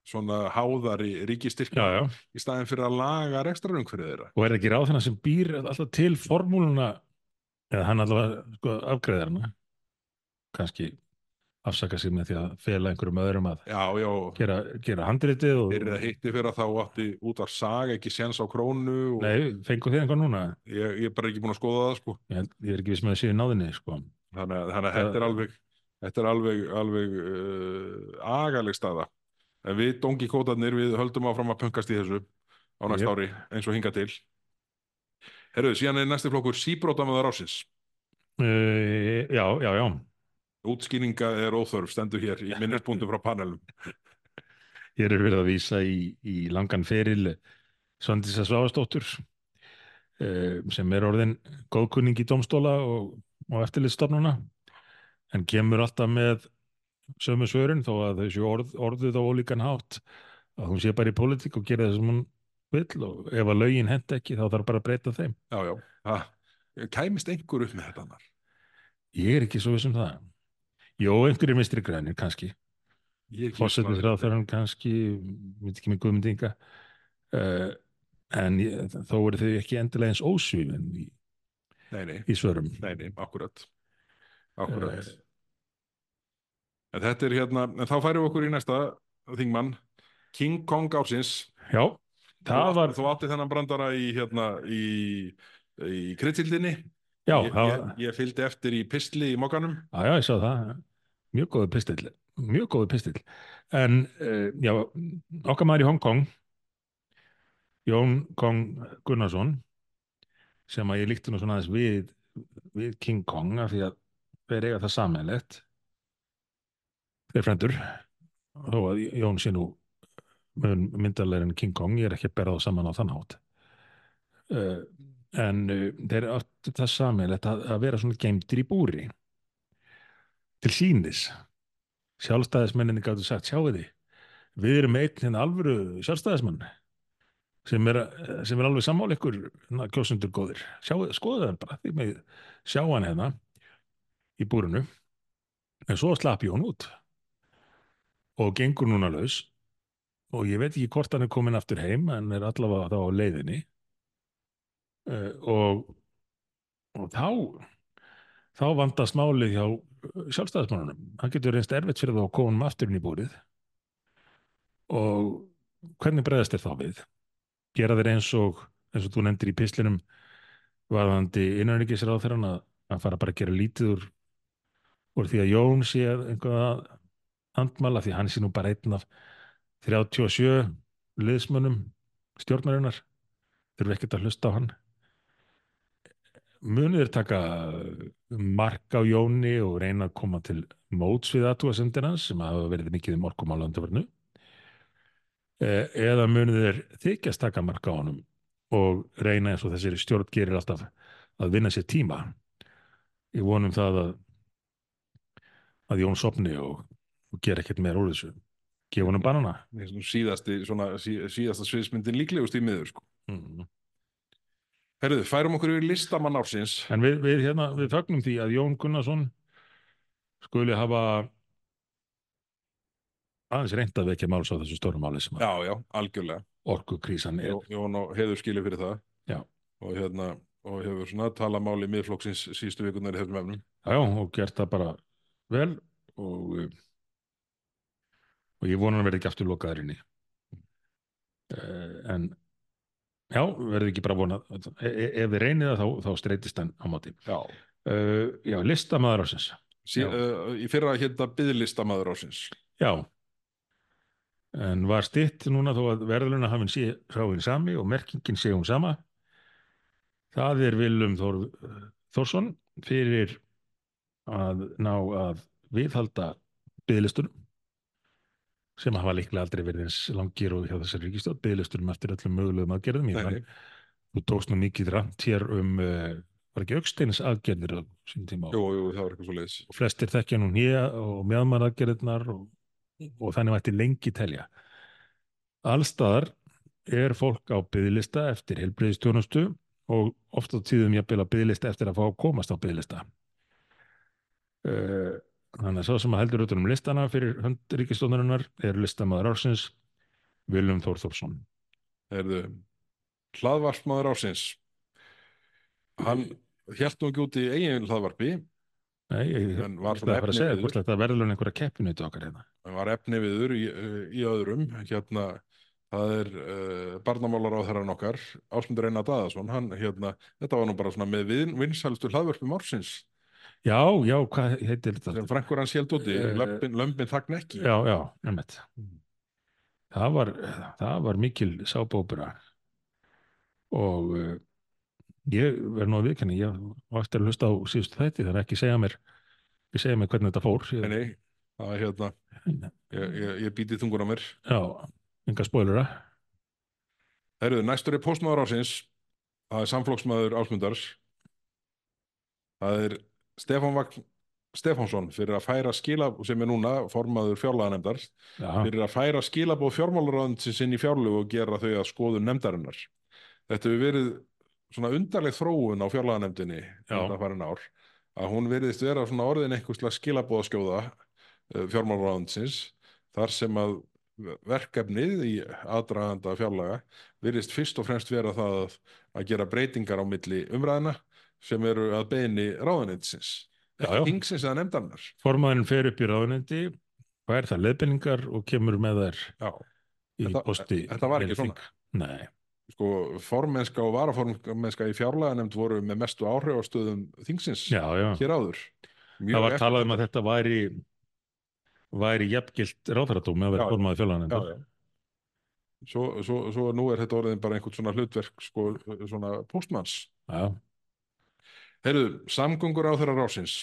svona háðari ríkistyrkja í staðin fyrir að laga rekstrarung fyrir þeirra. Og er ekki ráð þennan sem býr alltaf til formúluna eða hann allavega sko, afgreðar hana kannski afsaka sig með því að fela einhverjum öðrum að já, já, gera, gera handritið og að hitti fyrir að þá átti út af saga ekki séns á krónu og Nei, fengu þið einhvern núna? Ég, ég er bara ekki búin að skoða það sko. Ég, ég er ekki viss með að séu náðinni sko. þannig að þetta er alveg þetta er alveg, alveg uh, agaleg staða en við dongi kótarnir við höldum áfram að pöngast í þessu á næsta Jep. ári eins og hinga til. Herru, síðan er næsti flokkur síbrótamaður ásins uh, Já, já, já. Útskýringa er óþörf, stendur hér í minnispunktum frá panelum. Hér er verið að vísa í, í langan feril Svandísa Svavastóttur uh, sem er orðin góðkunning í domstóla og, og eftirlitstofnuna en kemur alltaf með sömu svörun þó að þessu orð, orðuð á ólíkan hátt að hún sé bara í pólitík og gera það sem hún vill og ef að lögin hend ekki þá þarf bara að breyta þeim. Já, já. Ha, kæmist einhver upp með þetta annar? Ég er ekki svo viss um það. Jó, einhverjir mistri grænir kannski. Það. þrjáð þegar hann kannski, veit ekki með guðmyndinga, uh, en ég, þó eru þau ekki endilega eins ósvífin í, í svörum. nei, nei, akkurat. Akkurat. Eh. En þetta er hérna, en þá færum við okkur í næsta þingmann, King Kong ársins. Já, það Þú- var, Þú átti þennan brandara í, hérna, í, í kryddildinni. já, ég, það ég, var, ég fylgdi eftir í pistli í mokkanum. já, já, ég sá það, mjög góðu pistill, mjög góðu pistill. En, uh, já, okkar maður í Hong Kong, Jón Kong Gunnarsson, sem að ég líkti nú svona aðeins við, við King Kong, af því að þeir eiga það sammeilegt, þeir frendur, þó að Jón sé nú mun myndarlega en King Kong, ég er ekki að bera það saman á þann hátt. Uh, en uh, þeir áttu það sammeilegt að, að vera svona geimdir í búri til sínis. Sjálfstæðismenninni gáttu sagt, sjáu þið, við erum einn hérna alvöru sjálfstæðismann sem er, sem er alveg sammála ykkur hérna, kjósundur góðir. Sjáu, skoðu það bara, því með sjá hann hérna í búrinu en svo slapp Jón út og gengur núna laus og ég veit ekki hvort hann er komin aftur heim en er allavega þá á leiðinni uh, og og þá þá vandast málið hjá sjálfstæðismannunum. Hann getur reynst erfitt fyrir þá að koma aftur inn í búrið og hvernig bregðast þér þá við? Gera þeir eins og eins og þú nefndir í pislinum varðandi innanryggisráð þeirra að, að fara bara að gera lítið úr, úr því að Jón sé einhverja andmala því hann sé nú bara einn af 37 liðsmönnum stjórnarinnar. Þurfi ekkert að hlusta á hann. Munið er taka mark á Jóni og reyna að koma til móts við aðtúasendina sem hafa verið mikið um orkum á landaförnu eða munið er þykjast taka mark á honum og reyna eins og þessari stjórn gerir alltaf að vinna sér tíma. Ég vonum það að að Jón sopni og, og gera ekkert meira úr þessu. Gefa banana. Mér finnst nú síðasti, svona, sí, síðasta sviðsmyndin líklegust í miður sko. mm. Herðu, færum okkur yfir listamann ársins. En við, við, hérna, við fögnum því að Jón Gunnarsson skuli hafa aðeins reynd að vekja máls á þessu stóru máli sem Já, já, algjörlega. orkukrísan er. Jó- Jón og heiður skilur fyrir það. Já. og hérna og hefur svona talað máli miðflokksins síðustu vikunar í þessum efnum. Já, já, og gert það bara vel og, uh, og ég vona hann verði ekki aftur lokaður inni. Uh, en já, verði ekki bara vona, e e ef við reynið það þá, þá streytist hann á móti. Já, Uh, já, listamaður ásins. sí, uh, Í fyrra hérna byðlistamaður ársins Já, en var stitt núna þó að verðluna hafinn sé sáinn sami og merkingin sé hún sama. Það er Willum Þór, Þórsson fyrir að ná að viðhalda byðlistunum sem hafa líklega aldrei verið eins langir og hjá þessari ríkistjórn, byðlistunum eftir öllum mögulegum aðgerðum. Ég nei. þú tókst nú mikið rænt hér um, uh, var ekki auksteins aðgerðir á sín tíma Jú, jú, það var eitthvað svo leiðis og flestir þekkja nú nýja og mjöðmar aðgerðirnar og, og þannig mætti lengi telja. Allstaðar er fólk á byðlista eftir heilbreyðistjónustu og oft á tíðum jafnvel að byðlista eftir að fá að komast á byðlista. Uh, þannig að sá sem að heldur utan um listana fyrir hönd ríkistónarinnar er listamaður ársins Viljum Þór Þórsson. Herðu, hlaðvarpsmaður ársins Hann hélt nú ekki út í eigin hlaðvarpi Nei, ég var svona að segja hvort þetta verður einhverja keppinautu okkar hérna. hann var efni viður í, í öðrum hérna, það er uh, barnamálar á þeirran okkar Ásmundur Einar Daðason hann, hérna, þetta var nú bara svona með vin, vinsælstu hlaðvörpum ársins Já, já, hvað heitir þetta? sem frænkur hans hélt úti, Eh, lömbin, lömbin þagn ekki Já, já, nefnt. Það var, það var mikil sábópura og uh, ég verð nú að viðkenni, ég var eftir að hlusta á síðustu þætti þannig að ekki segja mér, ekki segja mér hvernig þetta fór. Ég, nei, það er hérna ég, ég, ég býti þungur á mér já, enga spoilera. Herruðu, næstur er postmaður ársins það er samflokksmaður Ásmundars það er Stefán Vagn Stefánsson fyrir að færa skila sem er núna formaður fjárlaganemdar já, fyrir að færa skilabóð fjármálaráðinsins inn í fjárlögu og gera þau að skoðun nefndarinnar. Þetta hefur verið svona undarleg þróun á fjárlaganemdinni þetta farin ár, að hún veriðist vera svona orðin einhverslega skilabóðaskjóða fjármálaráðinsins þar sem að verkefnið í aðdraganda fjárlaga veriðist fyrst og fremst vera það að, að gera breytingar á milli umræðina sem eru að beini ekki þingsins eða nefndarinnar. formaðurinn fer upp í ráðunendi fær það leiðbendingar og kemur með þær Já, í Þetta- posti þetta var ekki svona. Nei, sko, formennska og varaformennska í fjárlaganemnd voru með mestu áhrif á stöðum þingsins já, já hér áður. það var talað um að þetta væri væri jafngilt ráðhverjadómi að vera já, fjárlaganefndar já. Svo, svo, svo nú er þetta orðin bara einhvern svona hlutverk sko, svona postmanns. já, Heyrðu, samgöngur á þeirra rásins.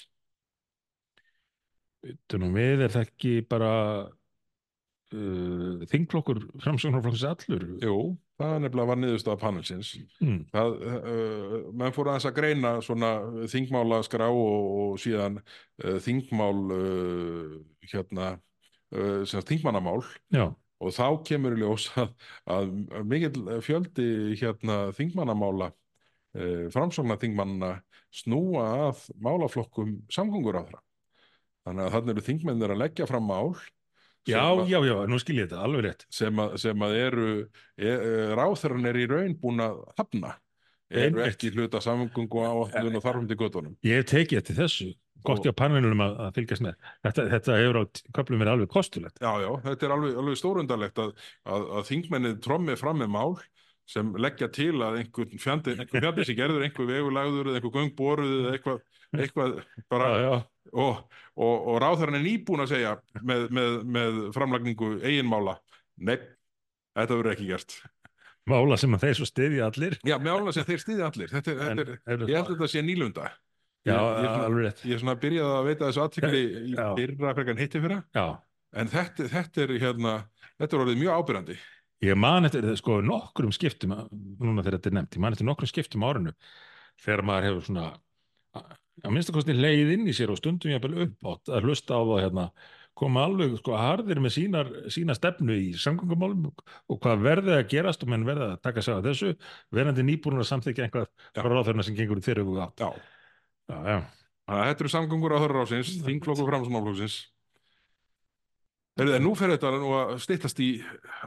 Tunum við er það ekki bara uh, þingflokkur framsóknarflokks allur Jú, það nefnilega var niðurstaða panelsins. mm. Það, uh, menn fór aðeins að greina svona þingmála skrá og, og síðan uh, þingmál uh, hérna, uh, þingmannamál já, og þá kemur í ljós að, að mikill fjöldi hérna þingmannamála uh, framsóknar þingmannana snúa að málaflokkum samgöngur á þeirra. Þannig að þannig eru þingmennir að leggja fram mál já, að- já, já, nú skil ég þetta alveg rétt. sem að, sem að eru e, e, ráþæran er í raun búin að hafna. Eru Einmitt. ekki hluta samgöngu á og þarfum til göttunum ég hef tekið eftir þessu, gott Og- hjá panelinum að, að fylgjast með. Þetta, þetta hefur á köflum verið alveg kostulegt. Já, já, þetta er alveg, alveg að, að þingmennið trommið fram með mál sem leggja til að einhvern fjandi, einhver fjandi sem gerður einhver vegulagður eða einhver göngboruð eða eitthvað, eitthvað bara, já, já, og, og, og ráþæran er nýbúin að segja með, með, með framlagningu eiginmála, nei, þetta verður ekki gert. mála sem að þeir svo stiðja allir Já, með álega sem þeir stýði allir, þetta er, en, þetta er, ég held að þetta sé nýlunda. já, ég, alveg rétt ég er svona byrjaði að veita þessu aðtikli í Já. fyrra frekar en hitti fyrra, en þetta, þetta er hérna, þetta er orðið mjög ábyrjandi. Ég man eftir sko nokkrum skiptum núna þegar þetta er nefnt, ég man eftir nokkrum skiptum á árinu þegar maður hefur svona að minnstakosti leið inn í sér og stundum jafnvel uppátt að hlusta á það hérna koma alveg sko harðir með sínar, sína stefnu í samgöngumálum og, hvað verði að gerast og menn verði að taka sig á þessu verandi nýbúin að samþykja einhvað frá ráðherna sem gengur í þeirra og átt. Já, já, já, þetta eru samgöngur á þörra ásins, þingflokkur framsumálflokksins. En nú fer þetta nú að styttast í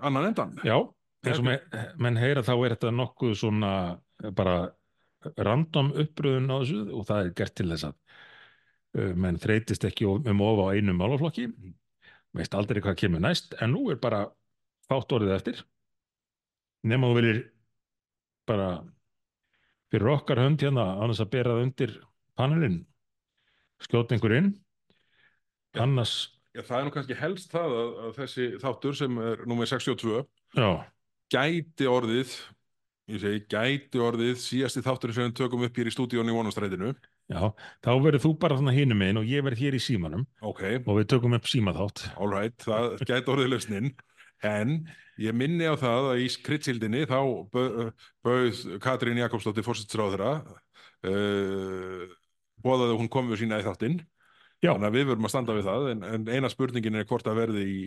annan endan. já eins og me, menn heyra þá er þetta nokkuð svona bara random uppröðun á þessu og það er gert til þess að uh, menn þreytist ekki um of á einu málaflokki. Veist aldrei hvað kemur næst en nú er bara fátt orðið eftir. Nema þú viljir bara fyrir okkar hönd hérna annars að bera það undir panelin skjóta einhver inn. Annars Já, það er nú kannski helst það að, að þessi þáttur sem er númer 62 já, gæti orðið, ég segi gæti orðið síðasti þátturinn sem við tökum upp hér í stúdíónu í vonastrætinu. já, þá verður þú bara þannig hinum einn og ég verð hér í símanum Ok, og við tökum upp símaþátt all right, það gæti orðið lausnin. En ég minni á það að í skrittsildinni þá bau- bauð Katrín Jakobsdóttir fórsættisráðherra uh, bóðaði að hún komið sína í þáttinn. Já. Þannig að við verum að standa við það, en, en eina spurningin er hvort það verði í,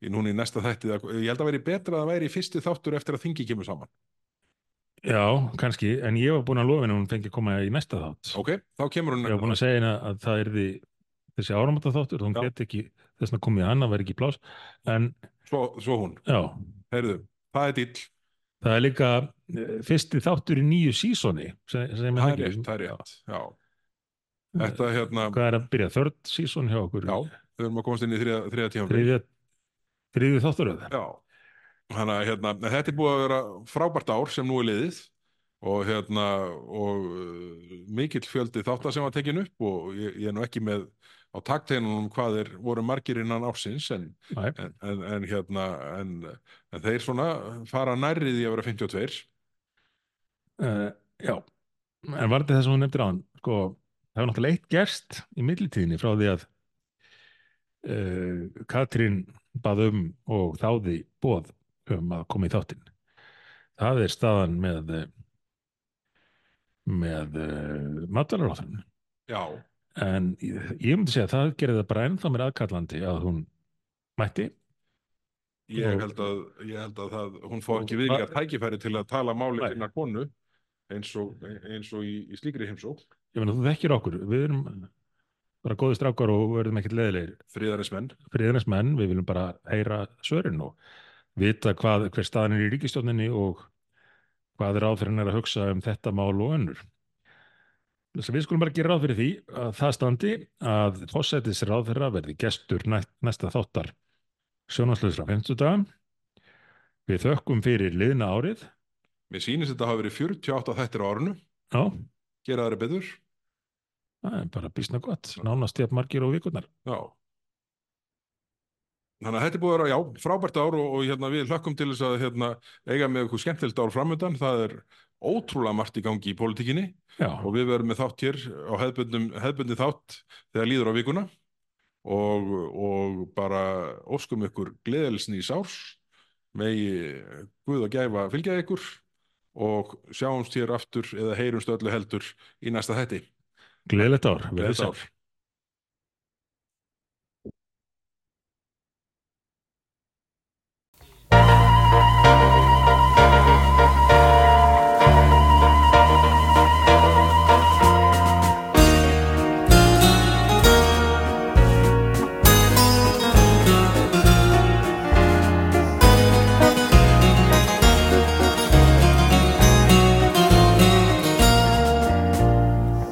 í núna í næsta þætti. Ég held að veri betra að það væri í fyrsti þáttur eftir að þingi kemur saman. já, kannski, en ég var búin að lofa henni að hún fengi að koma í næsta þátt Ok, þá kemur hún... ég var búin að segja henni að það er því þessi áramata þáttur, hún Já. get ekki þess að komið hann að vera ekki plás en Svo, svo hún, já, heyrðu, það er dýll, það er líka eh, fyrsti þáttur í nýju sísoni sem, sem Þetta hérna, hvað er að byrja, þörd síson hjá okkur? Já, við erum að komast inn í þriða, þriða tíma. þriðja, þriðju þátturöð Já, þannig að hérna, þetta er búið að vera frábært ár sem nú er liðið og hérna, og uh, mikill fjöldi þáttar sem var tekin upp og ég, ég er nú ekki með á takteinunum hvað er, voru margir innan ársins en, en, en, hérna, en, en þeir svona fara nærrið í að vera 52. uh, já. En var þetta það sem hún nefndir á hann sko, það var náttúrulega eitt gerst í millitíðinni frá því að uh, Katrín bað um og þáði bóð um að koma í þáttinn það er staðan með með uh, matvælaráþurinn. Já, En ég, ég myndi segja að það gerði það bara ennþá mér aðkallandi að hún mætti. ég held að, ég held að það, hún Og- ekki viðgjart tækifæri til að tala máli Nei. sinna konu eins og, eins og í, í slíkri heimsók, Ég meina, þú þekkir okkur. Við erum bara góði strákar og verðum ekkert leðilegir. friðarismenn. Friðarnes menn, við viljum bara heyra svörin og vita hvað, hver staðan er í ríkistjóninni og hvað er er að hugsa um þetta mál og önnur. Þess að við skulum bara gera ráð fyrir því að það standi að fósætis ráðherra verði gestur næ, næsta þáttar sjónasluðsra 50 daga. Við þökkum fyrir liðna árið. Mér sýnist þetta hafa verið 48 þættir á árinu, Já, gera þeirra betur. Það er bara bísna gott. Nánast jafn margir og vikurnar. Já. Þannig að þetta er búið að vera, já, frábært ár og, og hérna, við hlökkum til þess að hérna, eiga með eitthvað skemmtilegt ár framöndan. Það er ótrúlega margt í gangi í pólitíkinni Já, og við verum með þátt hér á hefðbundi þátt þegar líður á vikuna og, og bara óskum ykkur gleðelsni í sárs, megi Guð að gæfa fylgja ykkur og sjáumst hér aftur eða heyrumst öllu heldur í næsta þætti. Gleðilegt ár. Verið Gleðilegt sæl. ár.